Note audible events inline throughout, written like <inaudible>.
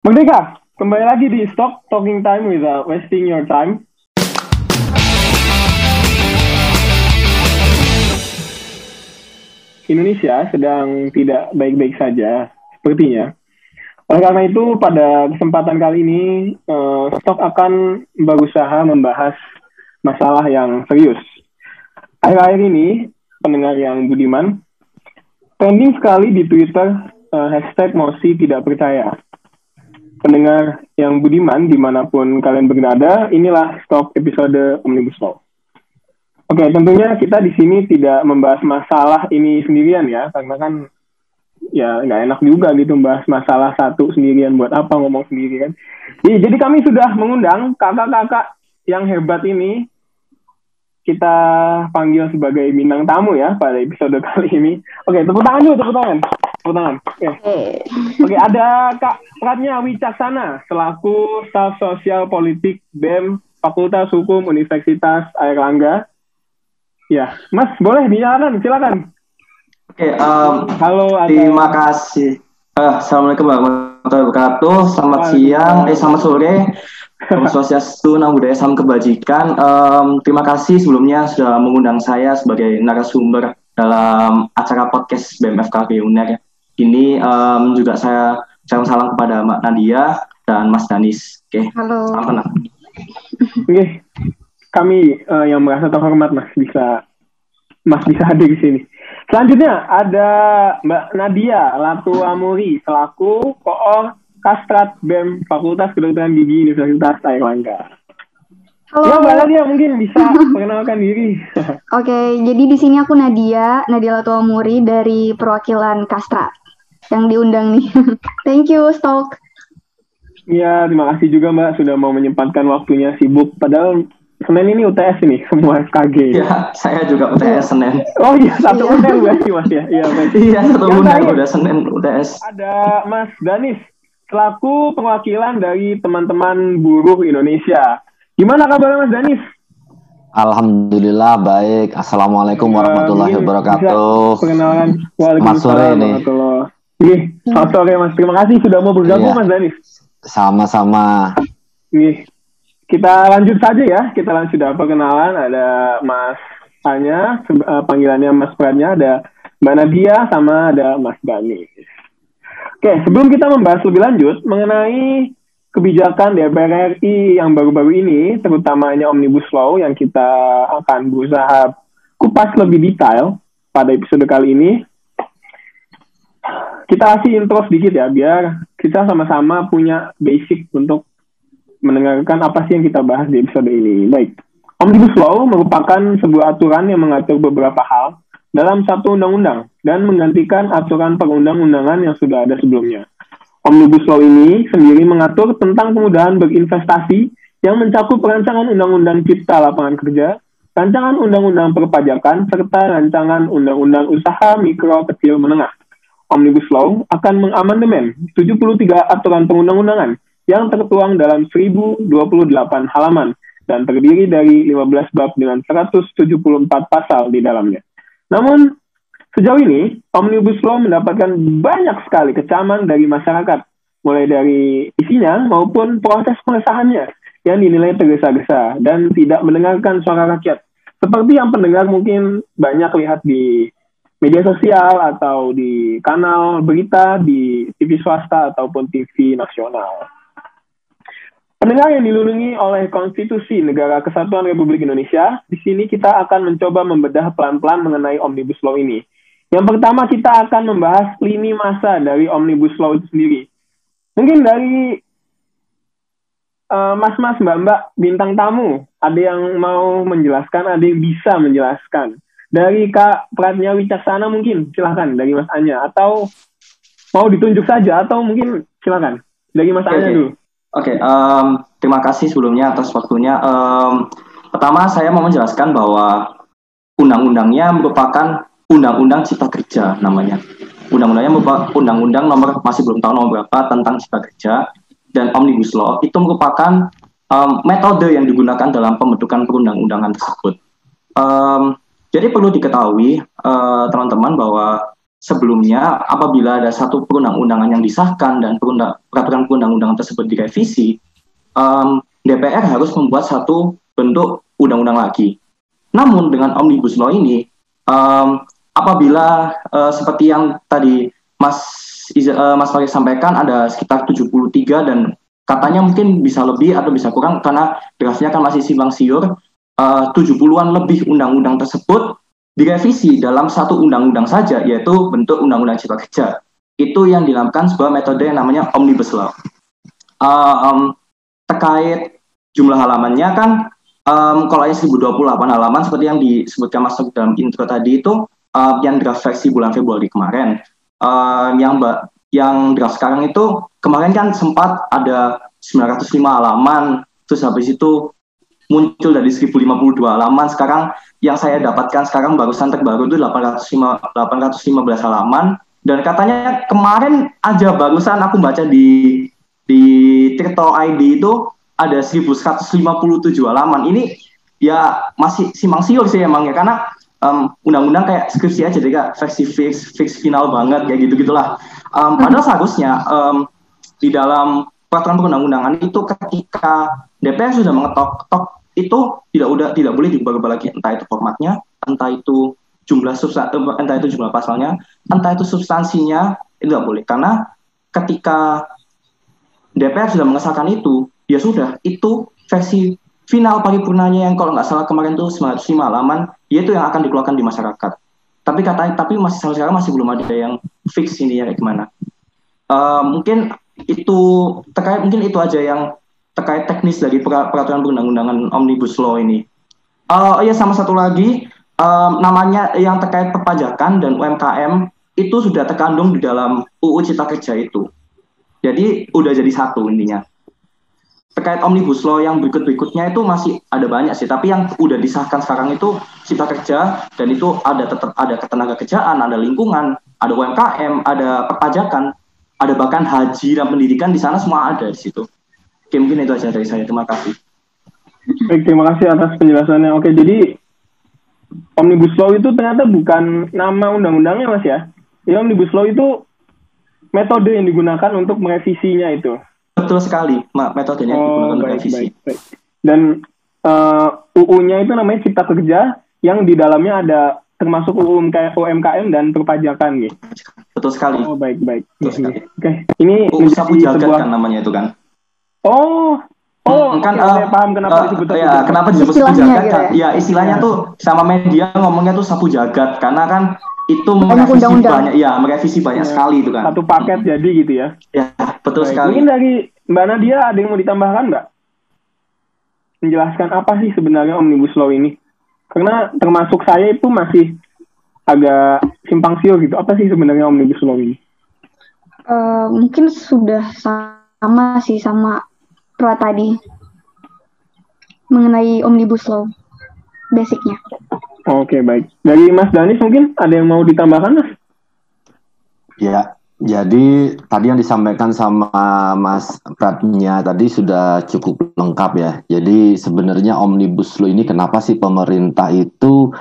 Merdeka, kembali lagi di Stop Talking Time Without Wasting Your Time. Indonesia sedang tidak baik-baik saja, sepertinya. Oleh karena itu, pada kesempatan kali ini, uh, Stok akan berusaha membahas masalah yang serius. Akhir-akhir ini, pendengar yang budiman, trending sekali di Twitter uh, hashtag Mosi tidak percaya. Pendengar yang budiman di mana pun kalian berada, inilah Stok episode Omnibus Law. Oke, tentunya kita di sini tidak membahas masalah ini sendirian ya, karena kan ya nggak enak juga gitu membahas masalah satu sendirian buat apa ngomong sendiri kan. Jadi, jadi kami sudah mengundang kakak-kakak yang hebat ini kita panggil sebagai bintang tamu ya pada episode kali ini. Oke, tepuk tangan dulu, tepuk tangan. Tepuk tangan. Oke. Oke, ada Kak Pratnya Wicaksana selaku staf sosial politik BEM Fakultas Hukum Universitas Airlangga. Ya, Mas boleh dinyalakan, silakan. Oke, um, Halo, ada... terima kasih. Uh, Assalamualaikum warahmatullahi wabarakatuh. Selamat siang, eh selamat sore. Swastiastu, Nama Budaya, Salam Kebajikan. Um, terima kasih sebelumnya sudah mengundang saya sebagai narasumber dalam acara podcast BMFKB UNER. Ini um, juga saya salam salam kepada Mbak Nadia dan Mas Danis. Oke, Halo. salam kenal. Oke, kami uh, yang merasa terhormat Mas bisa Mas bisa hadir di sini. Selanjutnya ada Mbak Nadia Latu Amuri selaku koor Kastrat BEM Fakultas Kedokteran Gigi Universitas Airlangga. Halo. Ya Mbak Nadia mungkin bisa <laughs> perkenalkan diri. Oke, jadi di sini aku Nadia, Nadia Latuamuri dari perwakilan Kastra yang diundang nih. <laughs> Thank you, Stok. Ya terima kasih juga Mbak sudah mau menyempatkan waktunya sibuk. Padahal Senin ini UTS ini <laughs> semua FKG. Ya, saya juga UTS Senin. Oh iya satu Iya. UTS berarti Mas ya. Iya. <laughs> Iya, satu bulan terakhir, udah Senin UTS. Ada Mas Danis selaku perwakilan dari teman-teman buruh Indonesia. Gimana kabarnya Mas Danis? Alhamdulillah baik. Assalamualaikum Ya, warahmatullahi mungkin wabarakatuh. Perkenalan. Selamat sore nih. Iya, selamat sore Mas. Terima kasih sudah mau bergabung Iya. Mas Danis. Sama-sama. Nih, kita lanjut saja ya. Kita lanjut sudah perkenalan. Ada Mas Tanya, se- eh, panggilannya Mas Pradnya. Ada Mbak Nadia sama ada Mas Danis. Oke, sebelum kita membahas lebih lanjut mengenai kebijakan DPR RI yang baru-baru ini, terutamanya Omnibus Law yang kita akan berusaha kupas lebih detail pada episode kali ini. Kita kasih intro sedikit ya, biar kita sama-sama punya basic untuk mendengarkan apa sih yang kita bahas di episode ini. Baik, Omnibus Law merupakan sebuah aturan yang mengatur beberapa hal dalam satu undang-undang dan menggantikan aturan perundang-undangan yang sudah ada sebelumnya. Omnibus Law ini sendiri mengatur tentang kemudahan berinvestasi yang mencakup rancangan undang-undang cipta lapangan kerja, rancangan undang-undang perpajakan, serta rancangan undang-undang usaha mikro kecil menengah. Omnibus Law akan mengamandemen 73 aturan perundang-undangan yang tertuang dalam 1028 halaman dan terdiri dari 15 bab dengan 174 pasal di dalamnya. Namun, sejauh ini, Omnibus Law mendapatkan banyak sekali kecaman dari masyarakat, mulai dari isinya maupun proses pengesahannya yang dinilai tergesa-gesa dan tidak mendengarkan suara rakyat. Seperti yang pendengar mungkin banyak lihat di media sosial atau di kanal berita di TV swasta ataupun TV nasional. Pendengar yang dilindungi oleh Konstitusi Negara Kesatuan Republik Indonesia, di sini kita akan mencoba membedah pelan-pelan mengenai Omnibus Law ini. Yang pertama kita akan membahas lini masa dari Omnibus Law itu sendiri. Mungkin dari eh, mas-mas, mbak-mbak, bintang tamu, ada yang mau menjelaskan, ada yang bisa menjelaskan. Dari Kak Pratnya Wicaksana mungkin, silahkan. Dari Mas Anya. Atau mau ditunjuk saja, atau mungkin silahkan. Dari Mas Oke, Anya dulu. Oke, em, terima kasih sebelumnya atas waktunya. Em, pertama, saya mau menjelaskan bahwa undang-undangnya merupakan undang-undang cipta kerja namanya. Undang-undangnya merupakan undang-undang nomor masih belum tahu nomor berapa tentang cipta kerja dan omnibus law itu merupakan em, metode yang digunakan dalam pembentukan perundang-undangan tersebut. Em, jadi perlu diketahui eh, teman-teman bahwa sebelumnya apabila ada satu perundang-undangan yang disahkan dan perundang, peraturan perundang-undangan tersebut direvisi, um, DPR harus membuat satu bentuk undang-undang lagi. Namun dengan omnibus law ini, um, apabila uh, seperti yang tadi Mas uh, Mas Farid sampaikan ada sekitar 73 dan katanya mungkin bisa lebih atau bisa kurang karena draftnya kan masih simpang siur. Uh, 70-an lebih undang-undang tersebut direvisi dalam satu undang-undang saja yaitu bentuk undang-undang cipta kerja. Itu yang dilakukan sebuah metode yang namanya omnibus law. Uh, um, terkait jumlah halamannya kan um, kalau yang 1028 halaman seperti yang disebutkan Mas dalam intro tadi itu uh, yang draft versi bulan Februari kemarin. Uh, yang yang draft sekarang itu kemarin kan sempat ada 905 halaman, terus habis itu muncul dari 1052 halaman, sekarang yang saya dapatkan sekarang barusan terbaru itu 805, 815 halaman, dan katanya kemarin aja barusan aku baca di di Tirto ID itu ada 1157 halaman. Ini ya masih simang siur sih emang ya karena um, undang-undang kayak skripsi aja deh kak. Versi fix fix final banget kayak gitu gitulah um, padahal seharusnya um, di dalam peraturan perundang-undangan itu ketika DPR sudah mengetok-tok itu tidak udah tidak boleh diubah-ubah lagi. Entah itu formatnya, entah itu jumlah substan eh, entah itu jumlah pasalnya, entah itu substansinya itu tidak boleh. Karena ketika DPR sudah mengesahkan itu ya sudah itu versi final paripurnanya yang kalau nggak salah kemarin itu 905 halaman yaitu yang akan dikeluarkan di masyarakat. Tapi katanya tapi masih sampai sekarang masih belum ada yang fix ini ya gimana. Uh, mungkin itu terkait mungkin itu aja yang terkait teknis dari peraturan perundang-undangan omnibus law ini. Uh, ya sama satu lagi um, namanya yang terkait perpajakan dan UMKM itu sudah terkandung di dalam UU Cipta Kerja itu. Jadi udah jadi satu intinya. Terkait omnibus law yang berikut-berikutnya itu masih ada banyak sih, tapi yang udah disahkan sekarang itu Cipta Kerja dan itu ada tetap ada ketenaga kerjaan, ada lingkungan, ada UMKM, ada perpajakan ada bahkan haji dan pendidikan di sana semua ada di situ. Oke, mungkin itu aja dari saya. Terima kasih. Baik, terima kasih atas penjelasannya. Oke, jadi Omnibus Law itu ternyata bukan nama undang-undangnya, Mas ya? Ya, Omnibus Law itu metode yang digunakan untuk merevisinya itu. Betul sekali, Mak. Metodenya oh, digunakan untuk revisi. Baik, baik. Dan uh, eh, UU-nya itu namanya Cipta Kerja, yang di dalamnya ada termasuk UMKM dan perpajakan gitu. Betul sekali. Oh baik baik. Betul sekali. Oke. Okay. Ini UU sapu jagat sebuah... kan namanya itu kan. Oh. Oh, hmm, kan okay, uh, saya paham kenapa uh, disebut ya, kenapa disebut sapu jagat kan? Ya, istilahnya ya. tuh sama media ngomongnya tuh sapu jagat karena kan itu merevisi undang -undang. banyak ya, merevisi banyak ya, sekali itu kan. Satu paket hmm. jadi gitu ya. Ya, betul baik. sekali. Mungkin dari Mbak Nadia ada yang mau ditambahkan, Mbak? Menjelaskan apa sih sebenarnya Omnibus Law ini? Karena termasuk saya itu masih agak simpang siur gitu. Apa sih sebenarnya omnibus law ini? Uh, mungkin sudah sama sih sama pro tadi mengenai omnibus law basicnya. Oke okay, baik. Dari Mas Danis mungkin ada yang mau ditambahkan Mas? Ya, jadi tadi yang disampaikan sama Mas Pratnya tadi sudah cukup lengkap ya. Jadi sebenarnya omnibus law ini kenapa sih pemerintah itu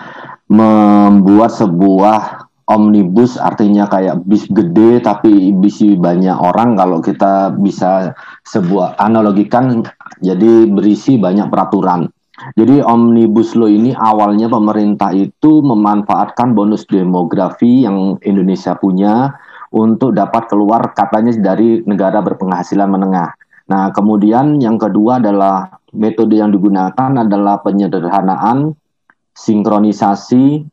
membuat sebuah omnibus artinya kayak bis gede tapi bisi banyak orang kalau kita bisa sebuah analogikan jadi berisi banyak peraturan. Jadi omnibus law ini awalnya pemerintah itu memanfaatkan bonus demografi yang Indonesia punya untuk dapat keluar katanya dari negara berpenghasilan menengah. Nah, kemudian yang kedua adalah metode yang digunakan adalah penyederhanaan sinkronisasi,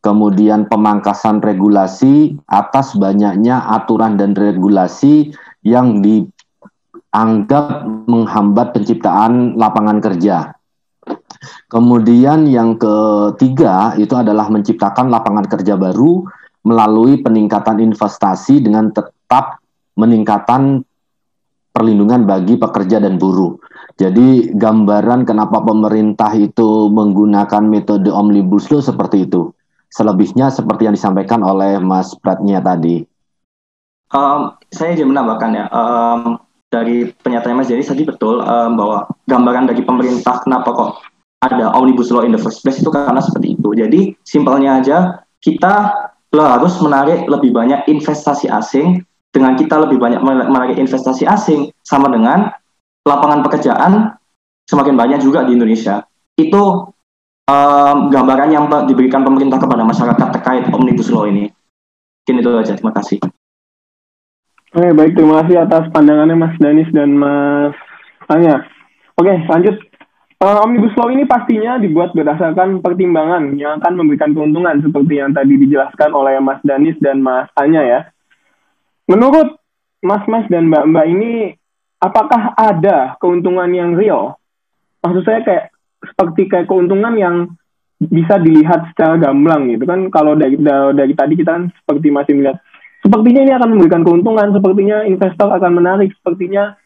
kemudian pemangkasan regulasi atas banyaknya aturan dan regulasi yang dianggap menghambat penciptaan lapangan kerja. Kemudian yang ketiga itu adalah menciptakan lapangan kerja baru melalui peningkatan investasi dengan tetap meningkatan perlindungan bagi pekerja dan buruh. Jadi gambaran kenapa pemerintah itu menggunakan metode omnibus law seperti itu. Selebihnya seperti yang disampaikan oleh Mas Pratnya tadi. Um, saya ingin menambahkan ya, um, dari pernyataan Mas Jadi tadi betul um, bahwa gambaran dari pemerintah kenapa kok ada omnibus law in the first place itu karena seperti itu. Jadi simpelnya aja kita harus menarik lebih banyak investasi asing dengan kita lebih banyak menarik investasi asing sama dengan lapangan pekerjaan semakin banyak juga di Indonesia itu um, gambaran yang diberikan pemerintah kepada masyarakat terkait omnibus law ini mungkin itu aja terima kasih Oke baik terima kasih atas pandangannya Mas Danis dan Mas Anya Oke lanjut Uh, Omnibus Law ini pastinya dibuat berdasarkan pertimbangan yang akan memberikan keuntungan seperti yang tadi dijelaskan oleh Mas Danis dan Mas Anya ya. Menurut Mas-Mas dan Mbak-Mbak ini, apakah ada keuntungan yang real? Maksud saya kayak seperti kayak keuntungan yang bisa dilihat secara gamblang gitu kan kalau dari, dari tadi kita kan seperti masih melihat sepertinya ini akan memberikan keuntungan sepertinya investor akan menarik sepertinya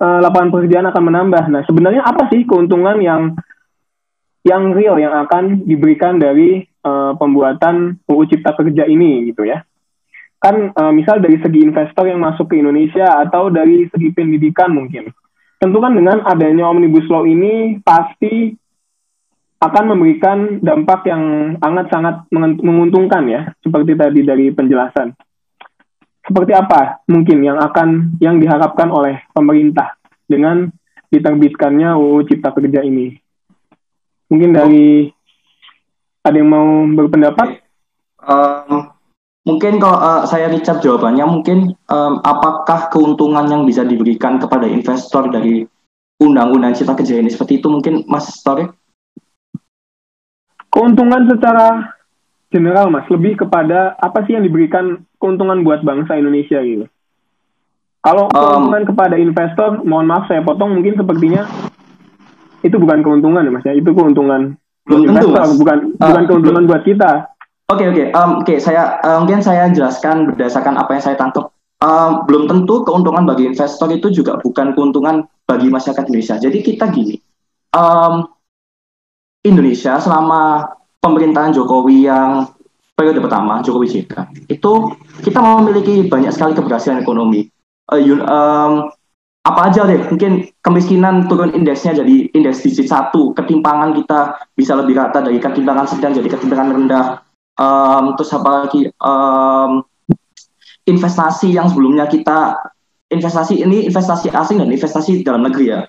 uh, lapangan pekerjaan akan menambah. Nah, sebenarnya apa sih keuntungan yang yang real yang akan diberikan dari uh, pembuatan UU Cipta Kerja ini gitu ya? Kan uh, misal dari segi investor yang masuk ke Indonesia atau dari segi pendidikan mungkin. Tentu kan dengan adanya Omnibus Law ini pasti akan memberikan dampak yang sangat-sangat menguntungkan ya, seperti tadi dari penjelasan seperti apa mungkin yang akan yang diharapkan oleh pemerintah dengan diterbitkannya UU Cipta Kerja ini? Mungkin dari ada yang mau berpendapat? Um, mungkin kalau uh, saya Richard jawabannya mungkin um, apakah keuntungan yang bisa diberikan kepada investor dari undang-undang Cipta Kerja ini seperti itu mungkin Mas Story? Keuntungan secara general Mas, lebih kepada apa sih yang diberikan keuntungan buat bangsa Indonesia gitu. Kalau keuntungan um, kepada investor, mohon maaf saya potong mungkin sepertinya itu bukan keuntungan ya mas ya, itu keuntungan belum investor, tentu, bukan uh, bukan keuntungan buat kita. Oke okay, oke, okay. um, oke okay, saya uh, mungkin saya jelaskan berdasarkan apa yang saya tangkap. Um, belum tentu keuntungan bagi investor itu juga bukan keuntungan bagi masyarakat Indonesia. Jadi kita gini, um, Indonesia selama pemerintahan Jokowi yang periode pertama Jokowi JK itu kita memiliki banyak sekali keberhasilan ekonomi. Uh, um, apa aja deh, mungkin kemiskinan turun indeksnya jadi indeks digit satu, ketimpangan kita bisa lebih rata dari ketimpangan sedang jadi ketimpangan rendah. Um, terus apa lagi? Um, investasi yang sebelumnya kita investasi ini investasi asing dan investasi dalam negeri ya.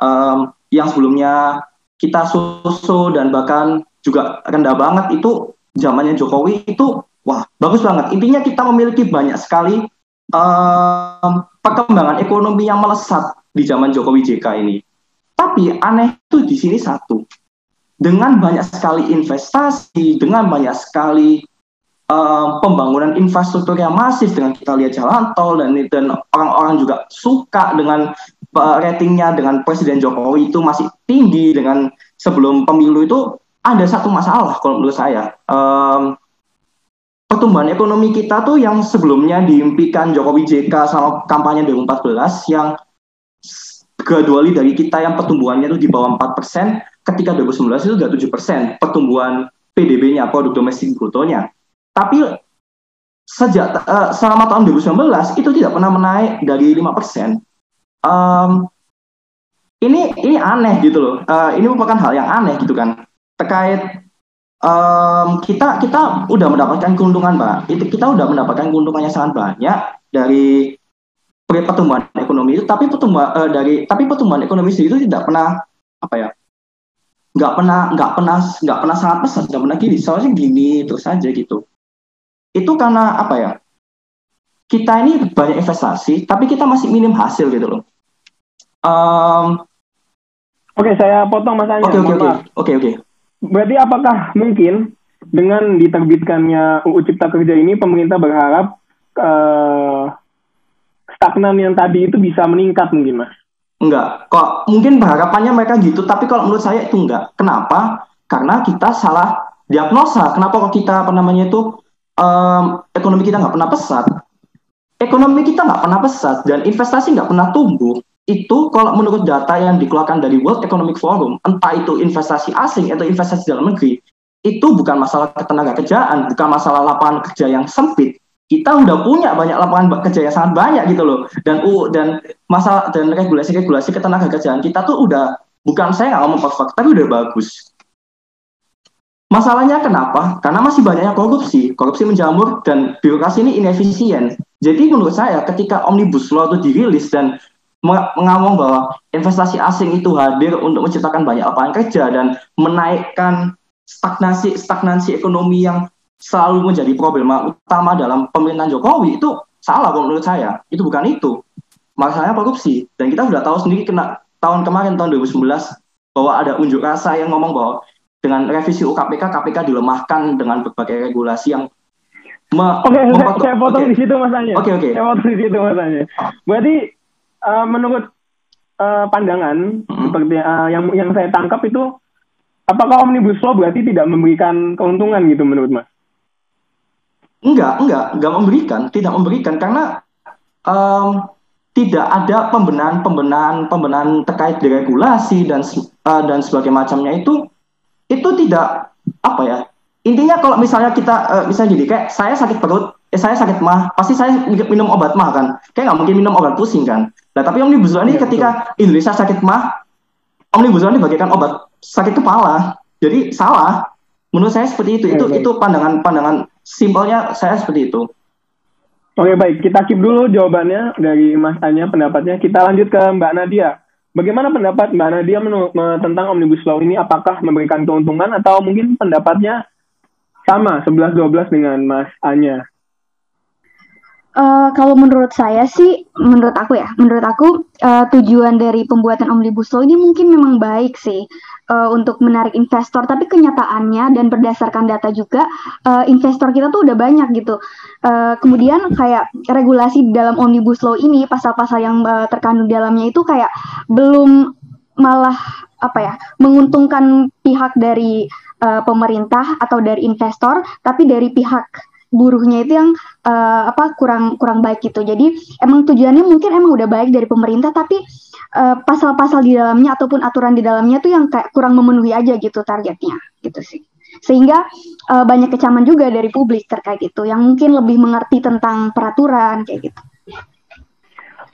Um, yang sebelumnya kita susu dan bahkan juga rendah banget itu zamannya Jokowi itu wah bagus banget. Intinya kita memiliki banyak sekali um, perkembangan ekonomi yang melesat di zaman Jokowi JK ini. Tapi aneh itu di sini satu. Dengan banyak sekali investasi, dengan banyak sekali um, pembangunan infrastruktur yang masif dengan kita lihat jalan tol dan dan orang-orang juga suka dengan uh, ratingnya dengan Presiden Jokowi itu masih tinggi dengan sebelum pemilu itu ada satu masalah kalau menurut saya. Um, pertumbuhan ekonomi kita tuh yang sebelumnya diimpikan Jokowi JK sama kampanye 2014 yang gradually dari kita yang pertumbuhannya itu di bawah 4%, ketika 2019 itu sudah 7% pertumbuhan PDB-nya, produk domestik brutonya. Tapi sejak uh, selama tahun 2019 itu tidak pernah menaik dari 5%. Um, ini ini aneh gitu loh. Uh, ini merupakan hal yang aneh gitu kan terkait um, kita kita udah mendapatkan keuntungan pak itu kita udah mendapatkan keuntungannya sangat banyak dari pertumbuhan ekonomi itu tapi pertumbuhan uh, dari tapi pertumbuhan ekonomi itu tidak pernah apa ya nggak pernah nggak pernah nggak pernah sangat pesat nggak pernah gini soalnya gini terus saja gitu itu karena apa ya kita ini banyak investasi tapi kita masih minim hasil gitu loh um, Oke, saya potong Mas Anya. Oke, oke, oke. Oke, oke. Berarti apakah mungkin dengan diterbitkannya UU Cipta Kerja ini pemerintah berharap uh, stagnan yang tadi itu bisa meningkat mungkin mas? Enggak, kok mungkin harapannya mereka gitu, tapi kalau menurut saya itu enggak. Kenapa? Karena kita salah diagnosa. Kenapa kok kita apa namanya itu um, ekonomi kita nggak pernah pesat? Ekonomi kita nggak pernah pesat dan investasi nggak pernah tumbuh itu kalau menurut data yang dikeluarkan dari World Economic Forum, entah itu investasi asing atau investasi dalam negeri, itu bukan masalah ketenaga kerjaan, bukan masalah lapangan kerja yang sempit. Kita udah punya banyak lapangan kerja yang sangat banyak gitu loh. Dan uh, dan masalah dan regulasi-regulasi ketenaga kerjaan kita tuh udah bukan saya nggak ngomong perfect, tapi udah bagus. Masalahnya kenapa? Karena masih banyaknya korupsi, korupsi menjamur dan birokrasi ini inefisien. Jadi menurut saya ketika omnibus law itu dirilis dan mengawang bahwa investasi asing itu hadir untuk menciptakan banyak lapangan kerja dan menaikkan stagnasi stagnasi ekonomi yang selalu menjadi problema utama dalam pemerintahan Jokowi itu salah menurut saya. Itu bukan itu. Masalahnya korupsi dan kita sudah tahu sendiri kena tahun kemarin tahun 2019 bahwa ada unjuk rasa yang ngomong bahwa dengan revisi UKPK KPK dilemahkan dengan berbagai regulasi yang Oke, okay, saya, saya potong okay. di situ Mas Anya. Oke, okay, oke. Okay. Saya potong di situ Mas Anya. Berarti uh, menurut uh, pandangan hmm. seperti uh, yang yang saya tangkap itu apakah omnibus law berarti tidak memberikan keuntungan gitu menurut Mas? Enggak, enggak, enggak memberikan, tidak memberikan. Karena um, tidak ada pembenahan pembenahan pembenahan terkait deregulasi dan uh, dan sebagainya macamnya itu itu tidak apa ya intinya kalau misalnya kita uh, misalnya jadi kayak saya sakit perut eh saya sakit mah pasti saya minum obat mah kan. Kayak nggak mungkin minum obat pusing kan. Nah tapi omnibus law ini ya, ketika betul. Indonesia sakit mah omnibus law ini bagikan obat sakit kepala. Jadi salah menurut saya seperti itu ya, itu baik. itu pandangan pandangan simpelnya saya seperti itu Oke baik, kita keep dulu jawabannya dari Mas Anya pendapatnya. Kita lanjut ke Mbak Nadia. Bagaimana pendapat Mbak Nadia tentang Omnibus Law ini? Apakah memberikan keuntungan atau mungkin pendapatnya sama 11-12 dengan Mas Anya? Uh, kalau menurut saya sih, menurut aku ya, menurut aku uh, tujuan dari pembuatan omnibus law ini mungkin memang baik sih uh, untuk menarik investor, tapi kenyataannya dan berdasarkan data juga uh, investor kita tuh udah banyak gitu. Uh, kemudian kayak regulasi dalam omnibus law ini pasal-pasal yang uh, terkandung dalamnya itu kayak belum malah apa ya menguntungkan pihak dari uh, pemerintah atau dari investor, tapi dari pihak buruhnya itu yang uh, apa kurang kurang baik gitu. Jadi emang tujuannya mungkin emang udah baik dari pemerintah tapi pasal pasal-pasal di dalamnya ataupun aturan di dalamnya tuh yang kayak kurang memenuhi aja gitu targetnya gitu sih. Sehingga uh, banyak kecaman juga dari publik terkait itu yang mungkin lebih mengerti tentang peraturan kayak gitu.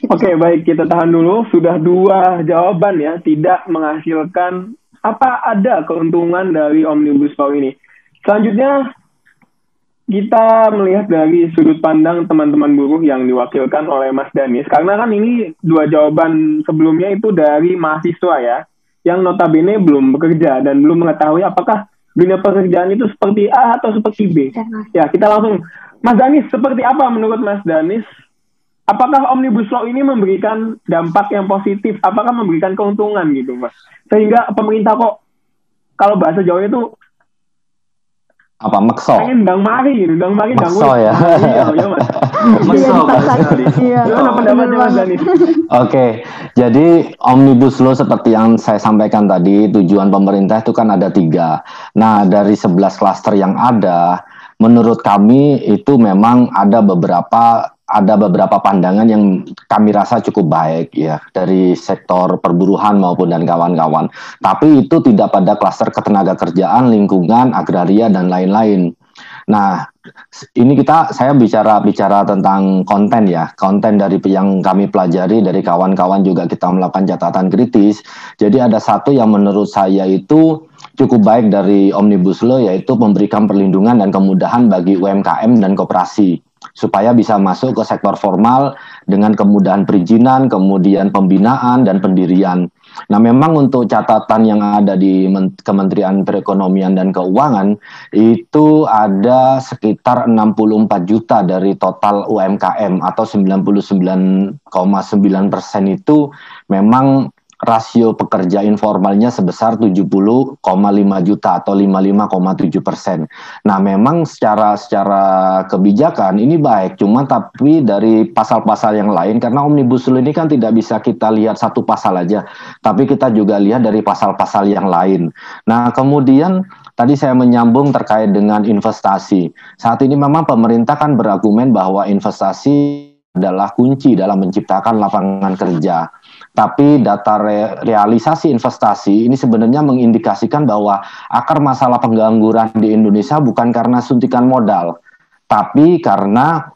gitu Oke, okay, baik kita tahan dulu. Sudah dua jawaban ya, tidak menghasilkan apa ada keuntungan dari omnibus law ini. Selanjutnya kita melihat dari sudut pandang teman-teman buruh yang diwakilkan oleh Mas Danis. Karena kan ini dua jawaban sebelumnya itu dari mahasiswa ya, yang notabene belum bekerja dan belum mengetahui apakah dunia pekerjaan itu seperti A atau seperti B. Ya, kita langsung. Mas Danis, seperti apa menurut Mas Danis? Apakah Omnibus Law ini memberikan dampak yang positif? Apakah memberikan keuntungan gitu, Mas? Sehingga pemerintah kok, kalau bahasa Jawa itu apa mekso pengen bang mari gitu bang mari ya iya iya mas mekso iya gimana pendapatnya mas Dani oke jadi omnibus law seperti yang saya sampaikan tadi tujuan pemerintah itu kan ada tiga nah dari 11 klaster yang ada menurut kami itu memang ada beberapa ada beberapa pandangan yang kami rasa cukup baik ya dari sektor perburuhan maupun dan kawan-kawan. Tapi itu tidak pada klaster ketenaga kerjaan, lingkungan, agraria dan lain-lain. Nah, ini kita saya bicara bicara tentang konten ya, konten dari yang kami pelajari dari kawan-kawan juga kita melakukan catatan kritis. Jadi ada satu yang menurut saya itu cukup baik dari Omnibus Law yaitu memberikan perlindungan dan kemudahan bagi UMKM dan koperasi supaya bisa masuk ke sektor formal dengan kemudahan perizinan, kemudian pembinaan dan pendirian. Nah, memang untuk catatan yang ada di Kementerian Perekonomian dan Keuangan itu ada sekitar 64 juta dari total UMKM atau 99,9 persen itu memang rasio pekerja informalnya sebesar 70,5 juta atau 55,7 persen. Nah, memang secara secara kebijakan ini baik, cuma tapi dari pasal-pasal yang lain karena omnibus law ini kan tidak bisa kita lihat satu pasal aja, tapi kita juga lihat dari pasal-pasal yang lain. Nah, kemudian tadi saya menyambung terkait dengan investasi. Saat ini memang pemerintah kan berargumen bahwa investasi adalah kunci dalam menciptakan lapangan kerja. Tapi data re realisasi investasi ini sebenarnya mengindikasikan bahwa akar masalah pengangguran di Indonesia bukan karena suntikan modal, tapi karena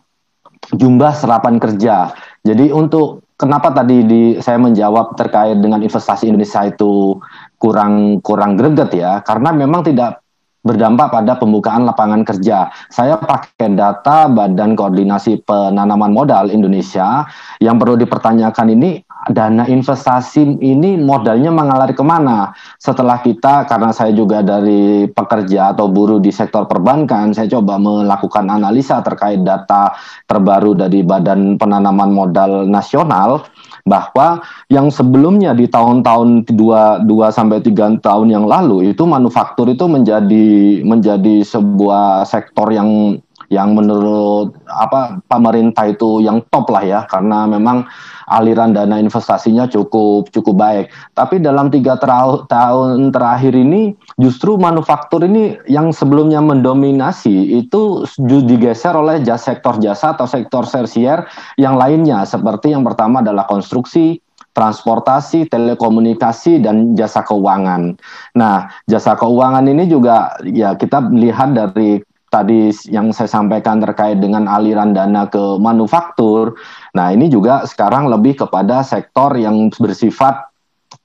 jumlah serapan kerja. Jadi untuk kenapa tadi di saya menjawab terkait dengan investasi Indonesia itu kurang kurang greget ya, karena memang tidak berdampak pada pembukaan lapangan kerja. Saya pakai data Badan Koordinasi Penanaman Modal Indonesia yang perlu dipertanyakan ini dana investasi ini modalnya mengalir ke mana? Setelah kita, karena saya juga dari pekerja atau buruh di sektor perbankan, saya coba melakukan analisa terkait data terbaru dari Badan Penanaman Modal Nasional bahwa yang sebelumnya di tahun-tahun 2 2 sampai 3 tahun yang lalu itu manufaktur itu menjadi menjadi sebuah sektor yang yang menurut apa pemerintah itu yang top lah ya karena memang aliran dana investasinya cukup cukup baik. Tapi dalam tiga tahun terakhir ini justru manufaktur ini yang sebelumnya mendominasi itu digeser oleh jasa sektor jasa atau sektor tersier yang lainnya seperti yang pertama adalah konstruksi, transportasi, telekomunikasi, dan jasa keuangan. Nah, jasa keuangan ini juga ya kita melihat dari tadi yang saya sampaikan terkait dengan aliran dana ke manufaktur. Nah, ini juga sekarang lebih kepada sektor yang bersifat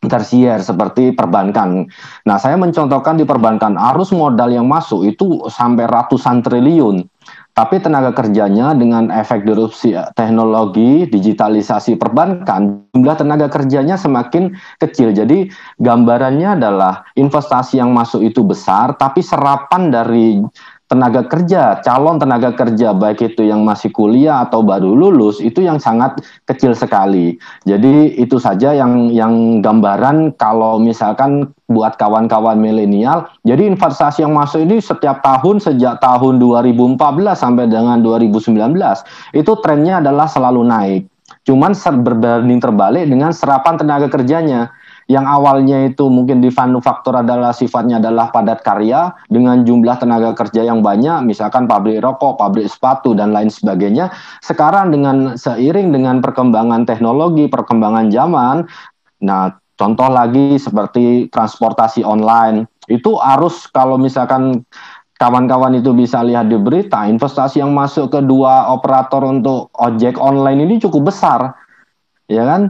tersier seperti perbankan. Nah, saya mencontohkan di perbankan arus modal yang masuk itu sampai ratusan triliun. Tapi tenaga kerjanya dengan efek disrupsi teknologi, digitalisasi perbankan, jumlah tenaga kerjanya semakin kecil. Jadi gambarannya adalah investasi yang masuk itu besar, tapi serapan dari tenaga kerja, calon tenaga kerja baik itu yang masih kuliah atau baru lulus itu yang sangat kecil sekali. Jadi itu saja yang yang gambaran kalau misalkan buat kawan-kawan milenial. Jadi investasi yang masuk ini setiap tahun sejak tahun 2014 sampai dengan 2019 itu trennya adalah selalu naik. Cuman berbanding terbalik dengan serapan tenaga kerjanya yang awalnya itu mungkin di manufaktur adalah sifatnya adalah padat karya dengan jumlah tenaga kerja yang banyak, misalkan pabrik rokok, pabrik sepatu dan lain sebagainya. Sekarang dengan seiring dengan perkembangan teknologi, perkembangan zaman, nah contoh lagi seperti transportasi online itu harus kalau misalkan kawan-kawan itu bisa lihat di berita investasi yang masuk ke dua operator untuk ojek online ini cukup besar ya kan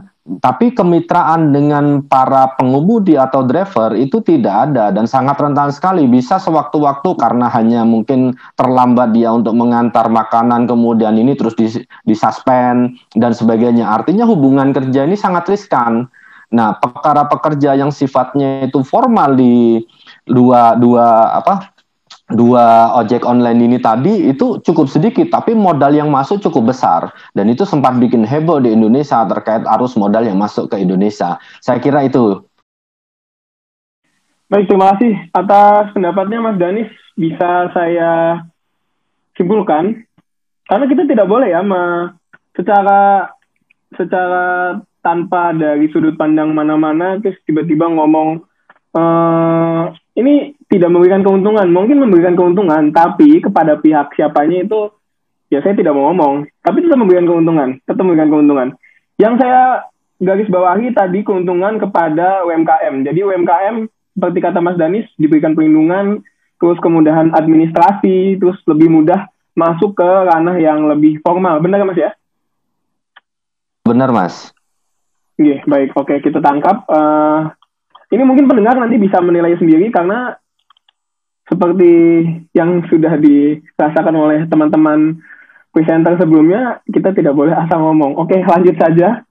tapi kemitraan dengan para pengemudi atau driver itu tidak ada dan sangat rentan sekali. Bisa sewaktu-waktu karena hanya mungkin terlambat dia untuk mengantar makanan kemudian ini terus disuspend dan sebagainya. Artinya hubungan kerja ini sangat riskan. Nah perkara pekerja yang sifatnya itu formal di dua dua apa dua ojek online ini tadi itu cukup sedikit tapi modal yang masuk cukup besar dan itu sempat bikin heboh di Indonesia terkait arus modal yang masuk ke Indonesia. Saya kira itu. Baik, terima kasih atas pendapatnya Mas Danis. Bisa saya simpulkan karena kita tidak boleh ya ma, secara secara tanpa dari sudut pandang mana-mana terus tiba-tiba ngomong uh, ini tidak memberikan keuntungan, mungkin memberikan keuntungan, tapi kepada pihak siapanya itu ya saya tidak mau ngomong, tapi tetap memberikan keuntungan, tetap memberikan keuntungan. Yang saya garis bawahi tadi keuntungan kepada UMKM. Jadi UMKM seperti kata Mas Danis diberikan perlindungan, terus kemudahan administrasi, terus lebih mudah masuk ke ranah yang lebih formal. Benar Mas ya? Benar Mas. Oke, baik. Oke, kita tangkap. Uh, ini mungkin pendengar nanti bisa menilai sendiri karena seperti yang sudah dirasakan oleh teman-teman presenter sebelumnya, kita tidak boleh asal ngomong. Oke, lanjut saja.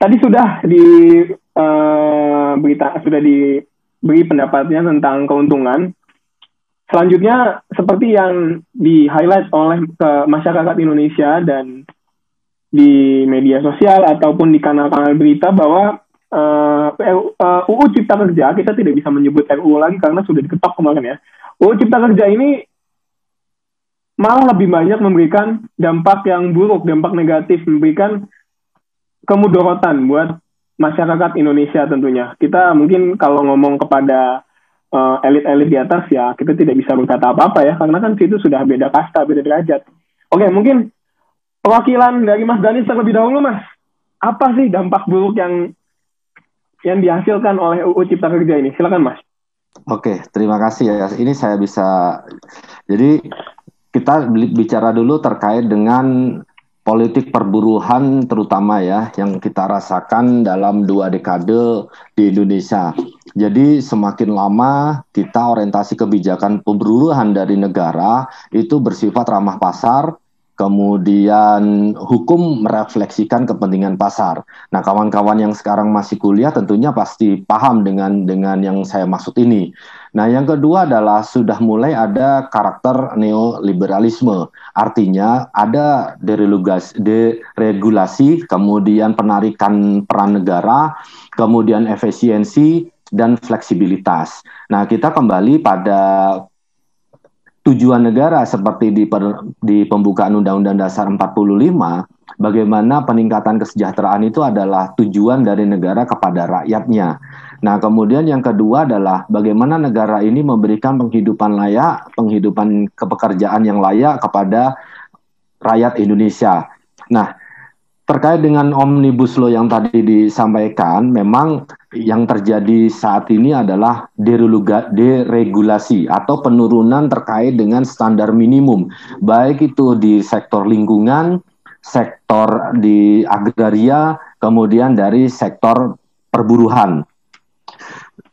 Tadi sudah di uh, berita sudah diberi pendapatnya tentang keuntungan. Selanjutnya seperti yang di highlight oleh ke masyarakat Indonesia dan di media sosial ataupun di kanal-kanal berita bahwa uh, eh, uh, eh, UU Cipta Kerja kita tidak bisa menyebut RUU lagi karena sudah diketok kemarin ya. UU Cipta Kerja ini malah lebih banyak memberikan dampak yang buruk, dampak negatif, memberikan kemudorotan buat masyarakat Indonesia tentunya. Kita mungkin kalau ngomong kepada uh, elit-elit di atas ya kita tidak bisa berkata apa-apa ya karena kan situ sudah beda kasta, beda derajat. Oke, mungkin perwakilan dari Mas Dani terlebih dahulu Mas. Apa sih dampak buruk yang yang dihasilkan oleh UU Cipta Kerja ini. Silakan Mas. Oke, terima kasih ya. Ini saya bisa. Jadi kita bicara dulu terkait dengan politik perburuhan terutama ya yang kita rasakan dalam dua dekade di Indonesia. Jadi semakin lama kita orientasi kebijakan perburuhan dari negara itu bersifat ramah pasar, kemudian hukum merefleksikan kepentingan pasar. Nah, kawan-kawan yang sekarang masih kuliah tentunya pasti paham dengan dengan yang saya maksud ini. Nah, yang kedua adalah sudah mulai ada karakter neoliberalisme. Artinya ada deregulasi, kemudian penarikan peran negara, kemudian efisiensi dan fleksibilitas. Nah, kita kembali pada tujuan negara seperti di, per, di pembukaan Undang-Undang Dasar 45, bagaimana peningkatan kesejahteraan itu adalah tujuan dari negara kepada rakyatnya. Nah, kemudian yang kedua adalah bagaimana negara ini memberikan penghidupan layak, penghidupan kepekerjaan yang layak kepada rakyat Indonesia. Nah, terkait dengan omnibus law yang tadi disampaikan, memang yang terjadi saat ini adalah deregulasi atau penurunan terkait dengan standar minimum, baik itu di sektor lingkungan, sektor di agraria, kemudian dari sektor perburuhan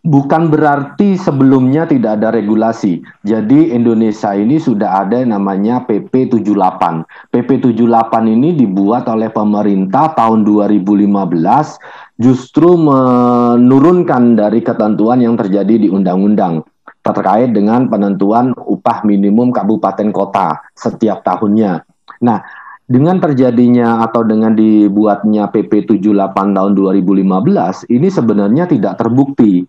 bukan berarti sebelumnya tidak ada regulasi. Jadi Indonesia ini sudah ada yang namanya PP 78. PP 78 ini dibuat oleh pemerintah tahun 2015 justru menurunkan dari ketentuan yang terjadi di undang-undang terkait dengan penentuan upah minimum kabupaten kota setiap tahunnya. Nah, dengan terjadinya atau dengan dibuatnya PP 78 tahun 2015 ini sebenarnya tidak terbukti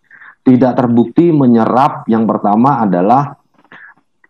tidak terbukti menyerap yang pertama adalah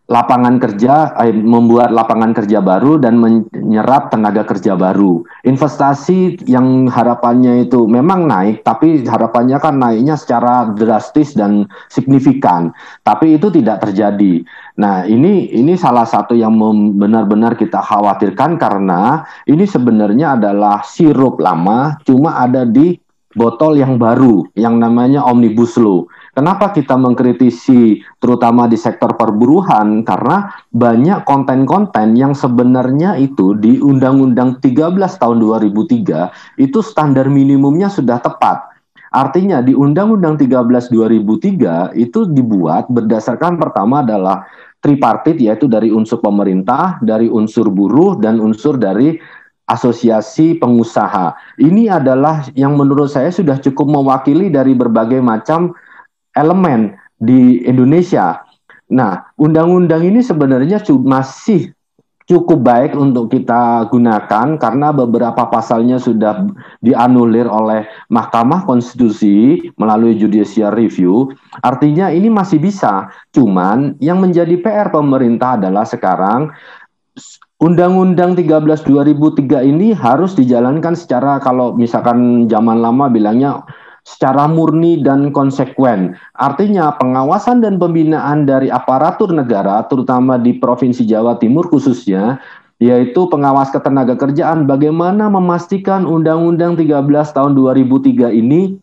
lapangan kerja, eh, membuat lapangan kerja baru dan menyerap tenaga kerja baru. Investasi yang harapannya itu memang naik, tapi harapannya kan naiknya secara drastis dan signifikan. Tapi itu tidak terjadi. Nah, ini ini salah satu yang benar-benar kita khawatirkan karena ini sebenarnya adalah sirup lama, cuma ada di botol yang baru yang namanya Omnibus Law. Kenapa kita mengkritisi terutama di sektor perburuhan? Karena banyak konten-konten yang sebenarnya itu di Undang-Undang 13 tahun 2003 itu standar minimumnya sudah tepat. Artinya di Undang-Undang 13 2003 itu dibuat berdasarkan pertama adalah tripartit yaitu dari unsur pemerintah, dari unsur buruh dan unsur dari asosiasi pengusaha. Ini adalah yang menurut saya sudah cukup mewakili dari berbagai macam elemen di Indonesia. Nah, undang-undang ini sebenarnya masih cukup baik untuk kita gunakan karena beberapa pasalnya sudah dianulir oleh Mahkamah Konstitusi melalui judicial review. Artinya ini masih bisa. Cuman yang menjadi PR pemerintah adalah sekarang Undang-Undang 13 2003 ini harus dijalankan secara kalau misalkan zaman lama bilangnya secara murni dan konsekuen. Artinya pengawasan dan pembinaan dari aparatur negara terutama di Provinsi Jawa Timur khususnya yaitu pengawas ketenaga kerjaan bagaimana memastikan Undang-Undang 13 tahun 2003 ini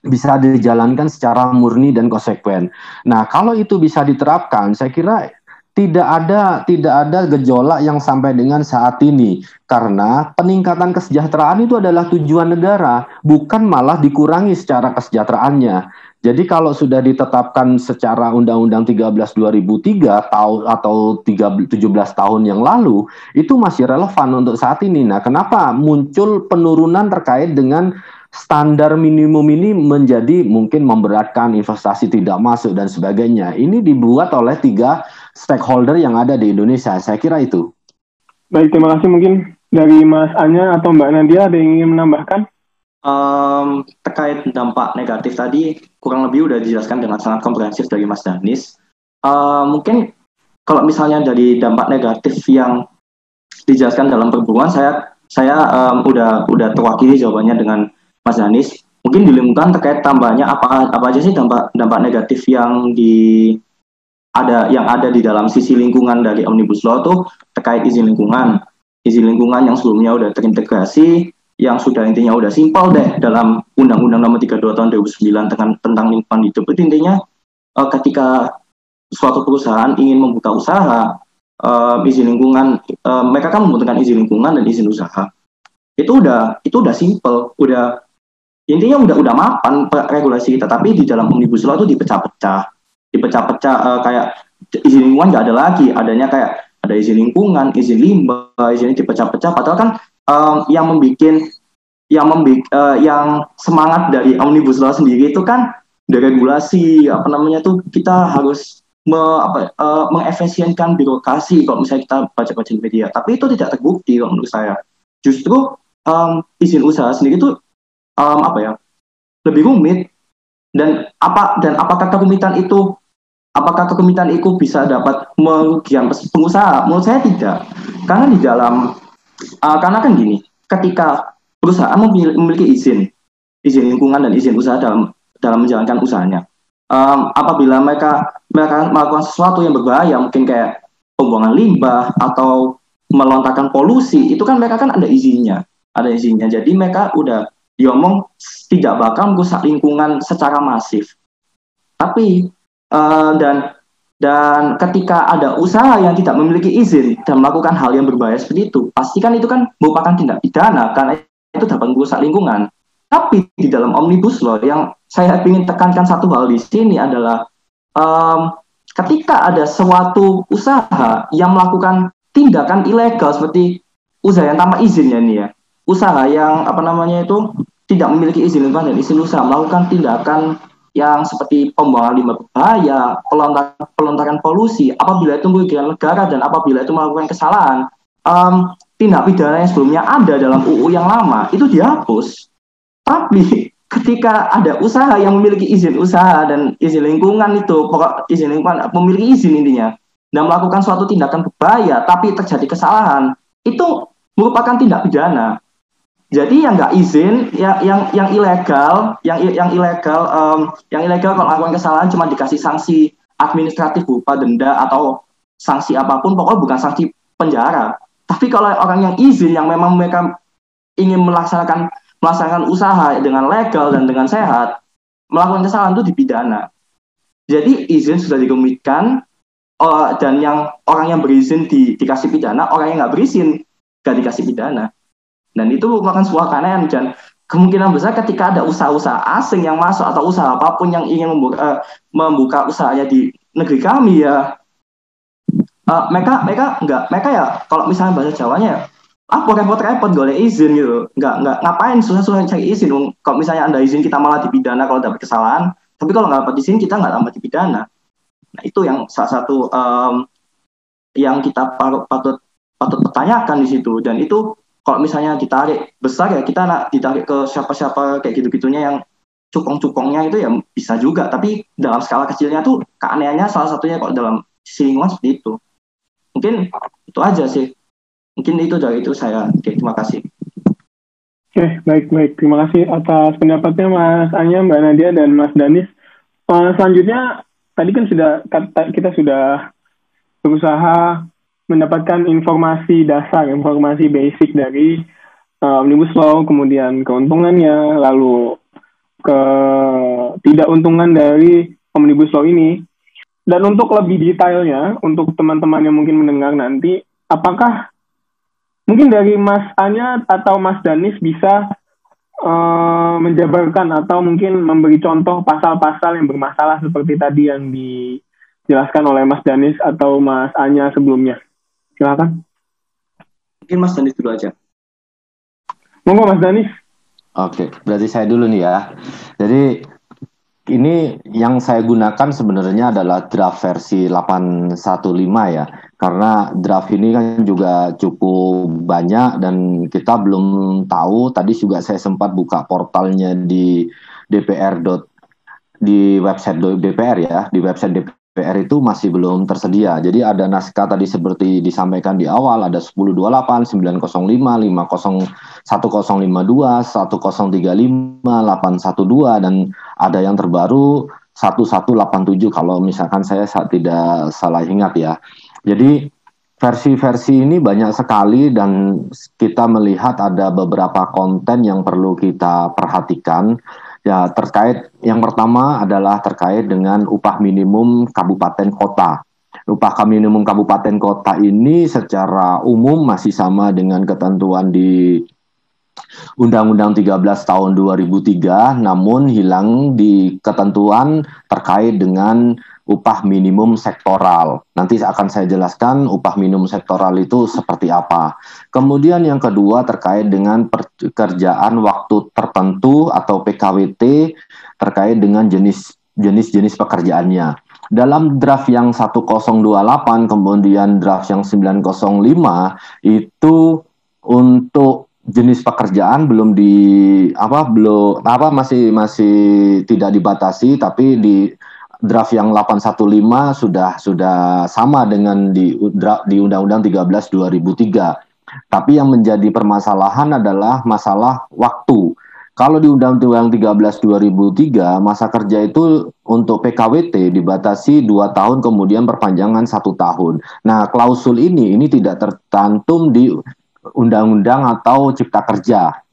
bisa dijalankan secara murni dan konsekuen. Nah, kalau itu bisa diterapkan, saya kira tidak ada tidak ada gejolak yang sampai dengan saat ini karena peningkatan kesejahteraan itu adalah tujuan negara bukan malah dikurangi secara kesejahteraannya. Jadi kalau sudah ditetapkan secara Undang-Undang 13 2003 tahun atau 3, 17 tahun yang lalu itu masih relevan untuk saat ini. Nah, kenapa muncul penurunan terkait dengan standar minimum ini menjadi mungkin memberatkan investasi tidak masuk dan sebagainya. Ini dibuat oleh tiga stakeholder yang ada di Indonesia. Saya kira itu. Baik, terima kasih. Mungkin dari Mas Anya atau Mbak Nadia ada yang ingin menambahkan? Um, terkait dampak negatif tadi kurang lebih sudah dijelaskan dengan sangat komprehensif dari Mas Danis. Uh, mungkin kalau misalnya dari dampak negatif yang dijelaskan dalam perburuan, saya saya um, udah udah terwakili jawabannya dengan Mas Danis. Mungkin di lingkungan terkait tambahnya apa apa aja sih dampak dampak negatif yang di ada yang ada di dalam sisi lingkungan dari Omnibus Law tuh terkait izin lingkungan. Izin lingkungan yang sebelumnya udah terintegrasi, yang sudah intinya udah simpel deh dalam Undang-Undang Nomor 32 Tahun 2009 tentang tentang lingkungan hidup. Itu intinya uh, ketika suatu perusahaan ingin membuka usaha uh, izin lingkungan uh, mereka kan membutuhkan izin lingkungan dan izin usaha. Itu udah itu udah simple udah intinya udah udah mapan regulasi kita. Tapi di dalam omnibus law itu dipecah-pecah dipecah-pecah uh, kayak izin lingkungan nggak ada lagi. Adanya kayak ada izin lingkungan izin limbah izin dipecah-pecah. Padahal kan um, yang membuat yang membik uh, yang semangat dari omnibus law sendiri itu kan deregulasi apa namanya tuh kita harus me, apa, uh, mengefisienkan birokrasi kalau misalnya kita baca-baca di media. Tapi itu tidak terbukti kalau menurut saya. Justru um, izin usaha sendiri itu um, apa ya lebih rumit dan apa dan apakah kerumitan itu apakah kerumitan itu bisa dapat merugikan pengusaha menurut saya tidak karena di dalam uh, karena kan gini ketika perusahaan memiliki izin izin lingkungan dan izin usaha dalam dalam menjalankan usahanya. Um, apabila mereka mereka melakukan sesuatu yang berbahaya, mungkin kayak pembuangan limbah atau melontarkan polusi, itu kan mereka kan ada izinnya, ada izinnya. Jadi mereka udah diomong tidak bakal merusak lingkungan secara masif. Tapi uh, dan dan ketika ada usaha yang tidak memiliki izin dan melakukan hal yang berbahaya seperti itu, pastikan itu kan merupakan tindak pidana karena itu dapat merusak lingkungan. Tapi di dalam omnibus law yang saya ingin tekankan satu hal di sini adalah um, ketika ada suatu usaha yang melakukan tindakan ilegal seperti usaha yang tanpa izin ya nih ya, usaha yang apa namanya itu tidak memiliki izin lingkungan dan izin usaha melakukan tindakan yang seperti pembuangan limbah berbahaya, pelontaran, pelontaran polusi, apabila itu merugikan negara dan apabila itu melakukan kesalahan, um, tindak pidana yang sebelumnya ada dalam UU yang lama itu dihapus. Tapi ketika ada usaha yang memiliki izin usaha dan izin lingkungan itu pokok izin lingkungan memiliki izin intinya dan melakukan suatu tindakan berbahaya tapi terjadi kesalahan itu merupakan tindak pidana. Jadi yang nggak izin, ya, yang yang ilegal, yang yang ilegal, um, yang ilegal kalau melakukan kesalahan cuma dikasih sanksi administratif berupa denda atau sanksi apa pun, pokoknya bukan sanksi penjara. Tapi kalau orang yang izin yang memang mereka ingin melaksanakan melaksanakan usaha dengan legal dan dengan sehat, melakukan kesalahan itu dipidana. Jadi izin sudah dikomitkan uh, dan yang orang yang berizin di, dikasih pidana, orang yang nggak berizin nggak dikasih pidana. Dan itu merupakan sebuah keanehan dan kemungkinan besar ketika ada usaha-usaha asing yang masuk atau usaha apa pun yang ingin membuka, uh, membuka usahanya di negeri kami ya, uh, mereka mereka nggak mereka ya kalau misalnya bahasa Jawanya ya apa repot-repot boleh izin gitu. Nggak nggak ngapain susah-susah cari izin? Kalau misalnya anda izin kita malah dipidana kalau dapat kesalahan. Tapi kalau nggak dapat izin kita nggak dapat dipidana. Nah itu yang salah satu um, yang kita patut patut pertanyakan di situ. Dan itu kalau misalnya ditarik besar ya kita nak ditarik ke siapa-siapa kayak gitu-gitunya yang cukong-cukongnya itu ya bisa juga tapi dalam skala kecilnya tuh keanehannya salah satunya kalau dalam sisi lingkungan seperti itu mungkin itu aja sih Mungkin itu dari itu saya. Oke, terima kasih. Oke, baik baik. Terima kasih atas pendapatnya Mas Anya, Mbak Nadia dan Mas Danis. Uh, selanjutnya tadi kan sudah kita sudah berusaha mendapatkan informasi dasar, informasi basic dari uh, omnibus law, kemudian keuntungannya, lalu ke tidak untungan dari omnibus law ini. Dan untuk lebih detailnya, untuk teman-teman yang mungkin mendengar nanti, apakah Mungkin dari Mas Anya atau Mas Danis bisa uh, menjabarkan atau mungkin memberi contoh pasal-pasal yang bermasalah seperti tadi yang dijelaskan oleh Mas Danis atau Mas Anya sebelumnya. Silakan. Mungkin Mas Danis dulu aja. Monggo Mas Danis. Oke, berarti saya dulu nih ya. Jadi ini yang saya gunakan sebenarnya adalah draft versi 815 ya. Karena draft ini kan juga cukup banyak dan kita belum tahu. Tadi juga saya sempat buka portalnya di dpr. di website DPR ya, di website DPR PR itu masih belum tersedia. Jadi ada naskah tadi seperti disampaikan di awal ada 1028, 905, 50 1052, 1035, 812 dan ada yang terbaru 1187 kalau misalkan saya tidak salah ingat ya. Jadi versi-versi ini banyak sekali dan kita melihat ada beberapa konten yang perlu kita perhatikan Ya, terkait yang pertama adalah terkait dengan upah minimum kabupaten kota. upah minimum kabupaten kota ini secara umum masih sama dengan ketentuan di Undang-Undang 13 tahun 2003 namun hilang di ketentuan terkait dengan upah minimum sektoral. Nanti akan saya jelaskan upah minimum sektoral itu seperti apa. Kemudian yang kedua terkait dengan pekerjaan waktu tertentu atau PKWT terkait dengan jenis jenis-jenis pekerjaannya. Dalam draft yang 1028 kemudian draft yang 905 itu untuk jenis pekerjaan belum di apa belum apa masih masih tidak dibatasi tapi di draft yang 815 sudah sudah sama dengan di di Undang-Undang 13 2003. Tapi yang menjadi permasalahan adalah masalah waktu. Kalau di Undang-Undang 13 2003 masa kerja itu untuk PKWT dibatasi dua tahun kemudian perpanjangan satu tahun. Nah klausul ini ini tidak tercantum di undang-undang atau cipta kerja.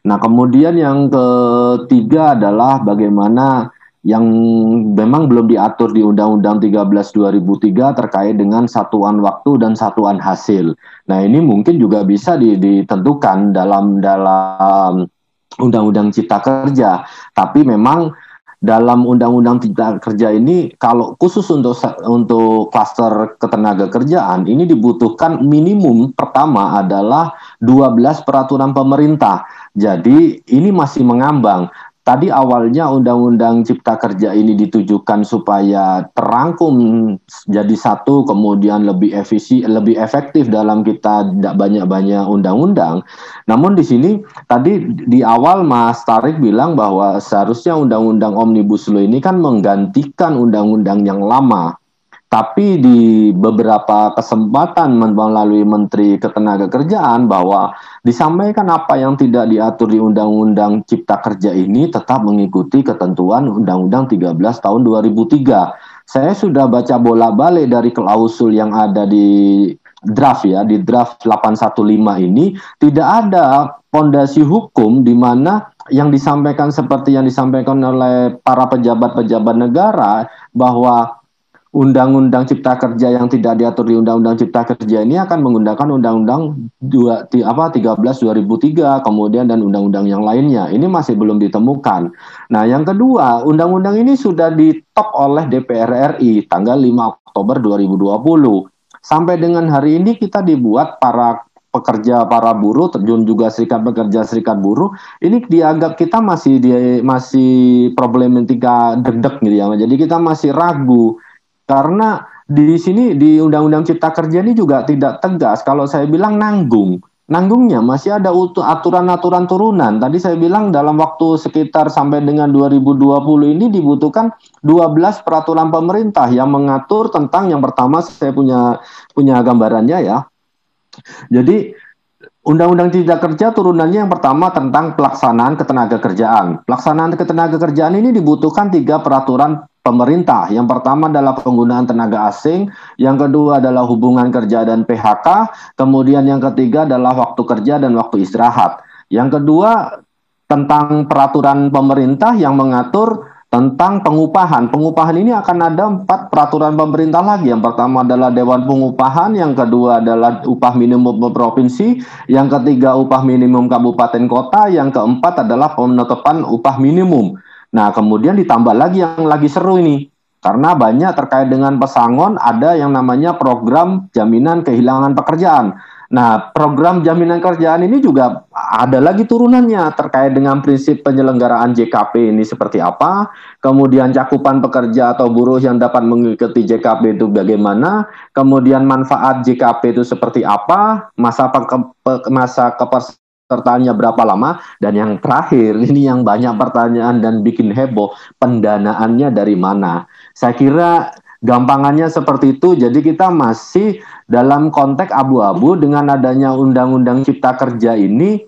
Nah, kemudian yang ketiga adalah bagaimana yang memang belum diatur di Undang-Undang 13 2003 terkait dengan satuan waktu dan satuan hasil. Nah, ini mungkin juga bisa ditentukan dalam dalam Undang-Undang Cipta Kerja, tapi memang dalam undang-undang cipta kerja ini kalau khusus untuk untuk klaster ketenaga kerjaan ini dibutuhkan minimum pertama adalah 12 peraturan pemerintah. Jadi ini masih mengambang. Tadi awalnya undang-undang cipta kerja ini ditujukan supaya terangkum jadi satu kemudian lebih efisi lebih efektif dalam kita tidak banyak-banyak undang-undang. Namun di sini tadi di awal Mas Tarik bilang bahwa seharusnya undang-undang Omnibus Law ini kan menggantikan undang-undang yang lama tapi di beberapa kesempatan melalui Menteri Ketenagakerjaan bahwa disampaikan apa yang tidak diatur di Undang-Undang Cipta Kerja ini tetap mengikuti ketentuan Undang-Undang 13 tahun 2003. Saya sudah baca bola-balik dari klausul yang ada di draft ya, di draft 815 ini tidak ada pondasi hukum di mana yang disampaikan seperti yang disampaikan oleh para pejabat-pejabat negara bahwa Undang-Undang Cipta Kerja yang tidak diatur di Undang-Undang Cipta Kerja ini akan menggunakan Undang-Undang apa 13 2003 kemudian dan undang-undang yang lainnya. Ini masih belum ditemukan. Nah, yang kedua, undang-undang ini sudah ditop oleh DPR RI tanggal 5 Oktober 2020. Sampai dengan hari ini kita dibuat para pekerja para buruh terjun juga serikat pekerja serikat buruh ini dianggap kita masih di masih problematika deg-deg gitu ya jadi kita masih ragu karena di sini di Undang-Undang Cipta Kerja ini juga tidak tegas. Kalau saya bilang nanggung, nanggungnya masih ada aturan-aturan turunan. Tadi saya bilang dalam waktu sekitar sampai dengan 2020 ini dibutuhkan 12 peraturan pemerintah yang mengatur tentang yang pertama saya punya punya gambarannya ya. Jadi Undang-Undang Cipta Kerja turunannya yang pertama tentang pelaksanaan ketenaga kerjaan. Pelaksanaan ketenaga kerjaan ini dibutuhkan tiga peraturan pemerintah. Yang pertama adalah penggunaan tenaga asing, yang kedua adalah hubungan kerja dan PHK, kemudian yang ketiga adalah waktu kerja dan waktu istirahat. Yang kedua tentang peraturan pemerintah yang mengatur tentang pengupahan. Pengupahan ini akan ada empat peraturan pemerintah lagi. Yang pertama adalah Dewan Pengupahan, yang kedua adalah upah minimum provinsi, yang ketiga upah minimum kabupaten kota, yang keempat adalah penetapan upah minimum. Nah, kemudian ditambah lagi yang lagi seru ini. Karena banyak terkait dengan pesangon ada yang namanya program jaminan kehilangan pekerjaan. Nah, program jaminan kerjaan ini juga ada lagi turunannya terkait dengan prinsip penyelenggaraan JKP ini seperti apa, kemudian cakupan pekerja atau buruh yang dapat mengikuti JKP itu bagaimana, kemudian manfaat JKP itu seperti apa, masa pe masa kepers sertanya berapa lama? Dan yang terakhir <laughs> ini yang banyak pertanyaan dan bikin heboh pendanaannya dari mana? Saya kira gampangannya seperti itu. Jadi kita masih dalam konteks abu-abu. Dengan adanya undang-undang cipta kerja ini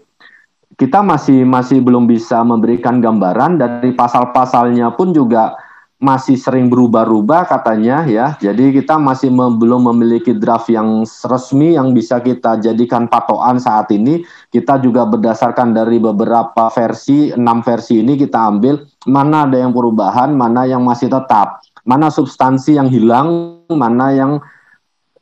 kita masih masih belum bisa memberikan gambaran. Dari pasal-pasalnya pun juga masih sering berubah-ubah katanya ya. Jadi kita masih mem belum memiliki draft yang resmi yang bisa kita jadikan patokan saat ini. Kita juga berdasarkan dari beberapa versi, enam versi ini kita ambil mana ada yang perubahan, mana yang masih tetap. mana substansi yang hilang, mana yang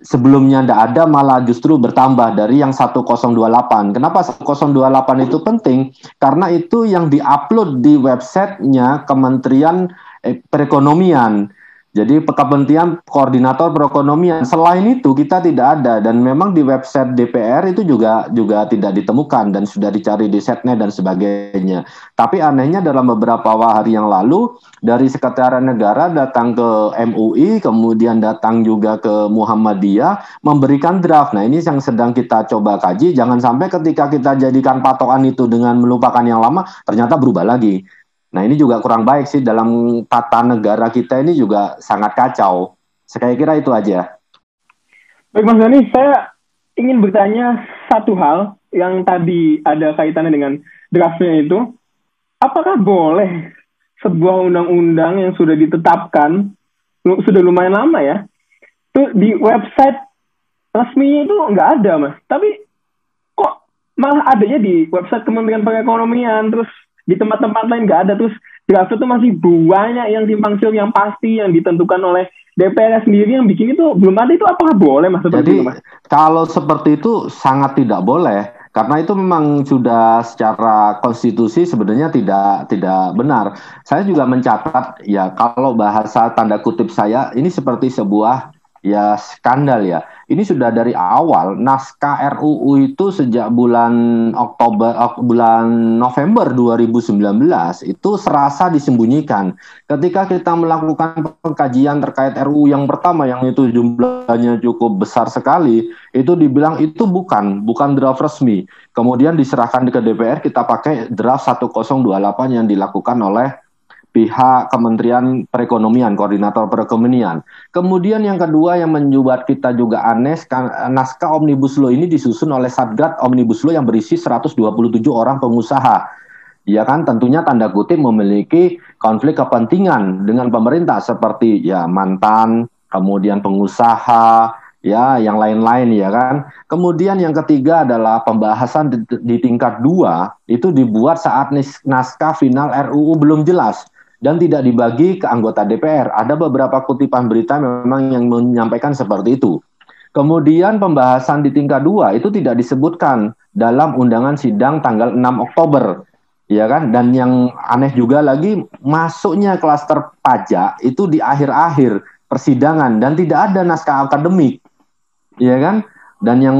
sebelumnya tidak ada malah justru bertambah dari yang 1028. Kenapa 1028 itu penting? Karena itu yang diupload di websitenya Kementerian eh, Perekonomian. Jadi kepentingan koordinator perekonomian. Selain itu kita tidak ada dan memang di website DPR itu juga juga tidak ditemukan dan sudah dicari di setnya dan sebagainya. Tapi anehnya dalam beberapa hari yang lalu dari Sekretariat Negara datang ke MUI, kemudian datang juga ke Muhammadiyah memberikan draft. Nah ini yang sedang kita coba kaji. Jangan sampai ketika kita jadikan patokan itu dengan melupakan yang lama, ternyata berubah lagi. Nah ini juga kurang baik sih dalam tata negara kita ini juga sangat kacau. Saya kira itu aja. Baik Mas Dani, saya ingin bertanya satu hal yang tadi ada kaitannya dengan draftnya itu. Apakah boleh sebuah undang-undang yang sudah ditetapkan, sudah lumayan lama ya, itu di website resminya itu nggak ada mas. Tapi kok malah adanya di website Kementerian Perekonomian, terus di tempat-tempat lain nggak ada terus draft itu masih banyak yang simpang siur yang pasti yang ditentukan oleh DPR sendiri yang bikin itu belum ada itu apakah boleh mas? Jadi itu, mas? kalau seperti itu sangat tidak boleh karena itu memang sudah secara konstitusi sebenarnya tidak tidak benar. Saya juga mencatat ya kalau bahasa tanda kutip saya ini seperti sebuah ya skandal ya. Ini sudah dari awal naskah RUU itu sejak bulan Oktober bulan November 2019 itu serasa disembunyikan. Ketika kita melakukan pengkajian terkait RUU yang pertama yang itu jumlahnya cukup besar sekali, itu dibilang itu bukan bukan draft resmi. Kemudian diserahkan ke DPR kita pakai draft 1028 yang dilakukan oleh pihak Kementerian Perekonomian, koordinator perekonomian. Kemudian yang kedua yang membuat kita juga aneh, naskah Omnibus Law ini disusun oleh Satgas Omnibus Law yang berisi 127 orang pengusaha. Ya kan tentunya tanda kutip memiliki konflik kepentingan dengan pemerintah seperti ya mantan, kemudian pengusaha, ya yang lain-lain ya kan. Kemudian yang ketiga adalah pembahasan di, di tingkat dua itu dibuat saat naskah final RUU belum jelas dan tidak dibagi ke anggota DPR. Ada beberapa kutipan berita memang yang menyampaikan seperti itu. Kemudian pembahasan di tingkat dua itu tidak disebutkan dalam undangan sidang tanggal 6 Oktober. Ya kan? Dan yang aneh juga lagi masuknya klaster pajak itu di akhir-akhir persidangan dan tidak ada naskah akademik. Ya kan? Dan yang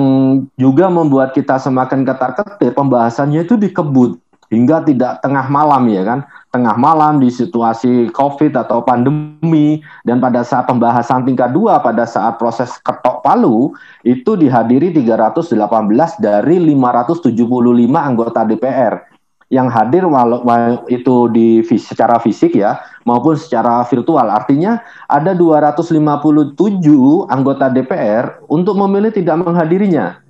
juga membuat kita semakin ketar-ketir pembahasannya itu dikebut hingga tidak tengah malam ya kan tengah malam di situasi covid atau pandemi dan pada saat pembahasan tingkat dua pada saat proses ketok palu itu dihadiri 318 dari 575 anggota DPR yang hadir walau, itu di secara fisik ya maupun secara virtual. Artinya ada 257 anggota DPR untuk memilih tidak menghadirinya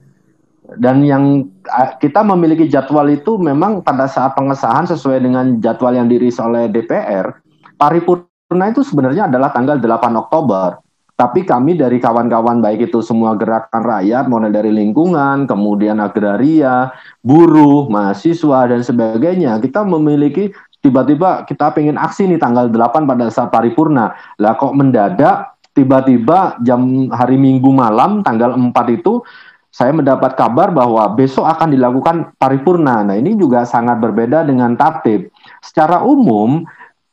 dan yang kita memiliki jadwal itu memang pada saat pengesahan sesuai dengan jadwal yang dirilis oleh DPR, paripurna itu sebenarnya adalah tanggal 8 Oktober. Tapi kami dari kawan-kawan baik itu semua gerakan rakyat, mulai dari lingkungan, kemudian agraria, buruh, mahasiswa dan sebagainya, kita memiliki tiba-tiba kita pengen aksi nih tanggal 8 pada saat paripurna. Lah kok mendadak tiba-tiba jam hari Minggu malam tanggal 4 itu saya mendapat kabar bahwa besok akan dilakukan paripurna. Nah, ini juga sangat berbeda dengan tatib. Secara umum,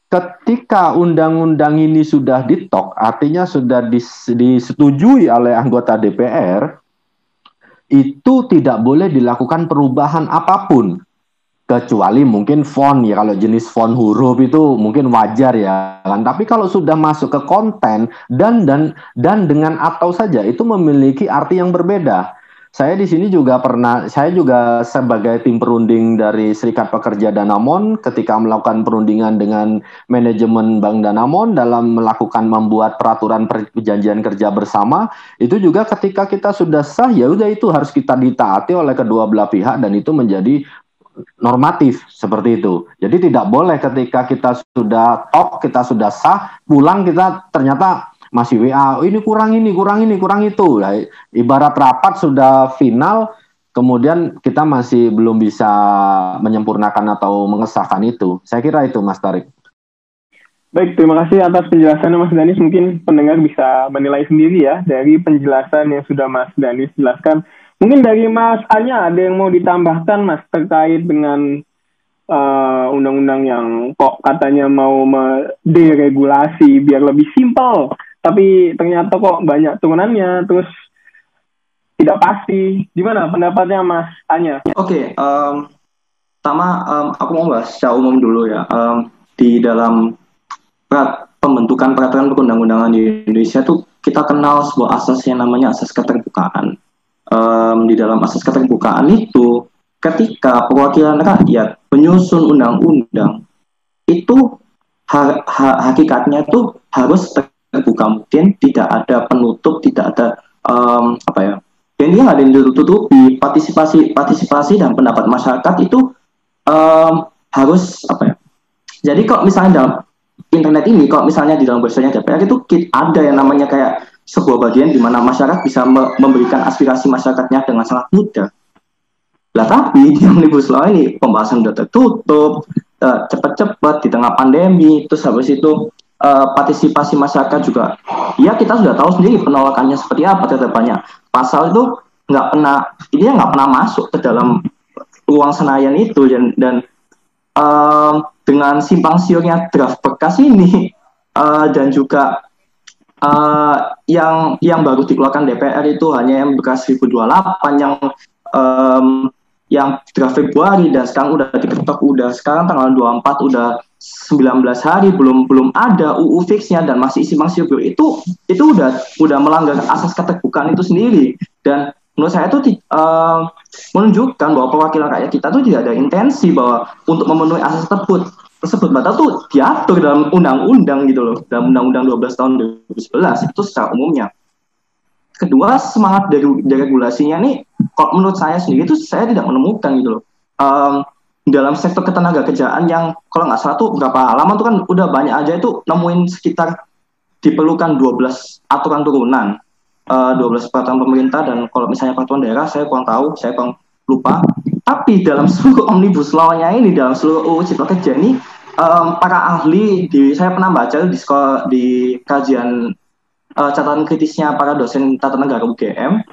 ketika undang-undang ini sudah ditok, artinya sudah disetujui oleh anggota DPR, itu tidak boleh dilakukan perubahan apa pun kecuali mungkin font ya kalau jenis font huruf itu mungkin wajar ya kan tapi kalau sudah masuk ke konten dan dan dan dengan atau saja itu memiliki arti yang berbeda saya di sini juga pernah, saya juga sebagai tim perunding dari Serikat Pekerja Danamon ketika melakukan perundingan dengan manajemen Bank Danamon dalam melakukan membuat peraturan perjanjian kerja bersama, itu juga ketika kita sudah sah ya udah itu harus kita ditaati oleh kedua belah pihak dan itu menjadi normatif seperti itu. Jadi tidak boleh ketika kita sudah top, kita sudah sah, pulang kita ternyata masih WA, oh, ini kurang ini, kurang ini, kurang itu. Nah, ibarat rapat sudah final, kemudian kita masih belum bisa menyempurnakan atau mengesahkan itu. Saya kira itu, Mas Tarik. Baik, terima kasih atas penjelasannya Mas Danis. Mungkin pendengar bisa menilai sendiri ya dari penjelasan yang sudah Mas Danis jelaskan. Mungkin dari Mas Anya ada yang mau ditambahkan Mas terkait dengan undang undang-undang yang kok katanya mau deregulasi biar lebih simpel, tapi ternyata kok banyak turunannya, terus tidak pasti. Gimana pendapatnya Mas Anya? Oke, okay, um, pertama um, aku mau bahas secara umum dulu ya. Um, di dalam perat, pembentukan peraturan perundang-undangan di Indonesia tuh kita kenal sebuah asas yang namanya asas keterbukaan. Um, di dalam asas keterbukaan itu, ketika perwakilan rakyat menyusun undang-undang, itu ha ha hakikatnya tuh harus terbuka mungkin, tidak ada penutup, tidak ada um, apa ya, dan dia ada yang ditutupi partisipasi partisipasi dan pendapat masyarakat itu um, harus apa ya jadi kok misalnya dalam internet ini, kalau misalnya di dalam websitenya DPR itu ada yang namanya kayak sebuah bagian di mana masyarakat bisa me memberikan aspirasi masyarakatnya dengan sangat mudah. Lah tapi di omnibus law ini pembahasan sudah tertutup, uh, cepat-cepat di tengah pandemi, terus habis itu uh, partisipasi masyarakat juga. Ya kita sudah tahu sendiri penolakannya seperti apa terhadap banyak pasal itu nggak pernah, ini nggak pernah masuk ke dalam ruang senayan itu dan dan uh, dengan simpang siurnya draft bekas ini uh, dan juga uh, yang yang baru dikeluarkan DPR itu hanya yang bekas 1028 yang um, yang draft Februari dan sekarang udah diketok udah sekarang tanggal 24 udah 19 hari belum belum ada UU fixnya dan masih simpang siur itu itu udah udah melanggar asas keterbukaan itu sendiri. Dan menurut saya itu uh, menunjukkan bahwa perwakilan rakyat kita tuh tidak ada intensi bahwa untuk memenuhi asas tersebut tersebut. Batal tuh diatur dalam undang-undang gitu loh dalam undang-undang 12 tahun 2011 itu secara umumnya. Kedua semangat dari deregulasinya nih kalau menurut saya sendiri itu saya tidak menemukan gitu loh. Um, dalam sektor ketenaga kerjaan yang kalau nggak salah tuh berapa lama tuh kan udah banyak aja itu nemuin sekitar diperlukan 12 aturan turunan uh, 12 peraturan pemerintah dan kalau misalnya peraturan daerah saya kurang tahu, saya kurang lupa. Tapi dalam <laughs> seluruh omnibus law-nya ini, dalam seluruh UU Cipta Kerja ini, um, para ahli di saya pernah baca di sekolah di kajian uh, catatan kritisnya para dosen tata negara UGM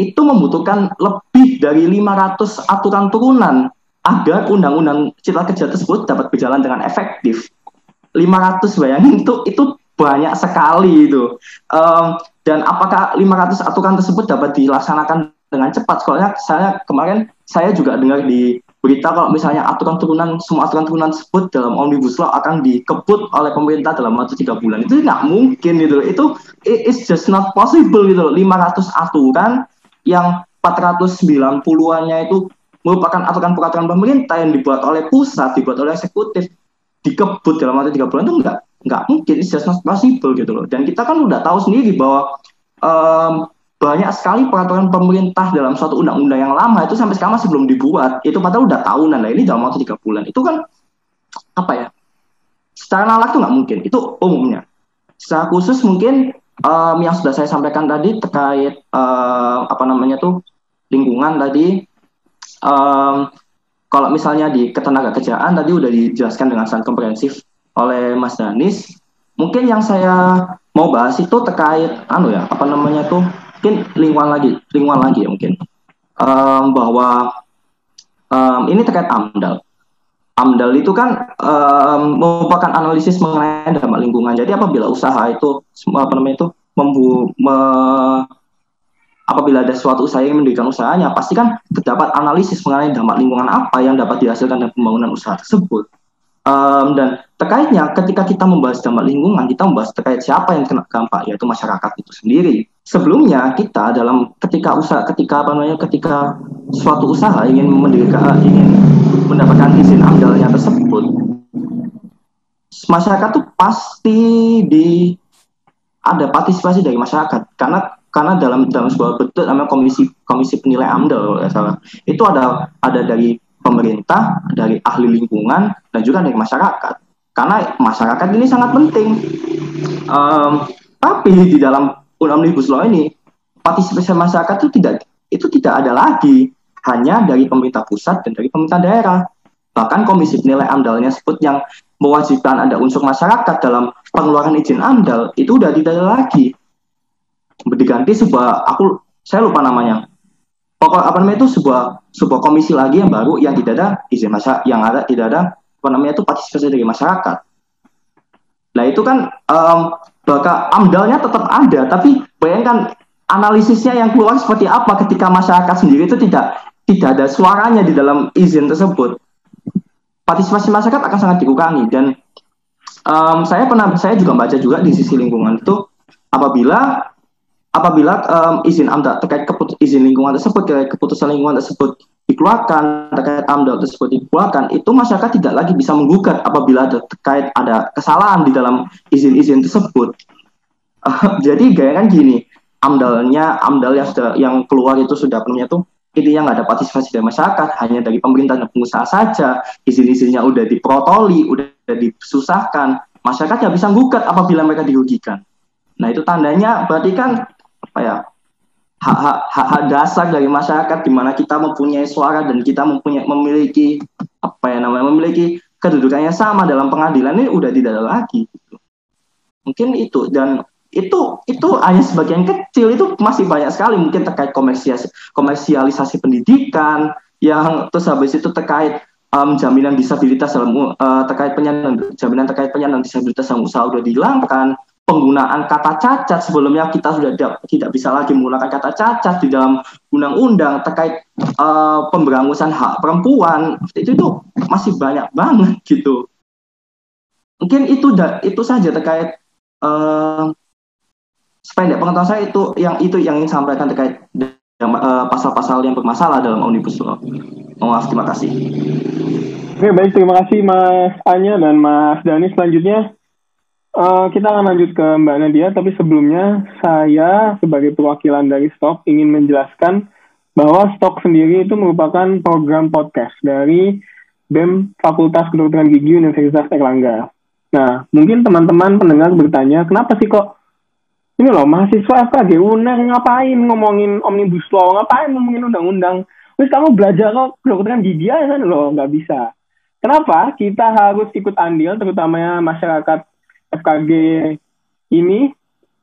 itu membutuhkan lebih dari 500 aturan turunan agar undang-undang cipta kerja tersebut dapat berjalan dengan efektif. 500 bayangin itu itu banyak sekali itu. Um, dan apakah 500 aturan tersebut dapat dilaksanakan dengan cepat? Soalnya saya kemarin saya juga dengar di berita kalau misalnya aturan turunan semua aturan turunan tersebut dalam omnibus law akan dikebut oleh pemerintah dalam waktu tiga bulan itu nggak mungkin gitu itu it's just not possible gitu loh 500 aturan yang 490-annya itu merupakan aturan peraturan pemerintah yang dibuat oleh pusat dibuat oleh eksekutif dikebut dalam waktu tiga bulan itu enggak nggak mungkin it's just not possible gitu loh. Dan kita kan udah tahu sendiri bahwa um, banyak sekali peraturan pemerintah dalam suatu undang-undang yang lama itu sampai sekarang masih belum dibuat. Itu padahal udah tahunan nah ini dalam waktu tiga bulan. Itu kan apa ya secara nalak tuh nggak mungkin. Itu umumnya. Secara khusus mungkin um, yang sudah saya sampaikan tadi terkait um, apa namanya tuh lingkungan tadi um, kalau misalnya di ketenaga kerjaan tadi udah dijelaskan dengan sangat komprehensif oleh Mas Danis. Mungkin yang saya mau bahas itu terkait anu ya, apa namanya tuh mungkin lingkungan lagi, lingkungan lagi ya mungkin. Um, bahwa um, ini terkait AMDAL. AMDAL itu kan um, merupakan analisis mengenai dampak lingkungan. Jadi apabila usaha itu apa namanya itu membu me, apabila ada suatu usaha yang mendirikan usahanya, pasti kan terdapat analisis mengenai dampak lingkungan apa yang dapat dihasilkan dari pembangunan usaha tersebut. Um, dan terkaitnya ketika kita membahas dampak lingkungan, kita membahas terkait siapa yang kena dampak, yaitu masyarakat itu sendiri. Sebelumnya kita dalam ketika usaha, ketika apa namanya, ketika suatu usaha ingin mendirikan, ingin mendapatkan izin amdalnya tersebut, masyarakat itu pasti di ada partisipasi dari masyarakat karena karena dalam dalam sebuah bentuk namanya komisi komisi penilai amdal ya salah itu ada ada dari pemerintah, dari ahli lingkungan, dan juga dari masyarakat. Karena masyarakat ini sangat penting. Um, tapi di dalam omnibus law ini partisipasi masyarakat itu tidak itu tidak ada lagi hanya dari pemerintah pusat dan dari pemerintah daerah. Bahkan komisi penilai amdalnya sebut yang mewajibkan ada unsur masyarakat dalam pengeluaran izin AMDAL itu udah tidak ada lagi diganti sebuah aku saya lupa namanya. Pokok apa namanya itu sebuah sebuah komisi lagi yang baru yang tidak ada izin masa yang ada tidak ada apa namanya itu partisipasi dari masyarakat. Nah itu kan um, bakal amdalnya tetap ada tapi bayangkan analisisnya yang keluar seperti apa ketika masyarakat sendiri itu tidak tidak ada suaranya di dalam izin tersebut. Partisipasi masyarakat akan sangat dikurangi dan um, saya pernah saya juga baca juga di sisi lingkungan itu apabila apabila um, izin AMDAL terkait keput izin lingkungan tersebut terkait keputusan lingkungan tersebut dikeluarkan terkait AMDAL tersebut dikeluarkan itu masyarakat tidak lagi bisa menggugat apabila ada terkait ada kesalahan di dalam izin-izin tersebut. Uh, <laughs> jadi gaya kan gini AMDALnya AMDAL yang sudah yang keluar itu sudah penuhnya tuh intinya nggak ada partisipasi dari masyarakat, hanya dari pemerintah dan pengusaha saja, izin-izinnya udah diprotoli, udah disusahkan, masyarakat nggak bisa gugat apabila mereka dirugikan. Nah itu tandanya berarti kan apa ya hak-hak hak dasar dari masyarakat di mana kita mempunyai suara dan kita mempunyai memiliki apa ya namanya memiliki kedudukannya sama dalam pengadilan ini udah tidak ada lagi. Gitu. Mungkin itu dan itu itu hanya sebagian kecil itu masih banyak sekali mungkin terkait komersialisasi komersialisasi pendidikan yang terus habis itu terkait um, jaminan disabilitas dalam uh, terkait penyandang jaminan terkait penyandang disabilitas dalam usaha sudah dihilangkan penggunaan kata cacat sebelumnya kita sudah tidak, bisa lagi menggunakan kata cacat di dalam undang-undang terkait uh, pemberangusan hak perempuan itu itu masih banyak banget gitu mungkin itu itu saja terkait uh, sependek pengetahuan saya itu yang itu yang ingin sampaikan terkait uh, pasal-pasal yang bermasalah dalam omnibus law. Maaf, terima kasih. Oke, baik. Terima kasih Mas Anya dan Mas Dani. Selanjutnya, uh, kita akan lanjut ke Mbak Nadia. Tapi sebelumnya, saya sebagai perwakilan dari Stok ingin menjelaskan bahwa Stok sendiri itu merupakan program podcast dari BEM Fakultas Kedokteran Gigi Universitas Erlangga. Nah, mungkin teman-teman pendengar bertanya, kenapa sih kok ini loh mahasiswa FKG UNER ngapain ngomongin omnibus law ngapain ngomongin undang-undang terus kamu belajar kok kedokteran gigi aja kan loh nggak bisa kenapa kita harus ikut andil terutamanya masyarakat FKG ini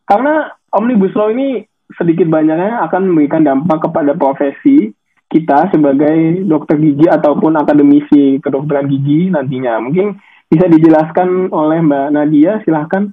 karena omnibus law ini sedikit banyaknya akan memberikan dampak kepada profesi kita sebagai dokter gigi ataupun akademisi kedokteran gigi nantinya mungkin bisa dijelaskan oleh Mbak Nadia silahkan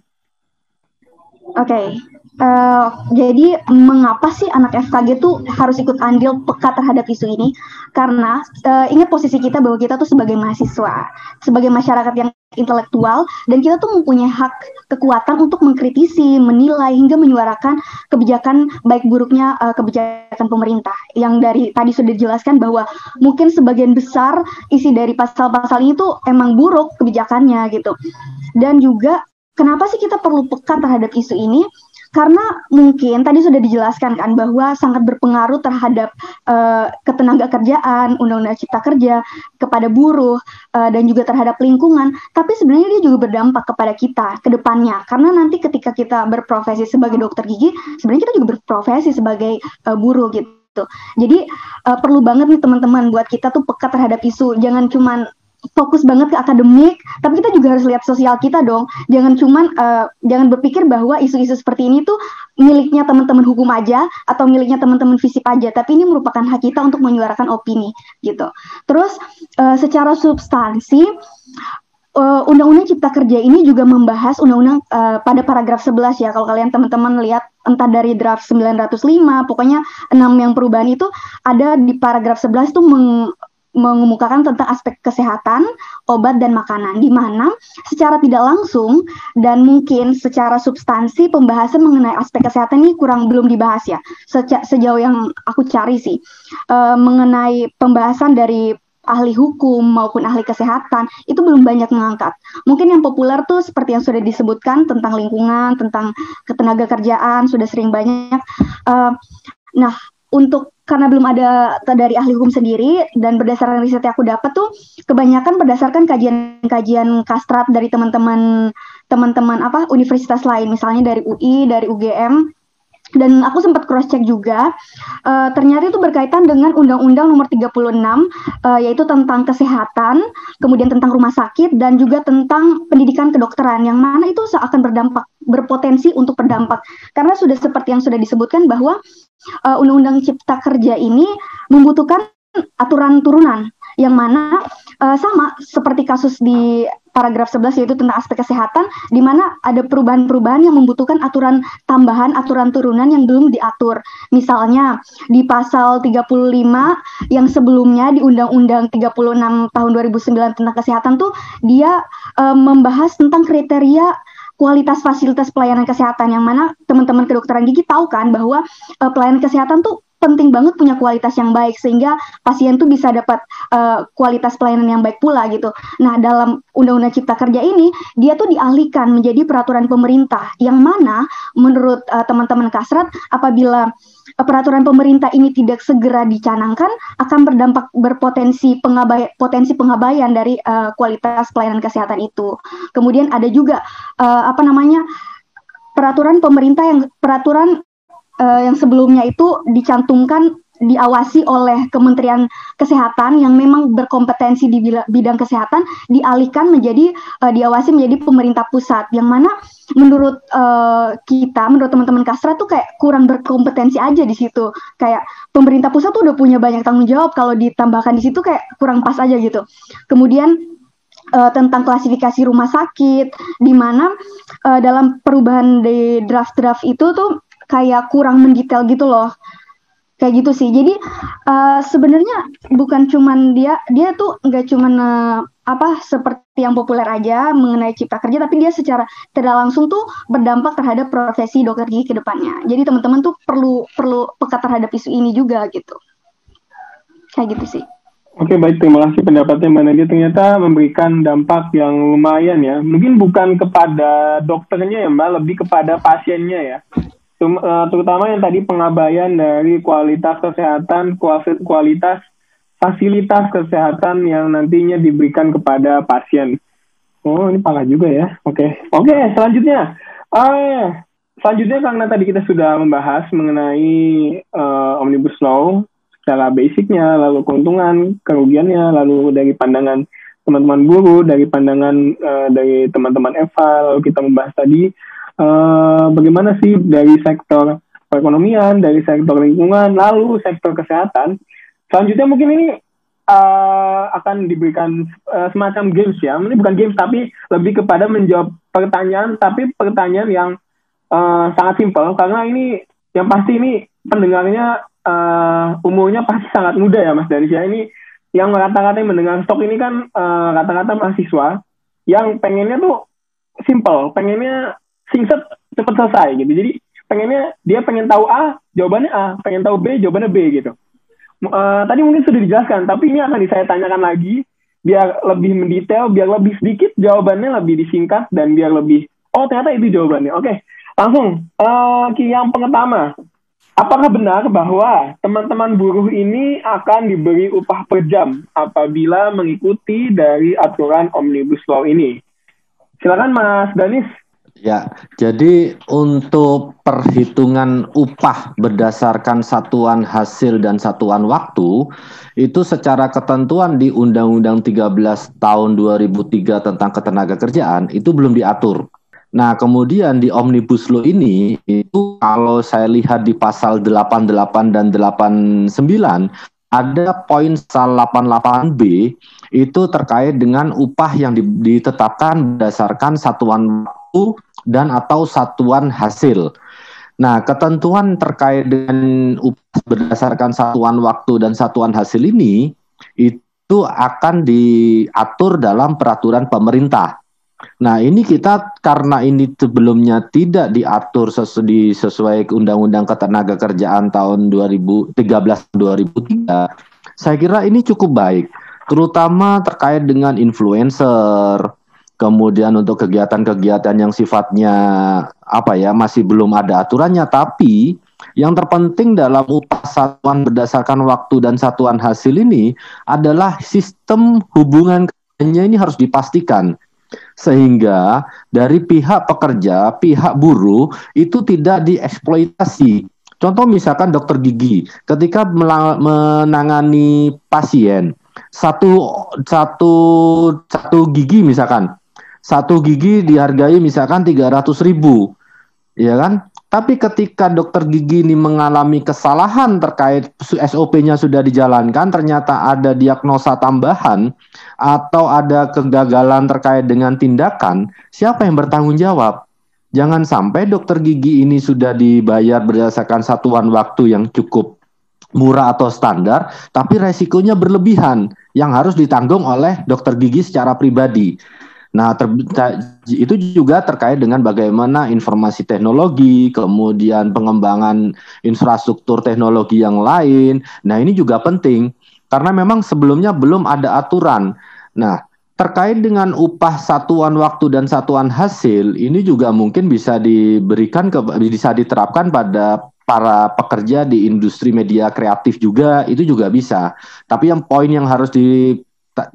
Oke, okay. Uh, jadi mengapa sih anak FKG tuh harus ikut andil peka terhadap isu ini? Karena uh, ingat posisi kita bahwa kita tuh sebagai mahasiswa, sebagai masyarakat yang intelektual dan kita tuh mempunyai hak kekuatan untuk mengkritisi, menilai hingga menyuarakan kebijakan baik buruknya uh, kebijakan pemerintah. Yang dari tadi sudah dijelaskan bahwa mungkin sebagian besar isi dari pasal-pasal ini tuh emang buruk kebijakannya gitu. Dan juga kenapa sih kita perlu peka terhadap isu ini? Karena mungkin tadi sudah dijelaskan kan bahwa sangat berpengaruh terhadap uh, ketenaga kerjaan, undang-undang cipta kerja kepada buruh uh, dan juga terhadap lingkungan, tapi sebenarnya dia juga berdampak kepada kita ke depannya. Karena nanti ketika kita berprofesi sebagai dokter gigi, sebenarnya kita juga berprofesi sebagai uh, buruh gitu. Jadi uh, perlu banget nih teman-teman buat kita tuh peka terhadap isu. Jangan cuman fokus banget ke akademik, tapi kita juga harus lihat sosial kita dong. Jangan cuman uh, jangan berpikir bahwa isu-isu seperti ini tuh miliknya teman-teman hukum aja atau miliknya teman-teman fisip aja, tapi ini merupakan hak kita untuk menyuarakan opini gitu. Terus uh, secara substansi uh, Undang-Undang Cipta Kerja ini juga membahas undang-undang uh, pada paragraf 11 ya. Kalau kalian teman-teman lihat entah dari draft 905, pokoknya enam yang perubahan itu ada di paragraf 11 tuh meng, mengemukakan tentang aspek kesehatan, obat dan makanan di mana secara tidak langsung dan mungkin secara substansi pembahasan mengenai aspek kesehatan ini kurang belum dibahas ya. Seja, sejauh yang aku cari sih e, mengenai pembahasan dari ahli hukum maupun ahli kesehatan itu belum banyak mengangkat. Mungkin yang populer tuh seperti yang sudah disebutkan tentang lingkungan, tentang ketenaga kerjaan sudah sering banyak. Uh, nah, untuk karena belum ada dari ahli hukum sendiri dan berdasarkan riset yang aku dapat tuh kebanyakan berdasarkan kajian-kajian kastrat dari teman-teman teman-teman apa universitas lain. Misalnya dari UI dari UGM dan aku sempat cross check juga uh, ternyata itu berkaitan dengan Undang-Undang Nomor 36 uh, yaitu tentang kesehatan, kemudian tentang rumah sakit dan juga tentang pendidikan kedokteran yang mana itu akan berdampak berpotensi untuk berdampak. Karena sudah seperti yang sudah disebutkan bahwa uh, Undang-Undang Cipta Kerja ini membutuhkan aturan turunan yang mana uh, sama seperti kasus di paragraf 11 yaitu tentang aspek kesehatan di mana ada perubahan-perubahan yang membutuhkan aturan tambahan, aturan turunan yang belum diatur. Misalnya di pasal 35 yang sebelumnya di Undang-Undang 36 tahun 2009 tentang kesehatan tuh dia uh, membahas tentang kriteria kualitas fasilitas pelayanan kesehatan yang mana teman-teman kedokteran gigi tahu kan bahwa uh, pelayanan kesehatan tuh penting banget punya kualitas yang baik sehingga pasien tuh bisa dapat uh, kualitas pelayanan yang baik pula gitu. Nah, dalam Undang-Undang Cipta Kerja ini dia tuh dialihkan menjadi peraturan pemerintah yang mana menurut uh, teman-teman Kasrat apabila uh, peraturan pemerintah ini tidak segera dicanangkan akan berdampak berpotensi pengabay potensi pengabaian dari uh, kualitas pelayanan kesehatan itu. Kemudian ada juga uh, apa namanya peraturan pemerintah yang peraturan uh, yang sebelumnya itu dicantumkan diawasi oleh Kementerian Kesehatan yang memang berkompetensi di bidang kesehatan dialihkan menjadi uh, diawasi menjadi pemerintah pusat. Yang mana menurut uh, kita menurut teman-teman Kastra tuh kayak kurang berkompetensi aja di situ. Kayak pemerintah pusat tuh udah punya banyak tanggung jawab. Kalau ditambahkan di situ kayak kurang pas aja gitu. Kemudian uh, tentang klasifikasi rumah sakit di mana uh, dalam perubahan di draft-draft itu tuh kayak kurang mendetail gitu loh. Kayak gitu sih. Jadi uh, sebenarnya bukan cuman dia dia tuh nggak cuman uh, apa seperti yang populer aja mengenai cipta kerja tapi dia secara tidak langsung tuh berdampak terhadap profesi dokter gigi ke depannya. Jadi teman-teman tuh perlu perlu peka terhadap isu ini juga gitu. Kayak gitu sih. Oke baik. Terima kasih pendapatnya Mbak Nadia. Ternyata memberikan dampak yang lumayan ya. Mungkin bukan kepada dokternya ya Mbak. Lebih kepada pasiennya ya terutama yang tadi pengabaian dari kualitas kesehatan, kualitas fasilitas kesehatan yang nantinya diberikan kepada pasien. Oh, ini parah juga ya. Oke, okay. oke. Okay, selanjutnya, uh, selanjutnya karena tadi kita sudah membahas mengenai uh, omnibus law secara basicnya, lalu keuntungan, kerugiannya, lalu dari pandangan teman-teman buruh, dari pandangan uh, dari teman-teman Eva, lalu kita membahas tadi uh, bagaimana sih dari sektor perekonomian, dari sektor lingkungan, lalu sektor kesehatan. Selanjutnya mungkin ini uh, akan diberikan uh, semacam games ya. Ini bukan games tapi lebih kepada menjawab pertanyaan, tapi pertanyaan yang uh, sangat simpel karena ini yang pasti ini pendengarnya uh, umurnya pasti sangat muda ya Mas dari saya ini yang kata-kata mendengar stok ini kan kata-kata uh, mahasiswa yang pengennya tuh simple, pengennya singset cepat selesai gitu. Jadi pengennya dia pengen tahu A jawabannya A. Pengen tahu B jawabannya B gitu. Uh, tadi mungkin sudah dijelaskan tapi ini akan saya tanyakan lagi. Biar lebih mendetail biar lebih sedikit jawabannya lebih disingkat dan biar lebih oh ternyata itu jawabannya. Oke langsung. Uh, yang pertama Apakah benar bahwa teman-teman buruh ini akan diberi upah per jam apabila mengikuti dari aturan Omnibus Law ini? Silakan Mas Danis. Ya, jadi untuk perhitungan upah berdasarkan satuan hasil dan satuan waktu itu secara ketentuan di Undang-Undang 13 tahun 2003 tentang ketenaga kerjaan itu belum diatur. Nah, kemudian di Omnibus Law ini itu kalau saya lihat di pasal 88 dan 89 ada poin 88B itu terkait dengan upah yang ditetapkan berdasarkan satuan waktu dan atau satuan hasil. Nah, ketentuan terkait dengan berdasarkan satuan waktu dan satuan hasil ini itu akan diatur dalam peraturan pemerintah. Nah, ini kita karena ini sebelumnya tidak diatur sesu sesuai Undang-Undang Ketenaga Kerjaan tahun 2013 2003, saya kira ini cukup baik, terutama terkait dengan influencer, kemudian untuk kegiatan-kegiatan yang sifatnya apa ya masih belum ada aturannya tapi yang terpenting dalam upah satuan berdasarkan waktu dan satuan hasil ini adalah sistem hubungan kerjanya ini harus dipastikan Sehingga dari pihak pekerja, pihak buruh itu tidak dieksploitasi. Contoh misalkan dokter gigi, ketika menangani pasien, satu satu satu gigi misalkan, satu gigi dihargai misalkan tiga ratus ribu, ya kan? Tapi ketika dokter gigi ini mengalami kesalahan terkait SOP-nya sudah dijalankan, ternyata ada diagnosa tambahan atau ada kegagalan terkait dengan tindakan, siapa yang bertanggung jawab? Jangan sampai dokter gigi ini sudah dibayar berdasarkan satuan waktu yang cukup murah atau standar, tapi resikonya berlebihan yang harus ditanggung oleh dokter gigi secara pribadi. Nah, ter, itu juga terkait dengan bagaimana informasi teknologi, kemudian pengembangan infrastruktur teknologi yang lain. Nah, ini juga penting karena memang sebelumnya belum ada aturan. Nah, terkait dengan upah satuan waktu dan satuan hasil, ini juga mungkin bisa diberikan ke bisa diterapkan pada para pekerja di industri media kreatif juga itu juga bisa. Tapi yang poin yang harus di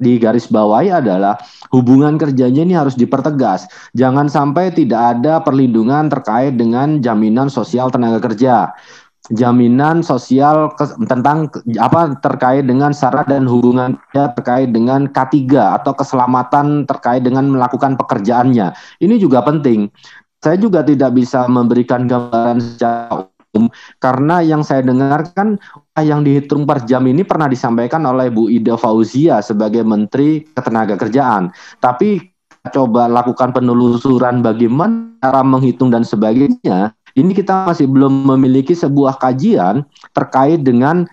di garis bawahi adalah hubungan kerjanya ini harus dipertegas. Jangan sampai tidak ada perlindungan terkait dengan jaminan sosial tenaga kerja. Jaminan sosial ke, tentang apa terkait dengan syarat dan hubungan terkait dengan K3 atau keselamatan terkait dengan melakukan pekerjaannya. Ini juga penting. Saya juga tidak bisa memberikan gambaran secara karena yang saya dengarkan yang dihitung per jam ini pernah disampaikan oleh Bu Ida Fauzia sebagai Menteri Ketenagakerjaan. Tapi coba lakukan penelusuran bagaimana cara menghitung dan sebagainya. Ini kita masih belum memiliki sebuah kajian terkait dengan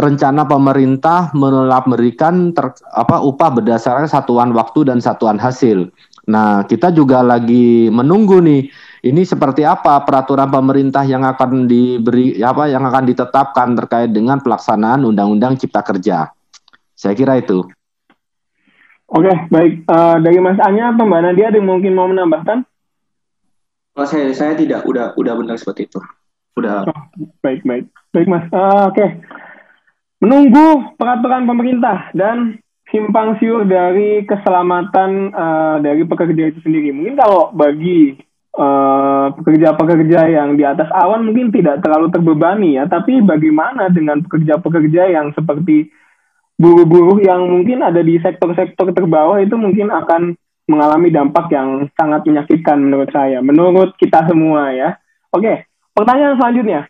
rencana pemerintah memberikan ter, apa upah berdasarkan satuan waktu dan satuan hasil. Nah, kita juga lagi menunggu nih ini seperti apa peraturan pemerintah yang akan diberi apa yang akan ditetapkan terkait dengan pelaksanaan Undang-Undang Cipta Kerja. Saya kira itu. Oke, baik. Uh, dari Mas Anya atau Mbak Nadia ada yang mungkin mau menambahkan? Oh, saya saya tidak udah udah benar seperti itu. Udah. Oh, baik, baik. Baik, Mas. Uh, Oke. Okay. Menunggu peraturan pemerintah dan simpang siur dari keselamatan uh, dari pekerja itu sendiri. Mungkin kalau bagi pekerja-pekerja uh, yang di atas awan mungkin tidak terlalu terbebani ya, tapi bagaimana dengan pekerja-pekerja yang seperti buruh-buruh yang mungkin ada di sektor-sektor terbawah itu mungkin akan mengalami dampak yang sangat menyakitkan menurut saya, menurut kita semua ya. Oke, pertanyaan selanjutnya.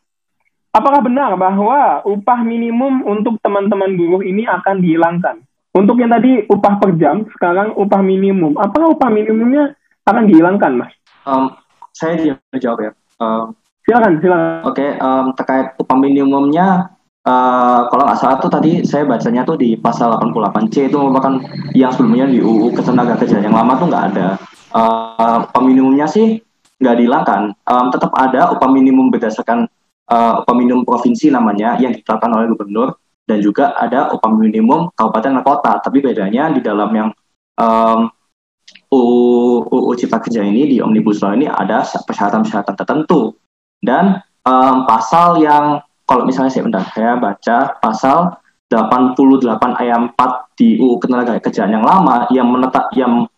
Apakah benar bahwa upah minimum untuk teman-teman buruh ini akan dihilangkan? Untuk yang tadi upah per jam, sekarang upah minimum. Apakah upah minimumnya akan dihilangkan, Mas? Um, saya jawab ya. Um, silakan, silakan. Oke, okay, um, terkait upah minimumnya, uh, kalau nggak salah tuh tadi saya bacanya tuh di pasal 88C itu merupakan yang sebelumnya di UU Ketenaga Kerjaan yang lama tuh nggak ada. Uh, upah minimumnya sih nggak dihilangkan, um, tetap ada upah minimum berdasarkan uh, upah minimum provinsi namanya yang ditetapkan oleh gubernur dan juga ada upah minimum kabupaten dan kota. Tapi bedanya di dalam yang um, UU, Cipta Kerja ini di Omnibus Law ini ada persyaratan-persyaratan tertentu. Dan um, pasal yang kalau misalnya saya bentar saya baca pasal 88 ayat 4 di UU Ketenagakerjaan yang lama yang menetap yang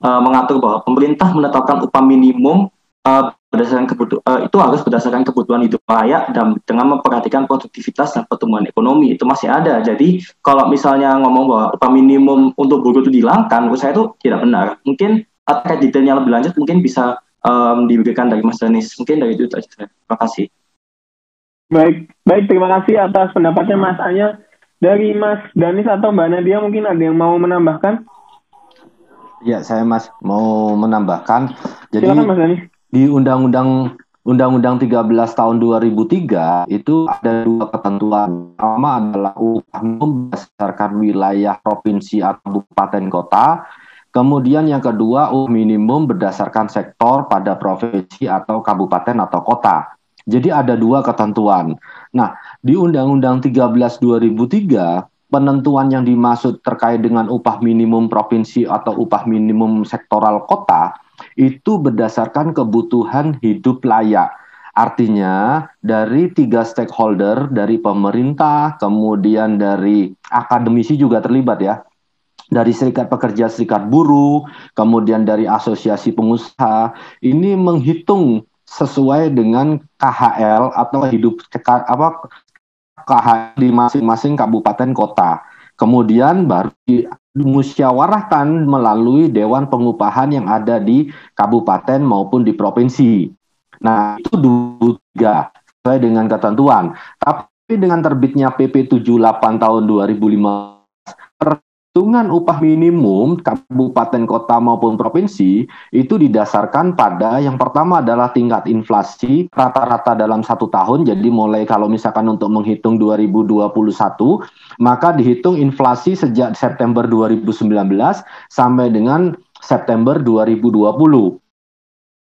uh, mengatur bahwa pemerintah menetapkan upah minimum uh, berdasarkan kebutuhan uh, itu harus berdasarkan kebutuhan hidup layak dan dengan memperhatikan produktivitas dan pertumbuhan ekonomi itu masih ada. Jadi kalau misalnya ngomong bahwa upah minimum untuk buruh itu dihilangkan, menurut saya itu tidak benar. Mungkin terkait detailnya lebih lanjut mungkin bisa um, diberikan dari Mas Danis. Mungkin dari itu saja. Terima kasih. Baik, baik terima kasih atas pendapatnya Mas Anya. Dari Mas Danis atau Mbak Nadia mungkin ada yang mau menambahkan? Ya, saya Mas mau menambahkan. Jadi Silakan Mas Danis di Undang-Undang Undang-Undang 13 tahun 2003 itu ada dua ketentuan. Pertama adalah upah minimum berdasarkan wilayah provinsi atau kabupaten kota. Kemudian yang kedua upah minimum berdasarkan sektor pada provinsi atau kabupaten atau kota. Jadi ada dua ketentuan. Nah, di Undang-Undang 13 2003 penentuan yang dimaksud terkait dengan upah minimum provinsi atau upah minimum sektoral kota itu berdasarkan kebutuhan hidup layak. Artinya dari tiga stakeholder, dari pemerintah, kemudian dari akademisi juga terlibat ya. dari serikat pekerja, serikat buruh, kemudian dari asosiasi pengusaha, ini menghitung sesuai dengan KHL atau hidup apa KHL di masing-masing kabupaten kota. Kemudian baru dimusyawarahkan melalui dewan pengupahan yang ada di kabupaten maupun di provinsi. Nah, itu juga sesuai dengan ketentuan. Tapi dengan terbitnya PP 78 tahun 2005 Hitungan upah minimum kabupaten kota maupun provinsi itu didasarkan pada yang pertama adalah tingkat inflasi rata-rata dalam satu tahun. Jadi mulai kalau misalkan untuk menghitung 2021 maka dihitung inflasi sejak September 2019 sampai dengan September 2020.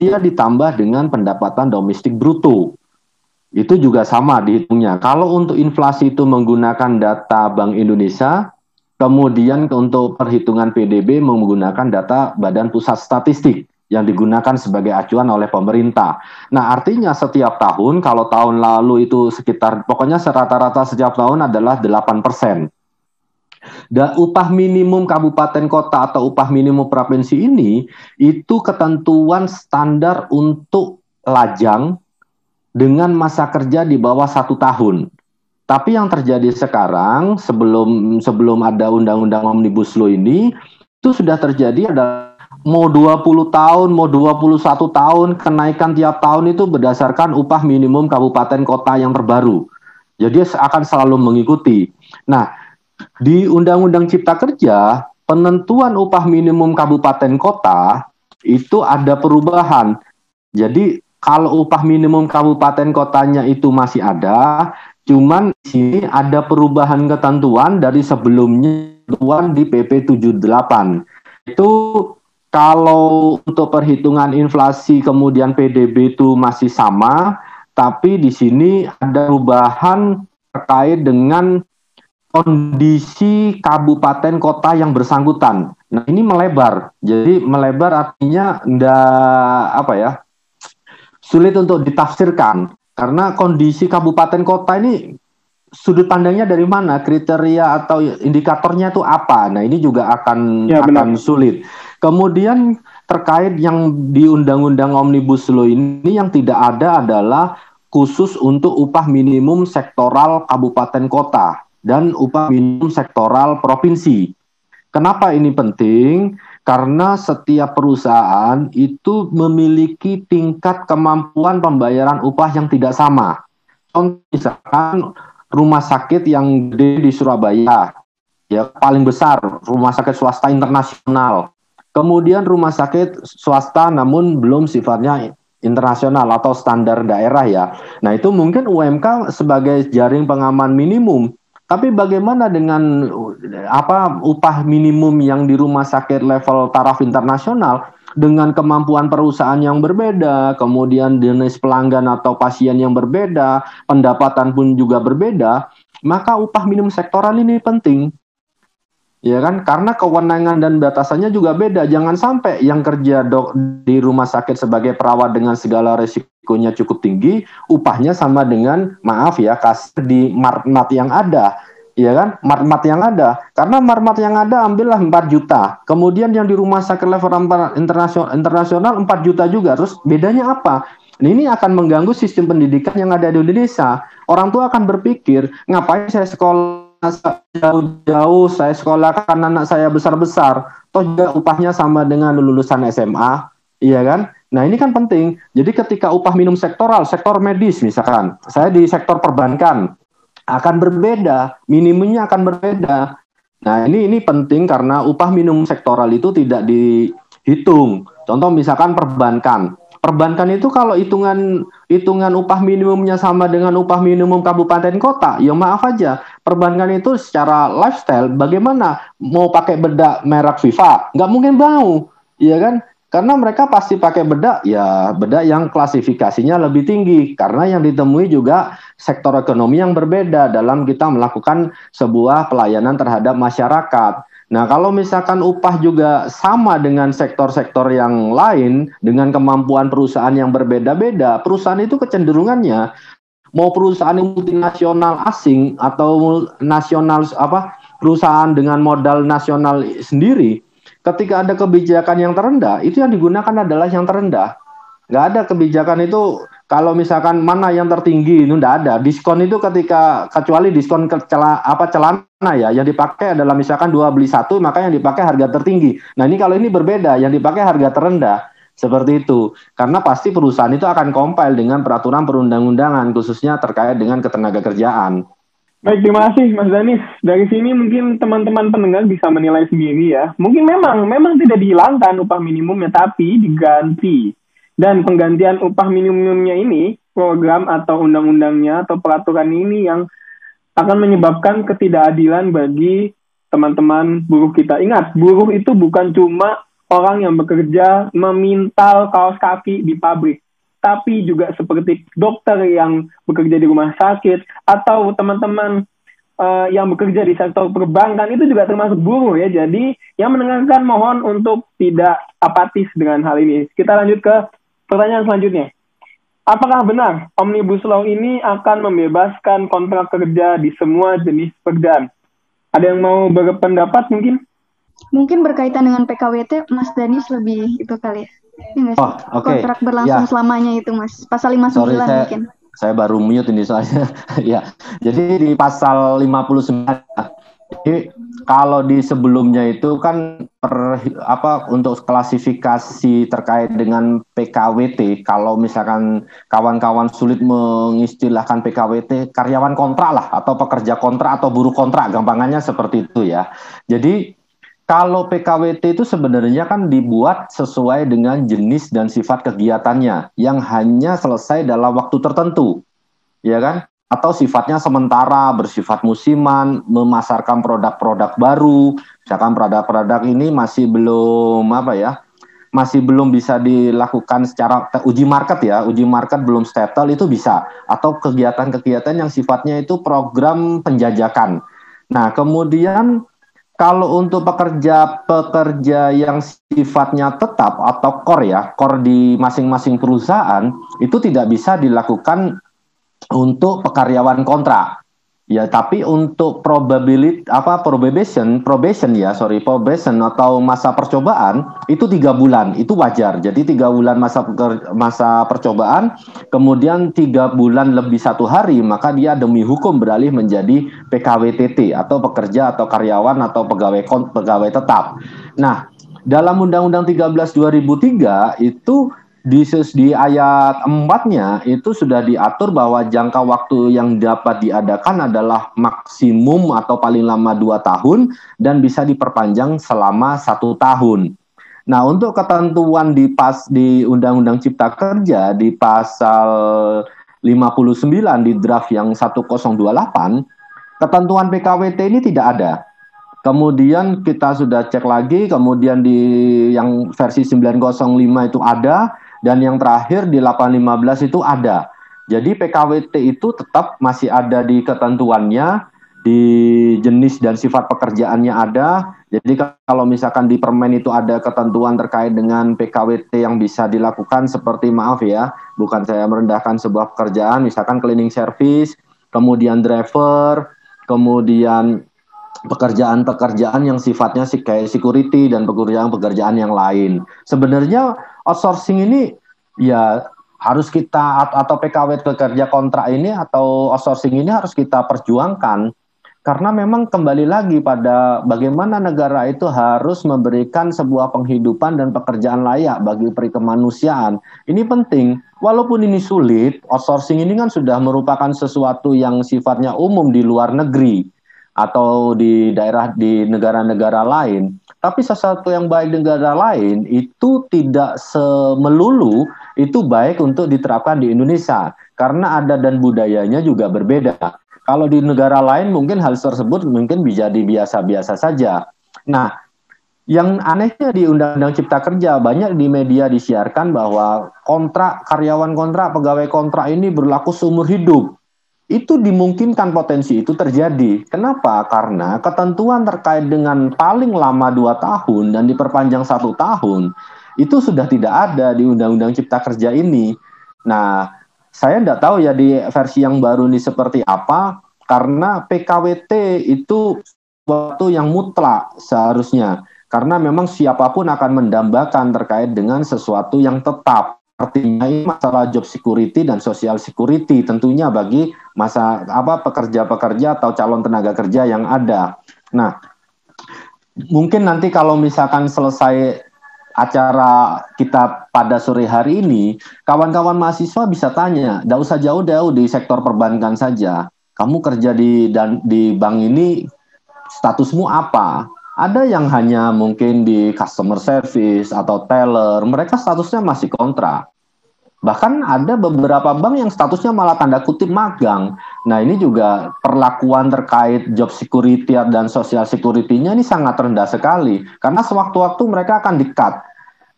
Dia ditambah dengan pendapatan domestik bruto. Itu juga sama dihitungnya. Kalau untuk inflasi itu menggunakan data Bank Indonesia, Kemudian untuk perhitungan PDB menggunakan data Badan Pusat Statistik yang digunakan sebagai acuan oleh pemerintah. Nah, artinya setiap tahun kalau tahun lalu itu sekitar pokoknya rata-rata setiap tahun adalah 8 persen. Dan upah minimum kabupaten kota atau upah minimum provinsi ini itu ketentuan standar untuk lajang dengan masa kerja di bawah satu tahun. Tapi yang terjadi sekarang sebelum sebelum ada undang-undang Omnibus Law ini itu sudah terjadi ada mau 20 tahun, mau 21 tahun kenaikan tiap tahun itu berdasarkan upah minimum kabupaten kota yang terbaru. Jadi akan selalu mengikuti. Nah, di Undang-Undang Cipta Kerja, penentuan upah minimum kabupaten kota itu ada perubahan. Jadi kalau upah minimum kabupaten kotanya itu masih ada, Cuman di sini ada perubahan ketentuan dari sebelumnya ketentuan di PP 78. Itu kalau untuk perhitungan inflasi kemudian PDB itu masih sama, tapi di sini ada perubahan terkait dengan kondisi kabupaten kota yang bersangkutan. Nah, ini melebar. Jadi melebar artinya enggak apa ya? sulit untuk ditafsirkan karena kondisi kabupaten kota ini sudut pandangnya dari mana, kriteria atau indikatornya itu apa. Nah, ini juga akan ya, akan sulit. Kemudian terkait yang di Undang-Undang Omnibus Law ini yang tidak ada adalah khusus untuk upah minimum sektoral kabupaten kota dan upah minimum sektoral provinsi. Kenapa ini penting? Karena setiap perusahaan itu memiliki tingkat kemampuan pembayaran upah yang tidak sama. Contoh misalkan rumah sakit yang gede di Surabaya, ya paling besar rumah sakit swasta internasional. Kemudian rumah sakit swasta namun belum sifatnya internasional atau standar daerah ya. Nah, itu mungkin UMK sebagai jaring pengaman minimum tapi bagaimana dengan apa upah minimum yang di rumah sakit level taraf internasional dengan kemampuan perusahaan yang berbeda, kemudian jenis pelanggan atau pasien yang berbeda, pendapatan pun juga berbeda, maka upah minimum sektoral ini penting. Ya kan? Karena kewenangan dan batasannya juga beda. Jangan sampai yang kerja dok di rumah sakit sebagai perawat dengan segala resikonya cukup tinggi, upahnya sama dengan maaf ya kasih di marmat yang ada. Ya kan? Marmat yang ada. Karena marmat yang ada ambillah 4 juta. Kemudian yang di rumah sakit level internasional internasional 4 juta juga. Terus bedanya apa? Nah, ini akan mengganggu sistem pendidikan yang ada di Indonesia. Orang tua akan berpikir ngapain saya sekolah jauh-jauh saya sekolahkan anak saya besar-besar toh juga upahnya sama dengan lulusan SMA iya kan Nah ini kan penting. Jadi ketika upah minimum sektoral, sektor medis misalkan, saya di sektor perbankan, akan berbeda, minimumnya akan berbeda. Nah, ini ini penting karena upah minimum sektoral itu tidak dihitung. Contoh misalkan perbankan. Perbankan itu kalau hitungan hitungan upah minimumnya sama dengan upah minimum kabupaten kota, ya maaf aja. Perbankan itu secara lifestyle bagaimana mau pakai bedak merek FIFA? Nggak mungkin mau, iya kan? Karena mereka pasti pakai bedak, ya bedak yang klasifikasinya lebih tinggi. Karena yang ditemui juga sektor ekonomi yang berbeda dalam kita melakukan sebuah pelayanan terhadap masyarakat. Nah, kalau misalkan upah juga sama dengan sektor-sektor yang lain, dengan kemampuan perusahaan yang berbeda-beda, perusahaan itu kecenderungannya mau perusahaan multinasional asing atau nasional apa perusahaan dengan modal nasional sendiri, ketika ada kebijakan yang terendah, itu yang digunakan adalah yang terendah. Nggak ada kebijakan itu kalau misalkan mana yang tertinggi itu tidak ada. Diskon itu ketika kecuali diskon ke cela, apa celana ya yang dipakai adalah misalkan dua beli satu maka yang dipakai harga tertinggi. Nah ini kalau ini berbeda yang dipakai harga terendah seperti itu. Karena pasti perusahaan itu akan compile dengan peraturan perundang-undangan khususnya terkait dengan ketenaga kerjaan. Baik, terima kasih Mas Danis. Dari sini mungkin teman-teman pendengar bisa menilai sendiri ya. Mungkin memang memang tidak dihilangkan upah minimumnya tapi diganti dan penggantian upah minimumnya ini, program atau undang-undangnya atau peraturan ini yang akan menyebabkan ketidakadilan bagi teman-teman buruh kita. Ingat, buruh itu bukan cuma orang yang bekerja memintal kaos kaki di pabrik, tapi juga seperti dokter yang bekerja di rumah sakit atau teman-teman uh, yang bekerja di sektor perbankan itu juga termasuk buruh ya. Jadi yang mendengarkan mohon untuk tidak apatis dengan hal ini. Kita lanjut ke Pertanyaan selanjutnya. Apakah benar Omnibus Law ini akan membebaskan kontrak kerja di semua jenis pekerjaan? Ada yang mau berpendapat mungkin? Mungkin berkaitan dengan PKWT, Mas Danis lebih itu kali ya. ya oh, okay. Kontrak berlangsung ya. selamanya itu, Mas. Pasal 59 Sorry, saya, mungkin. Saya baru mute ini soalnya. <laughs> ya. Jadi di pasal 59 jadi kalau di sebelumnya itu kan per, apa untuk klasifikasi terkait dengan PKWT kalau misalkan kawan-kawan sulit mengistilahkan PKWT karyawan kontrak lah atau pekerja kontrak atau buruh kontrak gampangannya seperti itu ya. Jadi kalau PKWT itu sebenarnya kan dibuat sesuai dengan jenis dan sifat kegiatannya yang hanya selesai dalam waktu tertentu. Ya kan? Atau sifatnya sementara, bersifat musiman, memasarkan produk-produk baru. Misalkan produk-produk ini masih belum apa ya? Masih belum bisa dilakukan secara uji market ya, uji market belum settle itu bisa atau kegiatan-kegiatan yang sifatnya itu program penjajakan. Nah, kemudian kalau untuk pekerja-pekerja yang sifatnya tetap atau core ya, core di masing-masing perusahaan itu tidak bisa dilakukan untuk pekaryawan kontrak. Ya, tapi untuk probability apa probation, probation ya, sorry, probation atau masa percobaan itu tiga bulan, itu wajar. Jadi tiga bulan masa masa percobaan, kemudian tiga bulan lebih satu hari, maka dia demi hukum beralih menjadi PKWTT atau pekerja atau karyawan atau pegawai pegawai tetap. Nah, dalam Undang-Undang 13 2003 itu di di ayat 4-nya itu sudah diatur bahwa jangka waktu yang dapat diadakan adalah maksimum atau paling lama dua tahun dan bisa diperpanjang selama satu tahun. Nah untuk ketentuan di pas di Undang-Undang Cipta Kerja di pasal 59 di draft yang 1028 ketentuan PKWT ini tidak ada. Kemudian kita sudah cek lagi, kemudian di yang versi 905 itu ada, dan yang terakhir di 815 itu ada. Jadi PKWT itu tetap masih ada di ketentuannya, di jenis dan sifat pekerjaannya ada. Jadi kalau misalkan di permen itu ada ketentuan terkait dengan PKWT yang bisa dilakukan seperti maaf ya, bukan saya merendahkan sebuah pekerjaan, misalkan cleaning service, kemudian driver, kemudian pekerjaan-pekerjaan yang sifatnya sih kayak security dan pekerjaan-pekerjaan yang lain. Sebenarnya outsourcing ini ya harus kita atau PKW pekerja kontrak ini atau outsourcing ini harus kita perjuangkan karena memang kembali lagi pada bagaimana negara itu harus memberikan sebuah penghidupan dan pekerjaan layak bagi perikemanusiaan. Ini penting, walaupun ini sulit, outsourcing ini kan sudah merupakan sesuatu yang sifatnya umum di luar negeri atau di daerah di negara-negara lain. Tapi sesuatu yang baik di negara lain itu tidak semelulu itu baik untuk diterapkan di Indonesia karena adat dan budayanya juga berbeda. Kalau di negara lain mungkin hal tersebut mungkin bisa biasa-biasa saja. Nah, yang anehnya di Undang-Undang Cipta Kerja banyak di media disiarkan bahwa kontrak karyawan kontrak pegawai kontrak ini berlaku seumur hidup itu dimungkinkan potensi itu terjadi. Kenapa? Karena ketentuan terkait dengan paling lama dua tahun dan diperpanjang satu tahun itu sudah tidak ada di Undang-Undang Cipta Kerja ini. Nah, saya tidak tahu ya di versi yang baru ini seperti apa, karena PKWT itu sesuatu yang mutlak seharusnya karena memang siapa pun akan mendambakan terkait dengan sesuatu yang tetap artinya ini masalah job security dan social security tentunya bagi masa apa pekerja-pekerja atau calon tenaga kerja yang ada. Nah, mungkin nanti kalau misalkan selesai acara kita pada sore hari ini, kawan-kawan mahasiswa bisa tanya, tidak usah jauh-jauh di sektor perbankan saja. Kamu kerja di dan di bank ini statusmu apa? Ada yang hanya mungkin di customer service atau teller, mereka statusnya masih kontrak. Bahkan ada beberapa bank yang statusnya malah tanda kutip magang. Nah ini juga perlakuan terkait job security dan social security-nya ini sangat rendah sekali. Karena sewaktu-waktu mereka akan di-cut.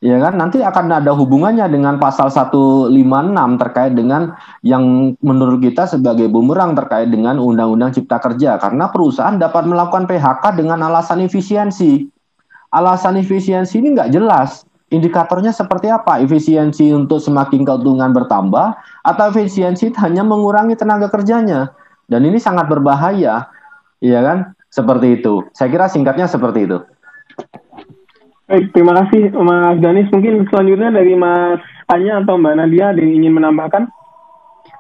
Ya kan, nanti akan ada hubungannya dengan pasal 156 terkait dengan yang menurut kita sebagai bumerang terkait dengan Undang-Undang Cipta Kerja. Karena perusahaan dapat melakukan PHK dengan alasan efisiensi. Alasan efisiensi ini nggak jelas indikatornya seperti apa? Efisiensi untuk semakin keuntungan bertambah atau efisiensi hanya mengurangi tenaga kerjanya? Dan ini sangat berbahaya, ya kan? Seperti itu. Saya kira singkatnya seperti itu. Baik, terima kasih Mas Danis. Mungkin selanjutnya dari Mas Anya atau Mbak Nadia ada yang ingin menambahkan?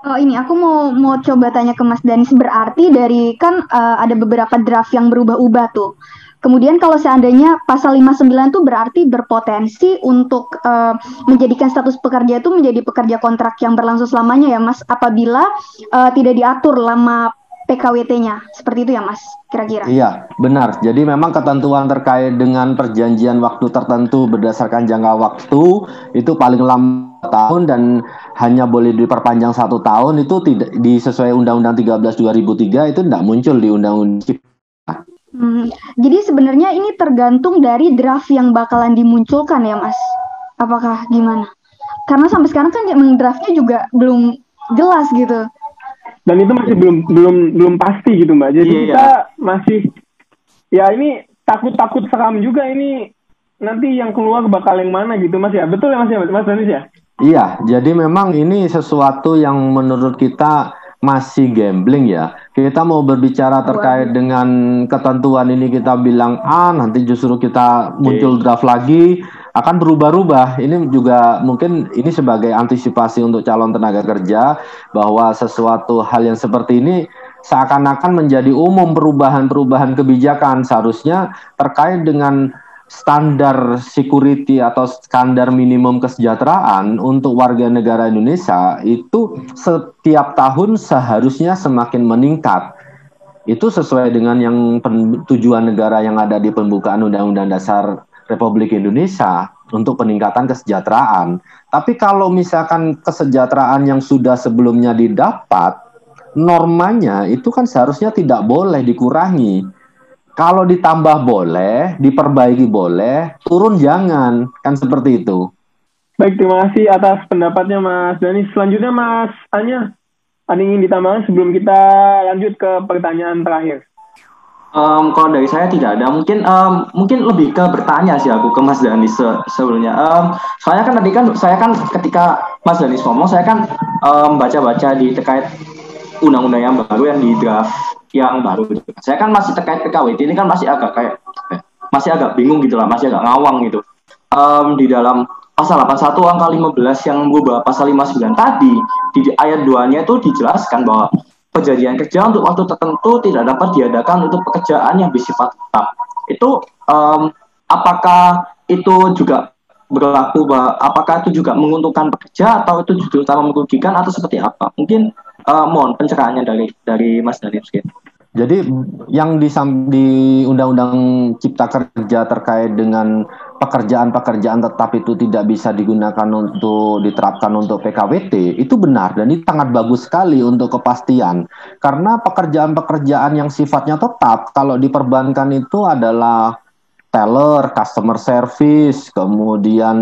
Oh ini aku mau mau coba tanya ke Mas Danis berarti dari kan uh, ada beberapa draft yang berubah-ubah tuh. Kemudian kalau seandainya pasal 59 itu berarti berpotensi untuk uh, menjadikan status pekerja itu menjadi pekerja kontrak yang berlangsung selamanya ya Mas apabila uh, tidak diatur lama PKWT-nya. Seperti itu ya Mas kira-kira. Iya, benar. Jadi memang ketentuan terkait dengan perjanjian waktu tertentu berdasarkan jangka waktu itu paling lama tahun dan hanya boleh diperpanjang satu tahun itu tidak disesuai Undang-Undang 13 2003 itu tidak muncul di Undang-Undang Hmm, jadi sebenarnya ini tergantung dari draft yang bakalan dimunculkan ya Mas. Apakah gimana? Karena sampai sekarang kan draftnya juga belum jelas gitu. Dan itu masih belum belum belum pasti gitu Mbak. Jadi yeah. kita masih ya ini takut-takut seram juga ini nanti yang keluar bakal yang mana gitu Mas ya. Betul ya Mas ya Mas Danis ya? Iya, jadi memang ini sesuatu yang menurut kita masih gambling ya. Kita mau berbicara terkait dengan ketentuan ini kita bilang A, nanti justru kita muncul draft lagi akan berubah-ubah. Ini juga mungkin ini sebagai antisipasi untuk calon tenaga kerja bahwa sesuatu hal yang seperti ini seakan-akan menjadi umum perubahan-perubahan kebijakan seharusnya terkait dengan standar security atau standar minimum kesejahteraan untuk warga negara Indonesia itu setiap tahun seharusnya semakin meningkat. Itu sesuai dengan yang tujuan negara yang ada di pembukaan Undang-Undang Dasar Republik Indonesia untuk peningkatan kesejahteraan. Tapi kalau misalkan kesejahteraan yang sudah sebelumnya didapat, normanya itu kan seharusnya tidak boleh dikurangi kalau ditambah boleh, diperbaiki boleh, turun jangan, kan seperti itu. Baik, terima kasih atas pendapatnya Mas Dani. Selanjutnya Mas Anya, ada yang ingin ditambahkan sebelum kita lanjut ke pertanyaan terakhir? Um, kalau dari saya tidak ada, mungkin um, mungkin lebih ke bertanya sih aku ke Mas Dani se sebelumnya. Um, soalnya kan tadi kan saya kan ketika Mas Dani ngomong, saya kan baca-baca um, di terkait undang-undang yang baru yang di draft yang baru. Saya kan masih terkait PKWT ini kan masih agak kayak masih agak bingung gitu lah, masih agak ngawang gitu. Um, di dalam pasal 81 angka 15 yang mengubah pasal 59 tadi di ayat 2-nya itu dijelaskan bahwa perjanjian kerja untuk waktu tertentu tidak dapat diadakan untuk pekerjaan yang bersifat tetap. Itu um, apakah itu juga berlaku apakah itu juga menguntungkan pekerja atau itu justru utama merugikan atau seperti apa? Mungkin uh, mohon pencerahannya dari dari Mas Daniel sekian. Jadi yang di, di Undang-Undang Cipta Kerja terkait dengan pekerjaan-pekerjaan tetap itu tidak bisa digunakan untuk diterapkan untuk PKWT itu benar. Dan ini sangat bagus sekali untuk kepastian. Karena pekerjaan-pekerjaan yang sifatnya tetap kalau diperbankan itu adalah teller, customer service, kemudian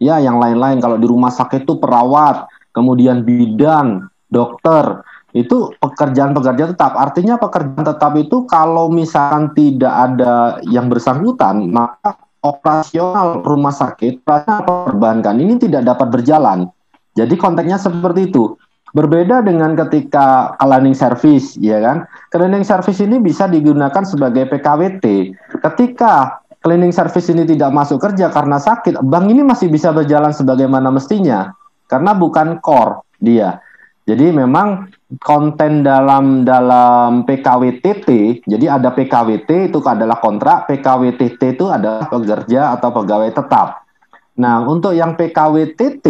ya yang lain-lain. Kalau di rumah sakit itu perawat, kemudian bidan, dokter itu pekerjaan-pekerjaan tetap. Artinya pekerjaan tetap itu kalau misalkan tidak ada yang bersangkutan, maka operasional rumah sakit, perbankan ini tidak dapat berjalan. Jadi konteksnya seperti itu. Berbeda dengan ketika cleaning service, ya kan? Cleaning service ini bisa digunakan sebagai PKWT. Ketika cleaning service ini tidak masuk kerja karena sakit, bank ini masih bisa berjalan sebagaimana mestinya karena bukan core dia. Jadi memang konten dalam dalam PKWTT, jadi ada PKWT itu adalah kontrak, PKWTT itu adalah pekerja atau pegawai tetap. Nah, untuk yang PKWTT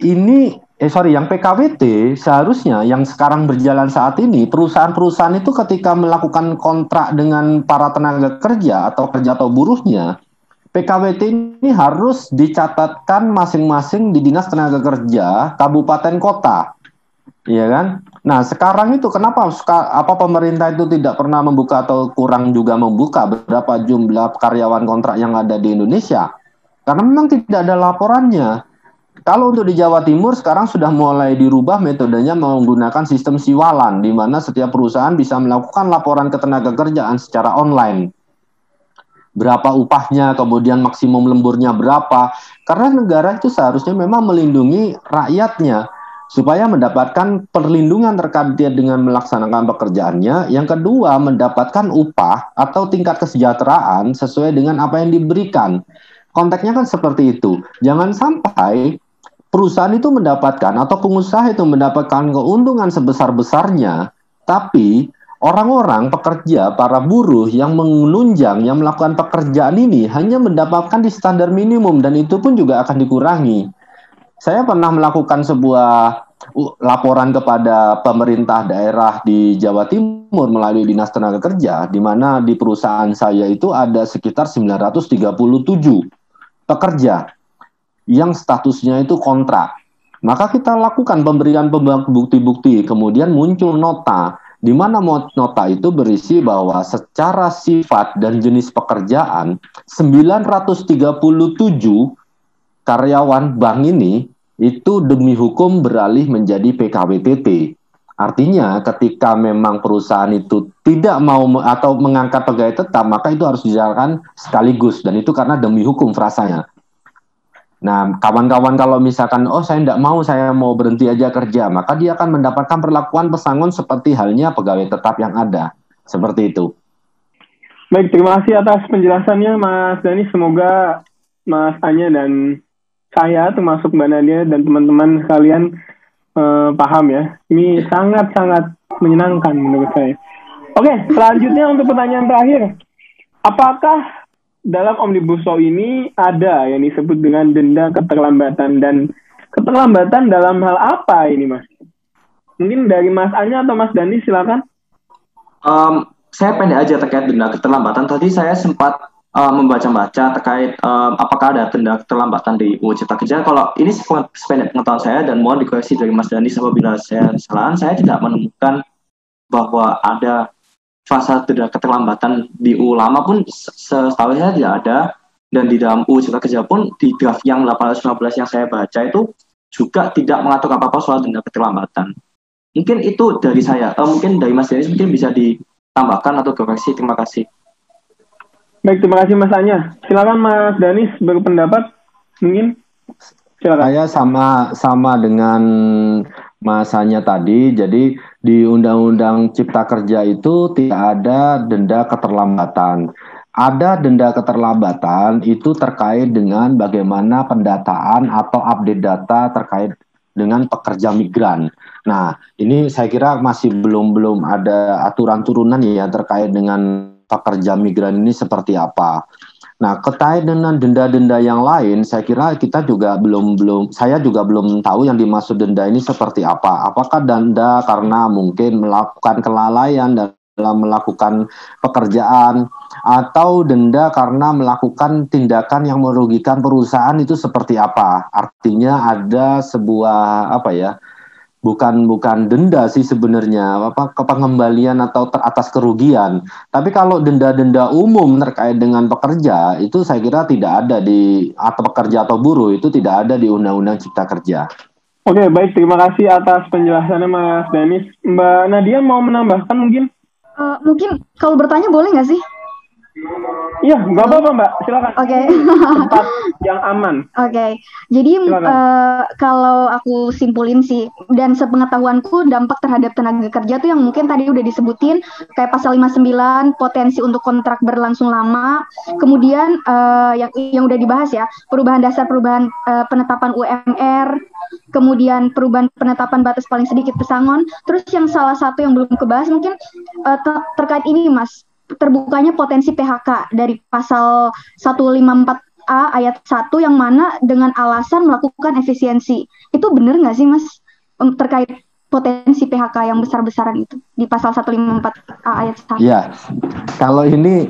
ini eh sorry yang PKWT seharusnya yang sekarang berjalan saat ini perusahaan-perusahaan itu ketika melakukan kontrak dengan para tenaga kerja atau kerja atau buruhnya PKWT ini harus dicatatkan masing-masing di Dinas Tenaga Kerja Kabupaten Kota. Iya kan? Nah, sekarang itu kenapa apa pemerintah itu tidak pernah membuka atau kurang juga membuka berapa jumlah karyawan kontrak yang ada di Indonesia? Karena memang tidak ada laporannya. Kalau untuk di Jawa Timur sekarang sudah mulai dirubah metodenya menggunakan sistem siwalan di mana setiap perusahaan bisa melakukan laporan ketenaga kerjaan secara online berapa upahnya, kemudian maksimum lemburnya berapa. Karena negara itu seharusnya memang melindungi rakyatnya supaya mendapatkan perlindungan terkait dengan melaksanakan pekerjaannya. Yang kedua, mendapatkan upah atau tingkat kesejahteraan sesuai dengan apa yang diberikan. Konteksnya kan seperti itu. Jangan sampai perusahaan itu mendapatkan atau pengusaha itu mendapatkan keuntungan sebesar-besarnya, tapi orang-orang pekerja, para buruh yang menunjang, yang melakukan pekerjaan ini hanya mendapatkan di standar minimum dan itu pun juga akan dikurangi. Saya pernah melakukan sebuah laporan kepada pemerintah daerah di Jawa Timur melalui Dinas Tenaga Kerja, di mana di perusahaan saya itu ada sekitar 937 pekerja yang statusnya itu kontrak. Maka kita lakukan pemberian bukti-bukti, kemudian muncul nota di mana nota itu berisi bahwa secara sifat dan jenis pekerjaan 937 karyawan bank ini itu demi hukum beralih menjadi PKWTT. Artinya ketika memang perusahaan itu tidak mau atau mengangkat pegawai tetap, maka itu harus dijalankan sekaligus dan itu karena demi hukum frasanya. Nah, kawan-kawan kalau misalkan, oh saya tidak mau, saya mau berhenti aja kerja, maka dia akan mendapatkan perlakuan pesangon seperti halnya pegawai tetap yang ada. Seperti itu. Baik, terima kasih atas penjelasannya Mas Dani. Semoga Mas Anya dan saya, termasuk Mbak Nadia dan teman-teman sekalian eh, paham ya. Ini sangat-sangat menyenangkan menurut saya. Oke, selanjutnya untuk pertanyaan terakhir. Apakah dalam omnibus law ini ada yang disebut dengan denda keterlambatan dan keterlambatan dalam hal apa ini mas? Mungkin dari Mas Anya atau Mas Dani silakan. Um, saya pendek aja terkait denda keterlambatan. Tadi saya sempat uh, membaca-baca terkait um, apakah ada denda keterlambatan di UU Cipta Kerja. Kalau ini sependek pengetahuan saya dan mohon dikoreksi dari Mas Dani apabila saya kesalahan, saya tidak menemukan bahwa ada fase tidak keterlambatan di ulama pun setahu saya tidak ada dan di dalam UU Cipta Kerja pun di draft yang 815 yang saya baca itu juga tidak mengatur apa-apa soal denda keterlambatan. Mungkin itu dari saya. Uh, mungkin dari Mas Denis mungkin bisa ditambahkan atau koreksi. Terima kasih. Baik, terima kasih Mas Anya. Silakan Mas Danis berpendapat. Mungkin silakan. Saya sama sama dengan masanya tadi. Jadi di Undang-Undang Cipta Kerja itu tidak ada denda keterlambatan. Ada denda keterlambatan itu terkait dengan bagaimana pendataan atau update data terkait dengan pekerja migran. Nah, ini saya kira masih belum belum ada aturan turunan ya terkait dengan pekerja migran ini seperti apa. Nah, terkait dengan denda-denda yang lain, saya kira kita juga belum belum saya juga belum tahu yang dimaksud denda ini seperti apa. Apakah denda karena mungkin melakukan kelalaian dalam melakukan pekerjaan atau denda karena melakukan tindakan yang merugikan perusahaan itu seperti apa? Artinya ada sebuah apa ya? Bukan bukan denda sih sebenarnya apa kepengembalian atau ter atas kerugian. Tapi kalau denda-denda umum terkait dengan pekerja itu saya kira tidak ada di atau pekerja atau buruh itu tidak ada di Undang-Undang Cipta Kerja. Oke, baik terima kasih atas penjelasannya Mas Denis. Mbak Nadia mau menambahkan mungkin? Uh, mungkin kalau bertanya boleh nggak sih? Iya, nggak apa-apa Mbak, silakan. Oke. Okay. Tempat <laughs> yang aman. Oke, okay. jadi uh, kalau aku simpulin sih, dan sepengetahuanku dampak terhadap tenaga kerja tuh yang mungkin tadi udah disebutin, kayak pasal 59, potensi untuk kontrak berlangsung lama, kemudian uh, yang yang udah dibahas ya, perubahan dasar perubahan uh, penetapan UMR, kemudian perubahan penetapan batas paling sedikit pesangon, terus yang salah satu yang belum kebahas mungkin uh, ter terkait ini Mas, terbukanya potensi PHK dari pasal 154A ayat 1 yang mana dengan alasan melakukan efisiensi. Itu benar nggak sih Mas terkait potensi PHK yang besar-besaran itu di pasal 154A ayat 1? Iya. Kalau ini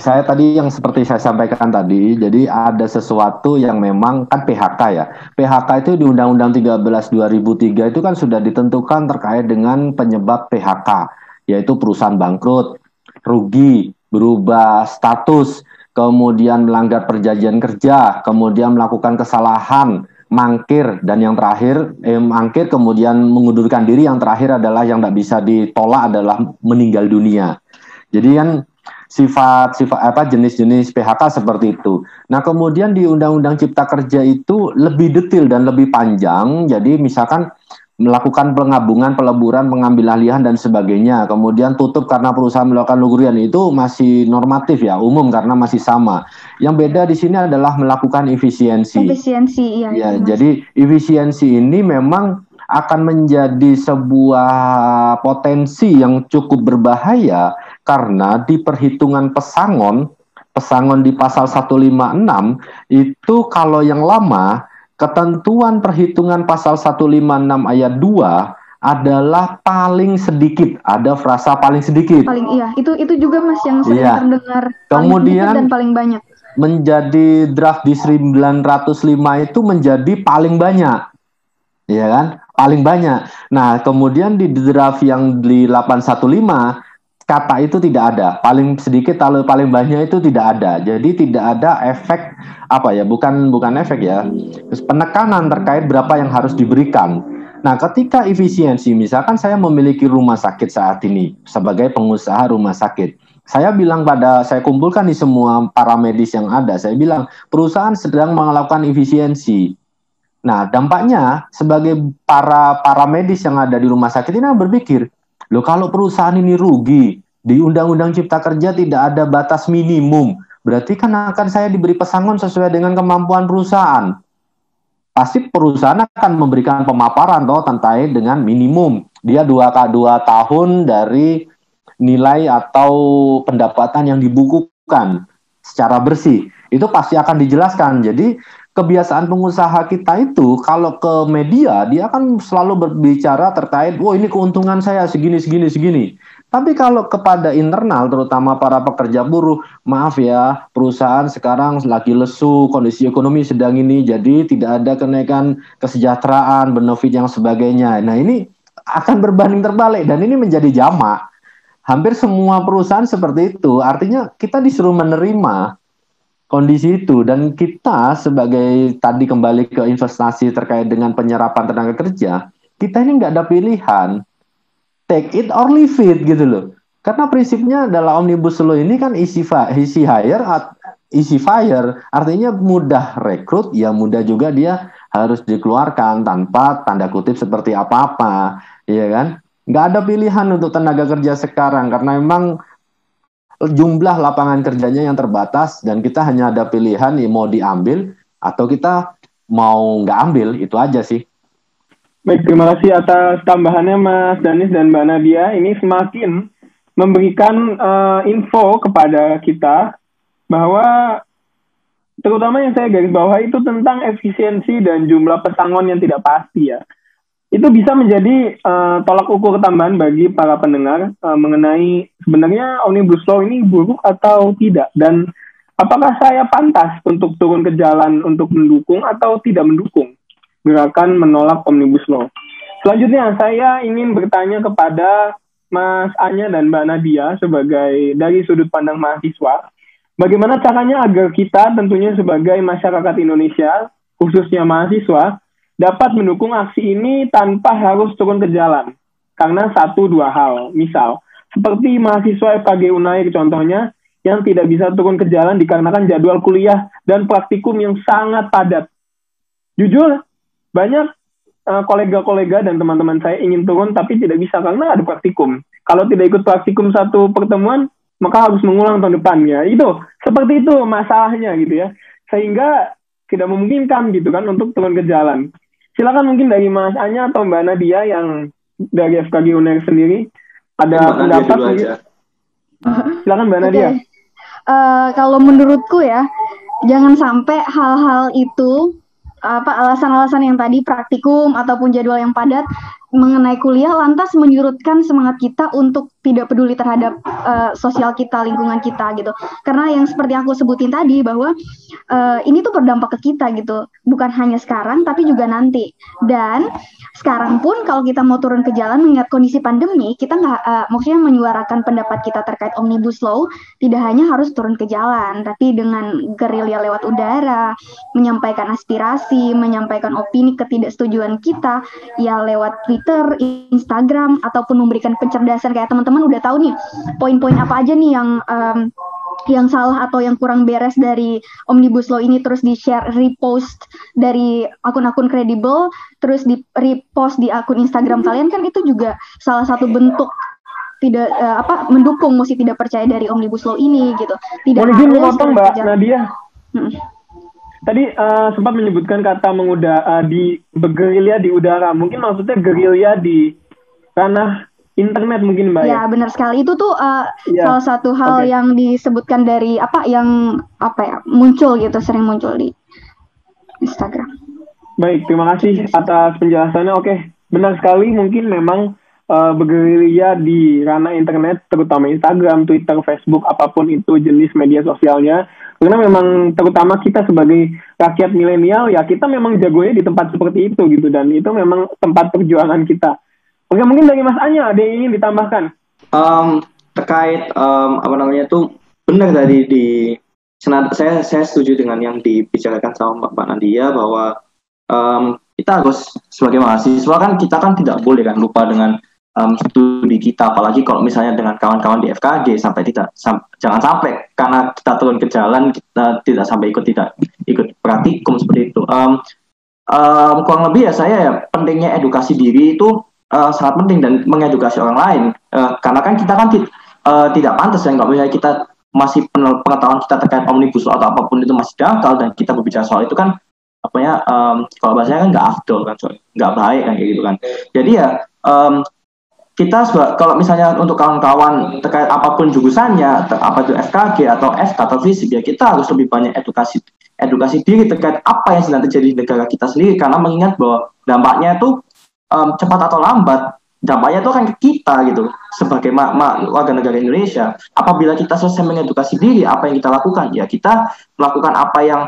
saya tadi yang seperti saya sampaikan tadi, jadi ada sesuatu yang memang kan PHK ya. PHK itu di Undang-Undang 13 2003 itu kan sudah ditentukan terkait dengan penyebab PHK, yaitu perusahaan bangkrut, rugi, berubah status, kemudian melanggar perjanjian kerja, kemudian melakukan kesalahan, mangkir, dan yang terakhir eh, mangkir kemudian mengundurkan diri. Yang terakhir adalah yang tidak bisa ditolak adalah meninggal dunia. Jadi kan sifat sifat apa jenis-jenis PHK seperti itu. Nah, kemudian di Undang-Undang Cipta Kerja itu lebih detail dan lebih panjang. Jadi misalkan melakukan pengabungan, peleburan, pengambil alihan dan sebagainya. Kemudian tutup karena perusahaan melakukan lugurian itu masih normatif ya, umum karena masih sama. Yang beda di sini adalah melakukan efisiensi. Efisiensi, iya. Ya, iya, jadi efisiensi ini memang akan menjadi sebuah potensi yang cukup berbahaya karena di perhitungan pesangon, pesangon di pasal 156 itu kalau yang lama ketentuan perhitungan pasal 156 ayat 2 adalah paling sedikit. Ada frasa paling sedikit. Paling iya, itu itu juga Mas yang sering iya. terdengar Kemudian dan paling banyak. Menjadi draft di 905 itu menjadi paling banyak. Iya kan? Paling banyak. Nah, kemudian di draft yang di 815 kata itu tidak ada. Paling sedikit kalau paling banyak itu tidak ada. Jadi tidak ada efek apa ya? Bukan bukan efek ya. Penekanan terkait berapa yang harus diberikan. Nah, ketika efisiensi, misalkan saya memiliki rumah sakit saat ini sebagai pengusaha rumah sakit. Saya bilang pada saya kumpulkan di semua para medis yang ada. Saya bilang perusahaan sedang melakukan efisiensi. Nah, dampaknya sebagai para para medis yang ada di rumah sakit ini berpikir, Loh kalau perusahaan ini rugi, di Undang-Undang Cipta Kerja tidak ada batas minimum. Berarti kan akan saya diberi pesangon sesuai dengan kemampuan perusahaan. Pasti perusahaan akan memberikan pemaparan toh tentang dengan minimum. Dia dua dua tahun dari nilai atau pendapatan yang dibukukan secara bersih. Itu pasti akan dijelaskan. Jadi kebiasaan pengusaha kita itu kalau ke media dia akan selalu berbicara terkait, wah ini keuntungan saya segini segini segini. Tapi kalau kepada internal, terutama para pekerja buruh, maaf ya, perusahaan sekarang lagi lesu, kondisi ekonomi sedang ini, jadi tidak ada kenaikan kesejahteraan, benefit yang sebagainya. Nah ini akan berbanding terbalik dan ini menjadi jamak. Hampir semua perusahaan seperti itu, artinya kita disuruh menerima kondisi itu. Dan kita sebagai tadi kembali ke investasi terkait dengan penyerapan tenaga kerja kita ini nggak ada pilihan. Take it or leave it gitu loh. Karena prinsipnya dalam omnibus law ini kan isi isi hire isi fire. Artinya mudah rekrut ya mudah juga dia harus dikeluarkan tanpa tanda kutip seperti apa-apa ya kan? Nggak ada pilihan untuk tenaga kerja sekarang karena memang jumlah lapangan kerjanya yang terbatas dan kita hanya ada pilihan ya mau diambil atau kita mau nggak ambil itu aja sih. Baik, terima kasih atas tambahannya Mas Danis dan Mbak Nadia. Ini semakin memberikan uh, info kepada kita bahwa terutama yang saya garis bawah itu tentang efisiensi dan jumlah pesangon yang tidak pasti ya itu bisa menjadi uh, tolak ukur tambahan bagi para pendengar uh, mengenai sebenarnya omnibus law ini buruk atau tidak dan apakah saya pantas untuk turun ke jalan untuk mendukung atau tidak mendukung gerakan menolak omnibus law. Selanjutnya saya ingin bertanya kepada Mas Anya dan Mbak Nadia sebagai dari sudut pandang mahasiswa, bagaimana caranya agar kita tentunya sebagai masyarakat Indonesia khususnya mahasiswa dapat mendukung aksi ini tanpa harus turun ke jalan. Karena satu dua hal, misal seperti mahasiswa FKG Unair contohnya yang tidak bisa turun ke jalan dikarenakan jadwal kuliah dan praktikum yang sangat padat. Jujur, banyak uh, kolega-kolega dan teman-teman saya ingin turun tapi tidak bisa karena ada praktikum. Kalau tidak ikut praktikum satu pertemuan, maka harus mengulang tahun depannya. Itu seperti itu masalahnya gitu ya. Sehingga tidak memungkinkan gitu kan untuk turun ke jalan. Silakan mungkin dari Mas Anya atau Mbak Nadia yang dari FKG UNER sendiri ada pendapat gitu. Silakan Mbak Nadia. Okay uh, kalau menurutku ya jangan sampai hal-hal itu apa alasan-alasan yang tadi praktikum ataupun jadwal yang padat mengenai kuliah lantas menyurutkan semangat kita untuk tidak peduli terhadap uh, sosial kita, lingkungan kita gitu. Karena yang seperti aku sebutin tadi bahwa uh, ini tuh berdampak ke kita gitu, bukan hanya sekarang tapi juga nanti. Dan sekarang pun kalau kita mau turun ke jalan mengingat kondisi pandemi, kita nggak uh, maksudnya menyuarakan pendapat kita terkait omnibus law tidak hanya harus turun ke jalan, tapi dengan gerilya lewat udara, menyampaikan aspirasi, menyampaikan opini ketidaksetujuan kita ya lewat Twitter, Instagram ataupun memberikan pencerdasan kayak teman-teman teman-teman udah tahu nih poin-poin apa aja nih yang um, yang salah atau yang kurang beres dari omnibus law ini terus di share repost dari akun-akun kredibel terus di repost di akun Instagram kalian kan itu juga salah satu bentuk tidak uh, apa mendukung mesti tidak percaya dari omnibus law ini gitu. Tidak Boleh harus potong mbak Nadia. Hmm. tadi uh, sempat menyebutkan kata menguda uh, di bergerilya di udara. Mungkin maksudnya gerilya di tanah internet mungkin mbak ya, ya? benar sekali. Itu tuh uh, ya. salah satu hal okay. yang disebutkan dari apa yang apa ya muncul gitu sering muncul di Instagram. Baik terima kasih atas penjelasannya. Oke benar sekali. Mungkin memang uh, bergerilya di ranah internet terutama Instagram Twitter Facebook apa pun itu jenis media sosialnya. Karena memang terutama kita sebagai rakyat milenial ya kita memang jagonya di tempat seperti itu gitu. Dan itu memang tempat perjuangan kita Oke, mungkin dari Mas Anya ada yang ingin ditambahkan. Um, terkait um, apa namanya itu benar tadi di saya saya setuju dengan yang dibicarakan sama Mbak Nadia bahwa um, kita harus sebagai mahasiswa kan kita kan tidak boleh kan lupa dengan um, studi kita apalagi kalau misalnya dengan kawan-kawan di FKG sampai tidak sam, jangan sampai karena kita turun ke jalan kita tidak sampai ikut tidak ikut praktikum seperti itu um, um, kurang lebih ya saya ya pentingnya edukasi diri itu uh, sangat penting dan mengedukasi orang lain. Uh, karena kan kita kan uh, tidak pantas ya kalau misalnya kita masih pengetahuan kita terkait omnibus law atau apa pun itu masih dangkal dan kita berbicara soal itu kan apa ya um, kalau bahasanya kan nggak afdol kan nggak baik kan kayak gitu kan. Jadi ya um, kita kalau misalnya untuk kawan-kawan terkait apa pun jurusannya apa itu FKG atau FK atau fisik ya kita harus lebih banyak edukasi edukasi diri terkait apa yang sedang terjadi di negara kita sendiri. Karena mengingat bahwa dampaknya itu um, cepat atau lambat dampaknya itu akan ke kita gitu sebagai ma ma warga negara Indonesia. Apabila kita selesai mengedukasi diri apa yang kita lakukan ya kita melakukan apa yang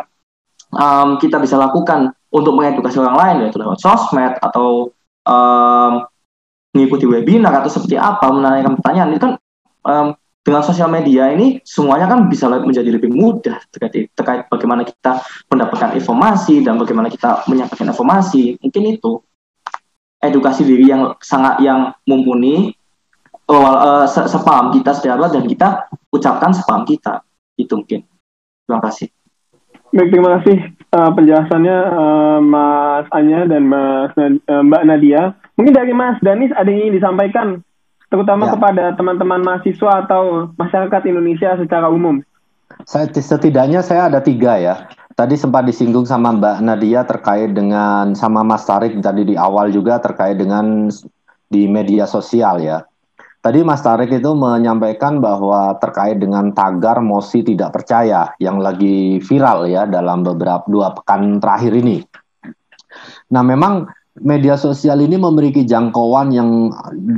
um, kita bisa lakukan untuk mengedukasi orang lain yaitu lewat sosmed atau um, mengikuti webinar atau seperti apa menanyakan pertanyaan. Itu kan um, dengan sosial media ini semuanya kan bisa menjadi lebih mudah terkait terkait bagaimana kita mendapatkan informasi dan bagaimana kita menyampaikan informasi. Mungkin itu edukasi diri yang sangat yang mumpuni oh, uh, sepaham kita secara dan kita ucapkan sepaham kita. Itu mungkin. Terima kasih. Baik terima kasih uh, penjelasannya uh, Mas Anya dan Mas uh, Mbak Nadia. Mungkin dari Mas Danis ada yang ingin disampaikan terutama ya. kepada teman-teman mahasiswa atau masyarakat Indonesia secara umum? Saya setidaknya saya ada tiga ya Tadi sempat disinggung sama Mbak Nadia terkait dengan sama Mas Tarik tadi di awal juga terkait dengan di media sosial ya. Tadi Mas Tarik itu menyampaikan bahwa terkait dengan tagar mosi tidak percaya yang lagi viral ya dalam beberapa dua pekan terakhir ini. Nah memang media sosial ini memiliki jangkauan yang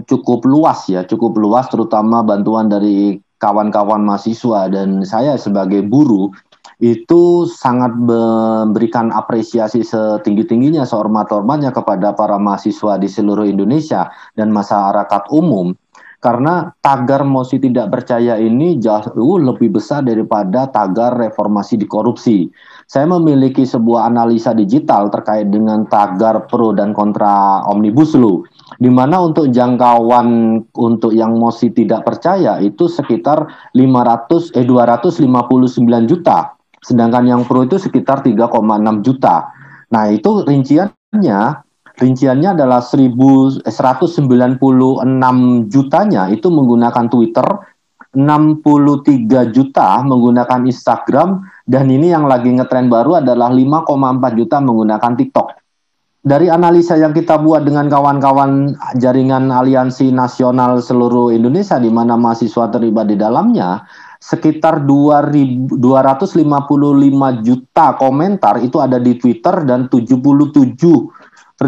cukup luas ya, cukup luas terutama bantuan dari kawan-kawan mahasiswa dan saya sebagai buruh itu sangat memberikan apresiasi setinggi-tingginya sehormat-hormatnya kepada para mahasiswa di seluruh Indonesia dan masyarakat umum karena tagar mosi tidak percaya ini jauh lebih besar daripada tagar reformasi di korupsi. Saya memiliki sebuah analisa digital terkait dengan tagar pro dan kontra omnibus law. di mana untuk jangkauan untuk yang masih tidak percaya itu sekitar 500 eh 259 juta. Sedangkan yang pro itu sekitar 3,6 juta. Nah, itu rinciannya rinciannya adalah 1196 jutanya itu menggunakan Twitter, 63 juta menggunakan Instagram dan ini yang lagi ngetren baru adalah 5,4 juta menggunakan TikTok dari analisa yang kita buat dengan kawan-kawan jaringan aliansi nasional seluruh Indonesia di mana mahasiswa terlibat di dalamnya, sekitar 2.255 juta komentar itu ada di Twitter dan 77.729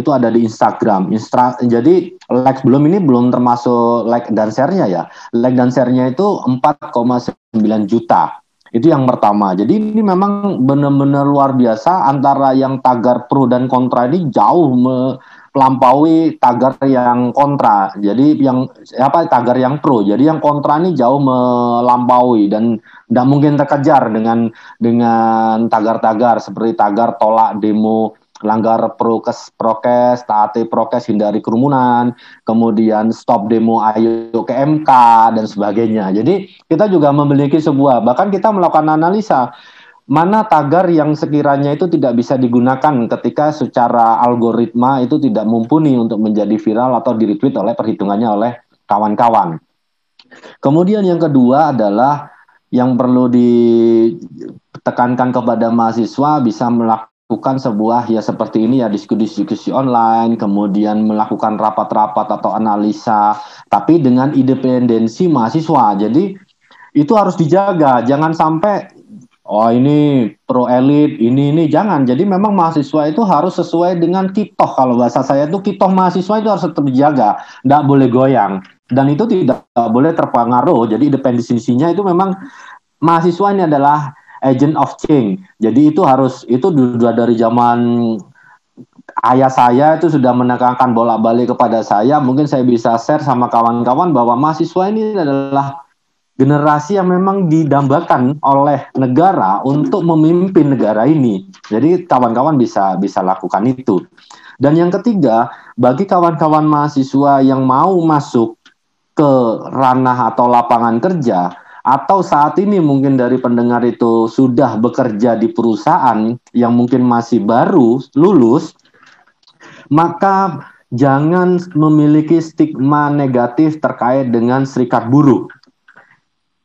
itu ada di Instagram. Instra jadi like belum ini belum termasuk like dan share-nya ya. Like dan share-nya itu 4,9 juta. Itu yang pertama. Jadi ini memang benar-benar luar biasa antara yang tagar pro dan kontra ini jauh melampaui tagar yang kontra. Jadi yang apa tagar yang pro. Jadi yang kontra ini jauh melampaui dan tidak mungkin terkejar dengan dengan tagar-tagar seperti tagar tolak demo langgar prokes prokes taati prokes hindari kerumunan kemudian stop demo ayo ke MK dan sebagainya jadi kita juga memiliki sebuah bahkan kita melakukan analisa mana tagar yang sekiranya itu tidak bisa digunakan ketika secara algoritma itu tidak mumpuni untuk menjadi viral atau di retweet oleh perhitungannya oleh kawan-kawan. Kemudian yang kedua adalah yang perlu ditekankan kepada mahasiswa bisa melakukan sebuah ya seperti ini ya diskusi-diskusi online, kemudian melakukan rapat-rapat atau analisa, tapi dengan independensi mahasiswa. Jadi itu harus dijaga, jangan sampai oh ini pro elit, ini ini jangan. Jadi memang mahasiswa itu harus sesuai dengan kitoh kalau bahasa saya itu kitoh mahasiswa itu harus tetap dijaga, tidak boleh goyang dan itu tidak boleh terpengaruh. Jadi independensinya itu memang mahasiswa ini adalah agent of change. Jadi itu harus itu sudah dari zaman ayah saya itu sudah menekankan bolak-balik kepada saya. Mungkin saya bisa share sama kawan-kawan bahwa mahasiswa ini adalah generasi yang memang didambakan oleh negara untuk memimpin negara ini. Jadi kawan-kawan bisa bisa lakukan itu. Dan yang ketiga, bagi kawan-kawan mahasiswa yang mau masuk ke ranah atau lapangan kerja, atau saat ini mungkin dari pendengar itu sudah bekerja di perusahaan yang mungkin masih baru lulus, maka jangan memiliki stigma negatif terkait dengan serikat buruh.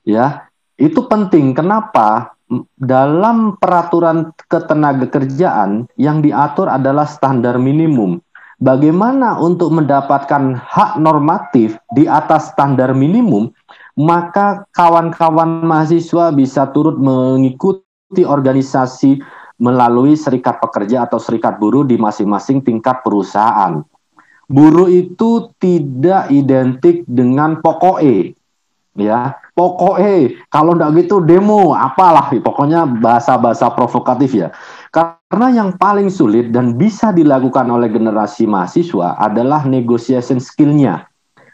Ya, itu penting. Kenapa? Dalam peraturan ketenaga kerjaan yang diatur adalah standar minimum. Bagaimana untuk mendapatkan hak normatif di atas standar minimum? maka kawan-kawan mahasiswa bisa turut mengikuti organisasi melalui serikat pekerja atau serikat buruh di masing-masing tingkat perusahaan. Buruh itu tidak identik dengan pokoknya, ya pokoknya kalau tidak gitu demo apalah pokoknya bahasa-bahasa provokatif ya karena yang paling sulit dan bisa dilakukan oleh generasi mahasiswa adalah negotiation skillnya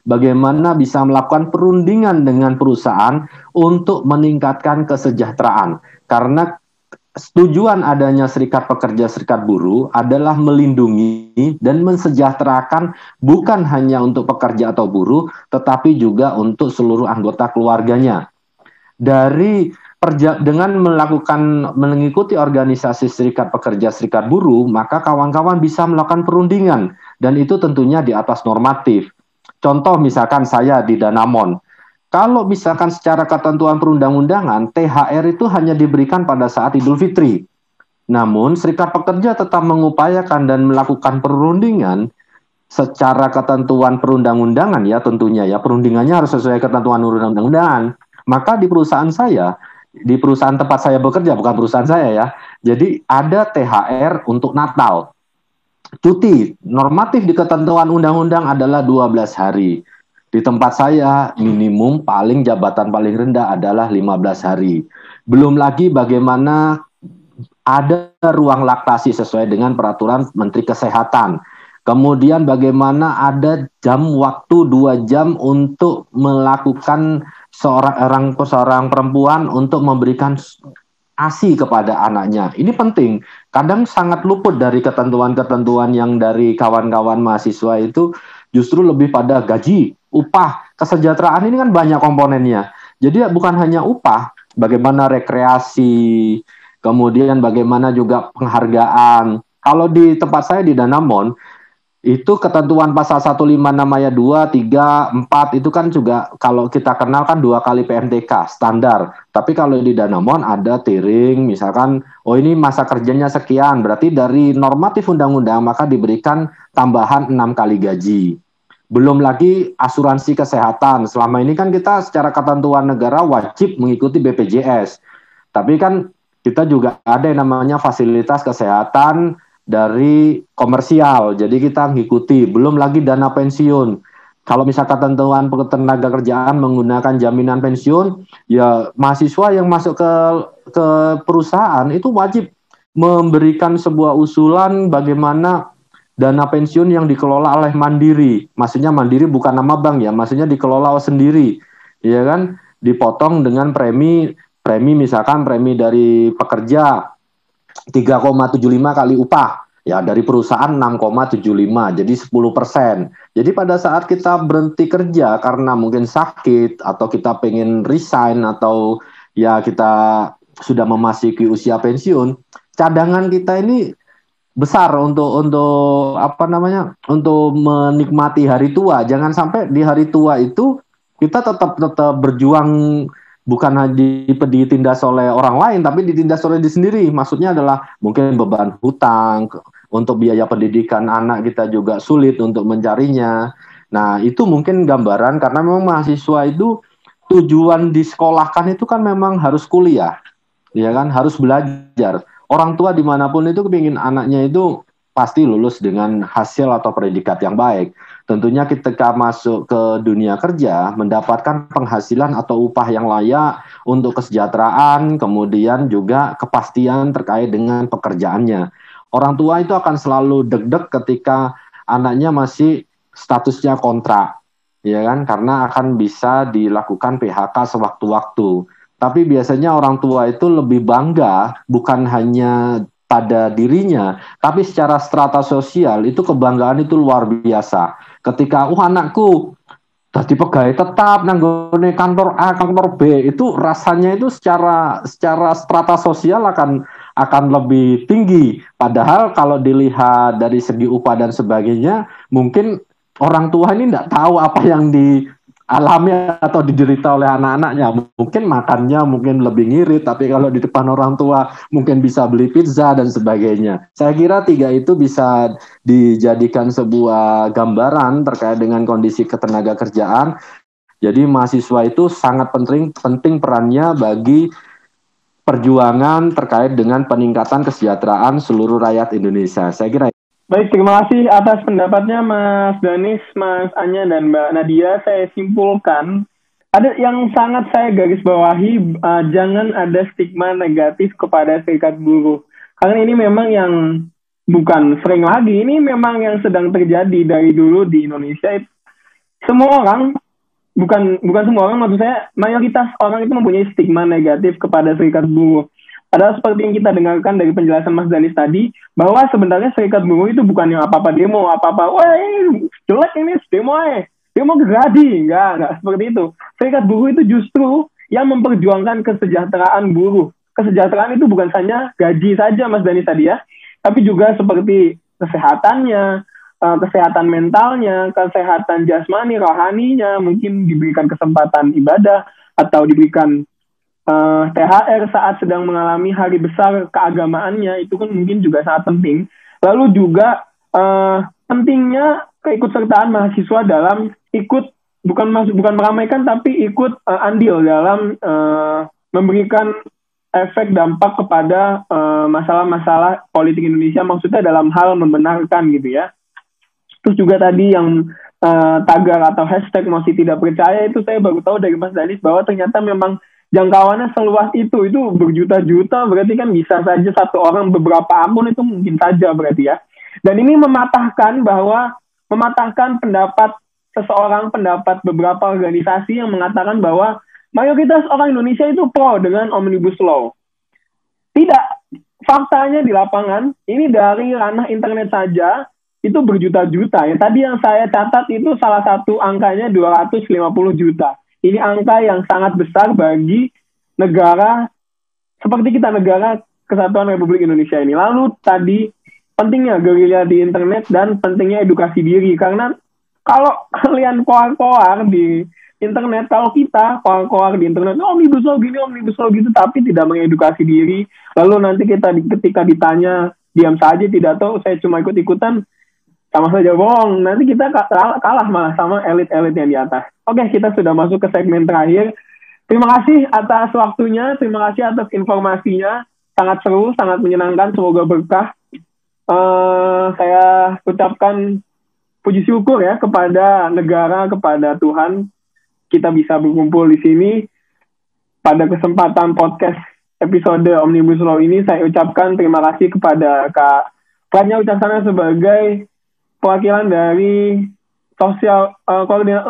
bagaimana bisa melakukan perundingan dengan perusahaan untuk meningkatkan kesejahteraan. Karena tujuan adanya serikat pekerja serikat buruh adalah melindungi dan mensejahterakan bukan hanya untuk pekerja atau buruh, tetapi juga untuk seluruh anggota keluarganya. Dari perja dengan melakukan mengikuti organisasi serikat pekerja serikat buruh, maka kawan-kawan bisa melakukan perundingan dan itu tentunya di atas normatif. Contoh misalkan saya di Danamon. Kalau misalkan secara ketentuan perundang-undangan, THR itu hanya diberikan pada saat Idul Fitri. Namun, serikat pekerja tetap mengupayakan dan melakukan perundingan secara ketentuan perundang-undangan ya tentunya ya perundingannya harus sesuai ketentuan undang-undangan. Maka di perusahaan saya, di perusahaan tempat saya bekerja bukan perusahaan saya ya. Jadi ada THR untuk Natal cuti normatif di ketentuan undang-undang adalah 12 hari. Di tempat saya minimum paling jabatan paling rendah adalah 15 hari. Belum lagi bagaimana ada ruang laktasi sesuai dengan peraturan Menteri Kesehatan. Kemudian bagaimana ada jam waktu dua jam untuk melakukan seorang orang seorang perempuan untuk memberikan ASI kepada anaknya. Ini penting. Kadang sangat luput dari ketentuan-ketentuan yang dari kawan-kawan mahasiswa itu justru lebih pada gaji, upah, kesejahteraan ini kan banyak komponennya. Jadi bukan hanya upah, bagaimana rekreasi, kemudian bagaimana juga penghargaan. Kalau di tempat saya di Danamon, itu ketentuan pasal 156 ayat 2, 3, 4 itu kan juga kalau kita kenal kan dua kali PMTK standar. Tapi kalau di Danamon ada tiring misalkan oh ini masa kerjanya sekian berarti dari normatif undang-undang maka diberikan tambahan enam kali gaji. Belum lagi asuransi kesehatan. Selama ini kan kita secara ketentuan negara wajib mengikuti BPJS. Tapi kan kita juga ada yang namanya fasilitas kesehatan dari komersial. Jadi kita mengikuti, belum lagi dana pensiun. Kalau misalkan ketentuan tenaga kerjaan menggunakan jaminan pensiun, ya mahasiswa yang masuk ke ke perusahaan itu wajib memberikan sebuah usulan bagaimana dana pensiun yang dikelola oleh mandiri. Maksudnya mandiri bukan nama bank ya, maksudnya dikelola sendiri. Ya kan? Dipotong dengan premi premi misalkan premi dari pekerja 3,75 kali upah ya dari perusahaan 6,75 jadi 10 persen. Jadi pada saat kita berhenti kerja karena mungkin sakit atau kita pengen resign atau ya kita sudah memasuki usia pensiun, cadangan kita ini besar untuk untuk apa namanya untuk menikmati hari tua. Jangan sampai di hari tua itu kita tetap tetap berjuang bukan hanya ditindas oleh orang lain tapi ditindas oleh diri sendiri. Maksudnya adalah mungkin beban hutang untuk biaya pendidikan anak kita juga sulit untuk mencarinya. Nah itu mungkin gambaran karena memang mahasiswa itu tujuan di disekolahkan itu kan memang harus kuliah ya kan? Harus belajar orang tua di mana pun itu kepingin anaknya itu pasti lulus dengan hasil atau predikat yang baik. Tentunya ketika masuk ke dunia kerja, mendapatkan penghasilan atau upah yang layak untuk kesejahteraan, kemudian juga kepastian terkait dengan pekerjaannya. Orang tua itu akan selalu deg-deg ketika anaknya masih statusnya kontrak, ya kan? Karena akan bisa dilakukan PHK sewaktu-waktu. Tapi biasanya orang tua itu lebih bangga bukan hanya pada dirinya, tapi secara strata sosial itu kebanggaan itu luar biasa. Ketika uh anakku tadi pegawai tetap nanggone kantor A, kantor B, itu rasanya itu secara secara strata sosial akan akan lebih tinggi. Padahal kalau dilihat dari segi upah dan sebagainya, mungkin orang tua ini tidak tahu apa yang di alami atau diderita oleh anak-anaknya. Mungkin makannya mungkin lebih ngirit, tapi kalau di depan orang tua mungkin bisa beli pizza dan sebagainya. Saya kira tiga itu bisa dijadikan sebuah gambaran terkait dengan kondisi ketenaga kerjaan. Jadi mahasiswa itu sangat penting penting perannya bagi perjuangan terkait dengan peningkatan kesejahteraan seluruh rakyat Indonesia. Saya kira Baik, terima kasih atas pendapatnya Mas Danis, Mas Anya, dan Mbak Nadia. Saya simpulkan, ada yang sangat saya garis bawahi, uh, jangan ada stigma negatif kepada serikat buruh. Karena ini memang yang bukan sering lagi, ini memang yang sedang terjadi dari dulu di Indonesia. Semua orang, bukan bukan semua orang, maksud saya mayoritas orang itu mempunyai stigma negatif kepada serikat buruh. Padahal seperti yang kita dengarkan dari penjelasan Mas Danis tadi, bahwa sebenarnya serikat buruh itu bukan yang apa-apa demo, apa-apa, wah jelek ini demo eh, demo geradi, enggak, enggak seperti itu. Serikat buruh itu justru yang memperjuangkan kesejahteraan buruh. Kesejahteraan itu bukan hanya gaji saja Mas Danis tadi ya, tapi juga seperti kesehatannya, eh, kesehatan mentalnya, kesehatan jasmani, rohaninya, mungkin diberikan kesempatan ibadah atau diberikan uh, eh, THR saat sedang mengalami hari besar keagamaannya itu kan mungkin juga sangat penting. Lalu juga uh, pentingnya keikutsertaan mahasiswa dalam ikut bukan masuk bukan meramaikan tapi ikut uh, andil dalam uh, memberikan efek dampak kepada masalah-masalah uh, politik Indonesia maksudnya dalam hal membenarkan gitu ya. Terus juga tadi yang uh, tagar atau hashtag masih tidak percaya itu saya baru tahu dari Mas Danis bahwa ternyata memang jangkauannya seluas itu itu berjuta-juta berarti kan bisa saja satu orang beberapa akun itu mungkin saja berarti ya dan ini mematahkan bahwa mematahkan pendapat seseorang pendapat beberapa organisasi yang mengatakan bahwa mayoritas orang Indonesia itu pro dengan omnibus law Tidak, faktanya di lapangan ini dari ranah internet saja itu berjuta-juta ya. Tadi yang saya catat itu salah satu angkanya 250 juta. Ini angka yang sangat besar bagi negara seperti kita negara Kesatuan Republik Indonesia ini. Lalu tadi pentingnya gerilya di internet dan pentingnya edukasi diri. Karena kalau kalian koar-koar di internet kalau kita koar-koar di internet oh omnibus law gini omnibus law gitu tapi tidak mengedukasi diri lalu nanti kita ketika ditanya diam saja tidak tahu saya cuma ikut-ikutan sama saja bohong. Nanti kita kalah, kalah malah sama elit-elit yang di atas oke kita sudah masuk ke segmen terakhir. Terima kasih atas waktunya terima kasih atas informasinya. Sangat seru sangat menyenangkan semoga berkah. Uh, saya ucapkan puji syukur ya kepada negara kepada Tuhan. Kita bisa berkumpul di sini. Pada kesempatan podcast episode Omnibus Law ini saya ucapkan terima kasih kepada Kak Pranya Ucasana sebagai perwakilan dari sosial uh,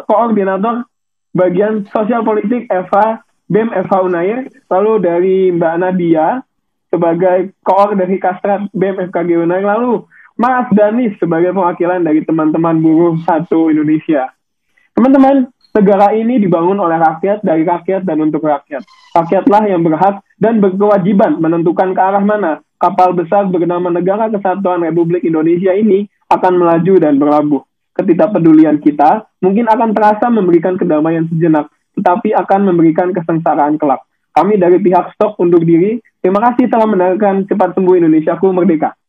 koordinator, bagian sosial politik Eva BEM Eva Unair, lalu dari Mbak Nadia sebagai koor dari Kastrat BEM FKG Unair, lalu Mas Danis sebagai perwakilan dari teman-teman buruh satu Indonesia. Teman-teman, Negara ini dibangun oleh rakyat, dari rakyat, dan untuk rakyat. Rakyatlah yang berhak dan berkewajiban menentukan ke arah mana kapal besar bernama Negara Kesatuan Republik Indonesia ini akan melaju dan berlabuh. Ketidakpedulian kita mungkin akan terasa memberikan kedamaian sejenak, tetapi akan memberikan kesengsaraan kelak. Kami dari pihak stok undur diri. Terima kasih telah mendengarkan Cepat Sembuh Indonesiaku Merdeka.